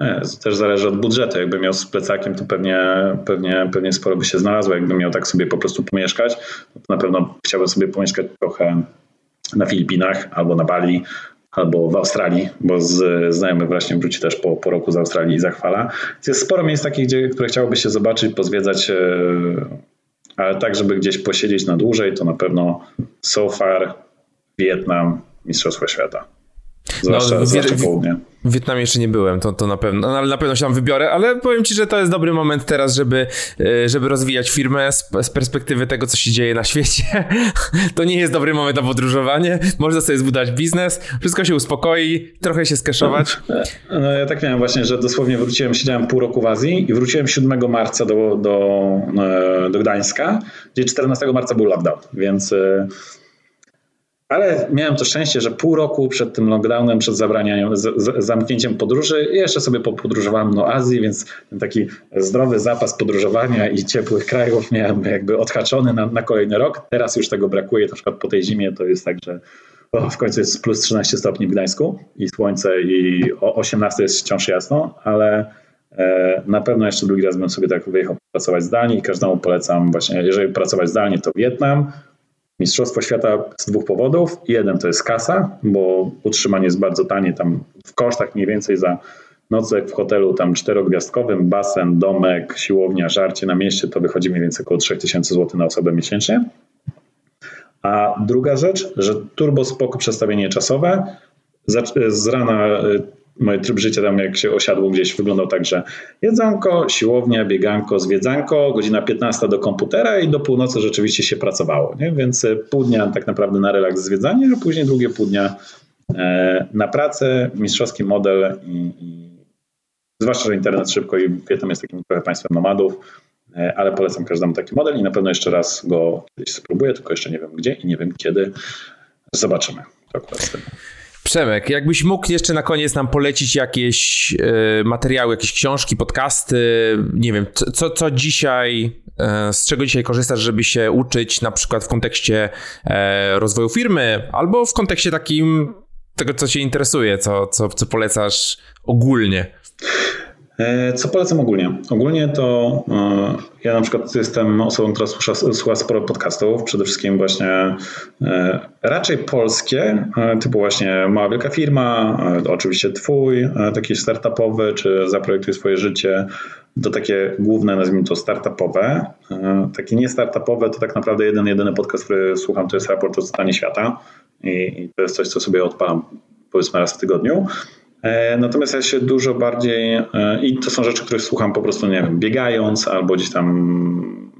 nie, też zależy od budżetu. Jakbym miał z plecakiem, to pewnie, pewnie, pewnie sporo by się znalazło. Jakbym miał tak sobie po prostu pomieszkać, to na pewno chciałbym sobie pomieszkać trochę na Filipinach albo na Bali, albo w Australii, bo z, znajomy właśnie wróci też po, po roku z Australii i zachwala. Jest sporo miejsc takich, gdzie, które chciałoby się zobaczyć, pozwiedzać e, ale tak, żeby gdzieś posiedzieć na dłużej, to na pewno so far Wietnam, Mistrzostwa Świata. Zwłaszcza, no, zwłaszcza południe. W Wietnamie jeszcze nie byłem, to, to na pewno, no, ale na pewno się tam wybiorę, ale powiem Ci, że to jest dobry moment teraz, żeby, e, żeby rozwijać firmę z, z perspektywy tego, co się dzieje na świecie. To nie jest dobry moment na podróżowanie, można sobie zbudować biznes, wszystko się uspokoi, trochę się skeszować. No ja tak miałem właśnie, że dosłownie wróciłem, siedziałem pół roku w Azji i wróciłem 7 marca do, do, e, do Gdańska, gdzie 14 marca był lockdown, więc e, ale miałem to szczęście, że pół roku przed tym lockdownem, przed zabraniem, z, z, zamknięciem podróży, jeszcze sobie popodróżowałem do Azji, więc taki zdrowy zapas podróżowania i ciepłych krajów miałem jakby odhaczony na, na kolejny rok. Teraz już tego brakuje, na przykład po tej zimie to jest tak, że o, w końcu jest plus 13 stopni w Gdańsku i słońce i o 18 jest wciąż jasno, ale e, na pewno jeszcze drugi raz bym sobie tak wyjechał pracować zdalnie i każdemu polecam właśnie, jeżeli pracować zdalnie, to Wietnam, Mistrzostwo Świata z dwóch powodów. Jeden to jest kasa, bo utrzymanie jest bardzo tanie, tam w kosztach mniej więcej za nocleg w hotelu tam czterogwiazdkowym, basen, domek, siłownia, żarcie na mieście to wychodzi mniej więcej około 3000 zł na osobę miesięcznie. A druga rzecz, że turbo spoko przestawienie czasowe. Z rana mój tryb życia tam jak się osiadło gdzieś wyglądał tak, że jedzonko, siłownia, bieganko, zwiedzanko, godzina 15 do komputera i do północy rzeczywiście się pracowało, nie? więc e, pół dnia tak naprawdę na relaks zwiedzanie, a później drugie pół dnia e, na pracę, mistrzowski model i, i zwłaszcza, że internet szybko i Wietnam jest takim trochę państwem nomadów, e, ale polecam każdemu taki model i na pewno jeszcze raz go kiedyś spróbuję, tylko jeszcze nie wiem gdzie i nie wiem kiedy. Zobaczymy. To akurat z tym. Przemek, jakbyś mógł jeszcze na koniec nam polecić jakieś e, materiały, jakieś książki, podcasty, nie wiem, co, co dzisiaj, e, z czego dzisiaj korzystasz, żeby się uczyć, na przykład w kontekście e, rozwoju firmy, albo w kontekście takim tego, co cię interesuje, co, co, co polecasz ogólnie? E, co polecam ogólnie? Ogólnie to e, ja na przykład jestem osobą, która słucha, słucha sporo podcastów, przede wszystkim właśnie e, raczej polskie, typu właśnie Mała Wielka Firma, oczywiście Twój, taki startupowy, czy Zaprojektuj swoje życie, to takie główne, nazwijmy to startupowe. Takie nie startupowe to tak naprawdę jeden, jedyny podcast, który słucham, to jest raport o stanie świata i, to jest coś, co sobie odpalam powiedzmy raz w tygodniu. E, natomiast ja się dużo bardziej, e, i to są rzeczy, które słucham po prostu, nie wiem, biegając albo gdzieś tam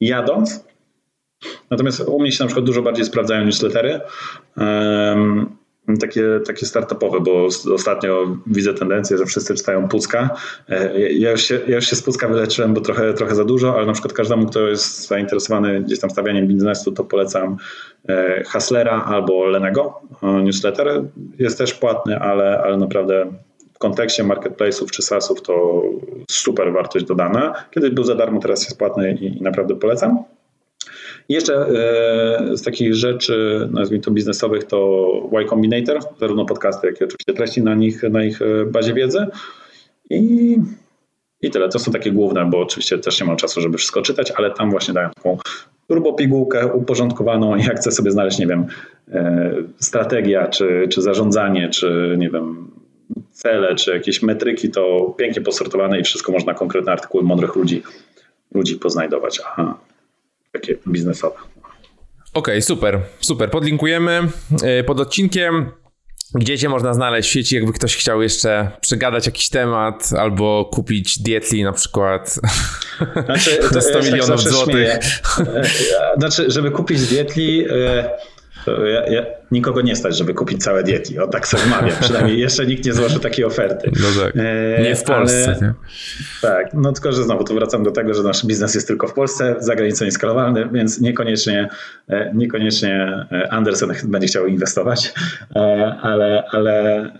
jadąc. Natomiast u mnie się na przykład dużo bardziej sprawdzają newslettery. Takie, takie startupowe, bo ostatnio widzę tendencję, że wszyscy czytają Pucka. E, ja już, się, ja już się z Pucka wyleczyłem, bo trochę, trochę za dużo, ale na przykład każdemu, kto jest zainteresowany gdzieś tam stawianiem biznesu, to polecam Haslera albo Lenego newsletter. Jest też płatny, ale, ale naprawdę w kontekście marketplace'ów czy SaaSów to super wartość dodana. Kiedyś był za darmo, teraz jest płatny i, i naprawdę polecam. Jeszcze e, z takich rzeczy, nazwijmy to biznesowych, to Y Combinator, zarówno podcasty, jak i oczywiście treści na nich, na ich e, bazie wiedzy. I, I tyle. To są takie główne, bo oczywiście też nie mam czasu, żeby wszystko czytać, ale tam właśnie dają taką turbopigułkę uporządkowaną, jak chcę sobie znaleźć, nie wiem, e, strategia, czy, czy zarządzanie, czy nie wiem, cele czy jakieś metryki, to pięknie posortowane i wszystko można konkretne artykuły mądrych ludzi, ludzi poznajdować. Aha, takie biznesowe. Okej, okay, super, super. Podlinkujemy e, pod odcinkiem. Gdzie cię można znaleźć w sieci, jakby ktoś chciał jeszcze przegadać jakiś temat albo kupić Dietli na przykład znaczy, za 100 tak milionów tak złotych. E, znaczy, żeby kupić Dietli, e, ja, ja, nikogo nie stać, żeby kupić całe diety. O tak sobie mawiam. Przynajmniej jeszcze nikt nie złożył takiej oferty. No tak. E, nie w Polsce. Ale, nie? Tak, no tylko, że znowu tu wracam do tego, że nasz biznes jest tylko w Polsce, za granicą nieskalowalny, więc niekoniecznie, e, niekoniecznie e, Anderson będzie chciał inwestować, ale, ale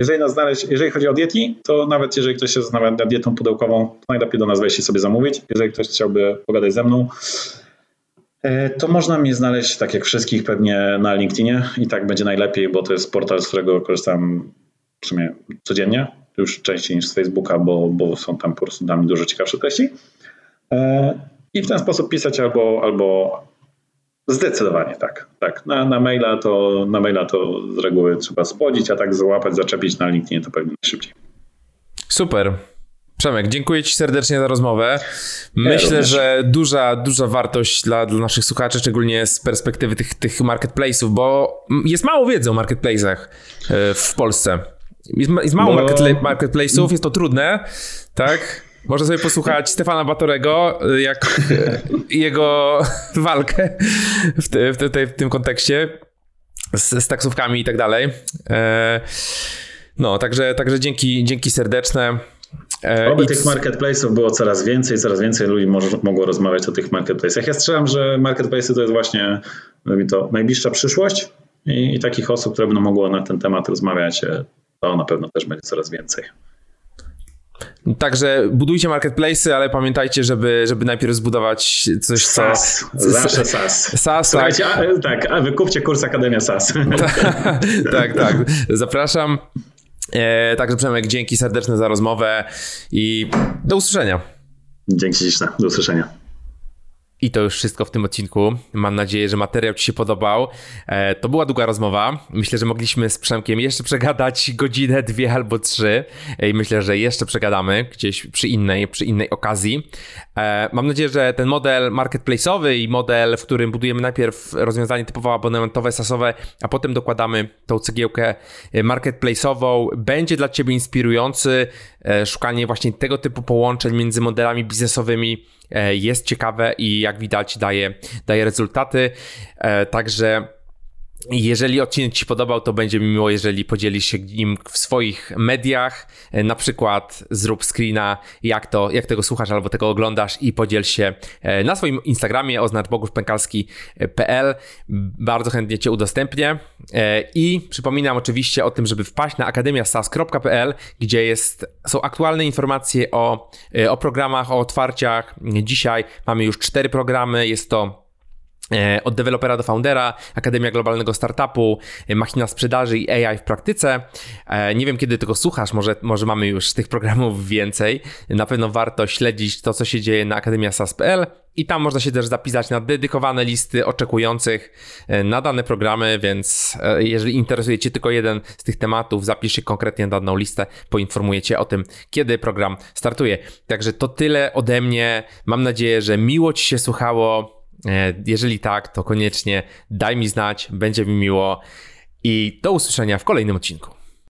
jeżeli nas znaleźć, jeżeli chodzi o diety, to nawet jeżeli ktoś się zastanawia nad dietą pudełkową, to najlepiej do nas wejść i sobie zamówić. Jeżeli ktoś chciałby pogadać ze mną, to można mnie znaleźć, tak jak wszystkich, pewnie na LinkedInie i tak będzie najlepiej, bo to jest portal, z którego korzystam w sumie codziennie, już częściej niż z Facebooka, bo, bo są tam po prostu dla mnie dużo ciekawsze treści. E, I w ten sposób pisać albo, albo zdecydowanie tak. tak. Na, na, maila to, na maila to z reguły trzeba spłodzić, a tak złapać, zaczepić na LinkedInie to pewnie najszybciej. Super. Przemek, dziękuję Ci serdecznie za rozmowę. Myślę, że duża, duża wartość dla, dla naszych słuchaczy, szczególnie z perspektywy tych, tych marketplace'ów, bo jest mało wiedzy o marketplace'ach e, w Polsce. Jest, jest mało bo... marketplace'ów, jest to trudne, tak? Można sobie posłuchać Stefana Batorego, e, jak jego walkę w, te, w, te, w, tym kontekście z, z taksówkami i tak dalej. E, no, także, także dzięki, dzięki serdeczne. E, Oby tych marketplace'ów było coraz więcej, coraz więcej ludzi może, mogło rozmawiać o tych marketplace'ach. Ja strzelam, że marketplace'y to jest właśnie to najbliższa przyszłość i, i takich osób, które będą mogły na ten temat rozmawiać, e, to na pewno też będzie coraz więcej. Także budujcie marketplace'y, ale pamiętajcie, żeby, żeby najpierw zbudować coś, SAS, co... Zawsze SAS. SAS, tak. A, tak, a wykupcie kurs Akademia SAS. tak, tak. Zapraszam. E, także Przemek, dzięki serdeczne za rozmowę i do usłyszenia. Dzięki śliczne, do usłyszenia. I to już wszystko w tym odcinku. Mam nadzieję, że materiał Ci się podobał. E, to była długa rozmowa. Myślę, że mogliśmy z Przemkiem jeszcze przegadać godzinę, dwie albo trzy. I myślę, że jeszcze przegadamy gdzieś przy innej, przy innej okazji. E, mam nadzieję, że ten model marketplace'owy i model, w którym budujemy najpierw rozwiązanie typowo abonamentowe, sasowe, a potem dokładamy tą cegiełkę marketplace'ową, będzie dla Ciebie inspirujący. E, szukanie właśnie tego typu połączeń między modelami biznesowymi E, jest ciekawe i jak widać daje, daje rezultaty. E, także jeżeli odcinek Ci podobał, to będzie mi miło, jeżeli podzielisz się nim w swoich mediach. E, na przykład zrób screena, jak, to, jak tego słuchasz albo tego oglądasz i podziel się e, na swoim Instagramie, oznacz boguszpękalski.pl. Bardzo chętnie Cię udostępnię. E, I przypominam oczywiście o tym, żeby wpaść na akademiasas.pl, gdzie jest, są aktualne informacje o, o programach, o otwarciach. Dzisiaj mamy już cztery programy. Jest to od dewelopera do foundera, Akademia Globalnego Startupu, e, Machina Sprzedaży i AI w praktyce. E, nie wiem, kiedy tego słuchasz, może, może mamy już tych programów więcej. Na pewno warto śledzić to, co się dzieje na akademiasas.pl i tam można się też zapisać na dedykowane listy oczekujących na dane programy, więc jeżeli interesuje Cię tylko jeden z tych tematów, zapisz się konkretnie na daną listę, poinformuję Cię o tym, kiedy program startuje. Także to tyle ode mnie. Mam nadzieję, że miło Ci się słuchało. E, jeżeli tak, to koniecznie daj mi znać, będzie mi miło i do usłyszenia w kolejnym odcinku.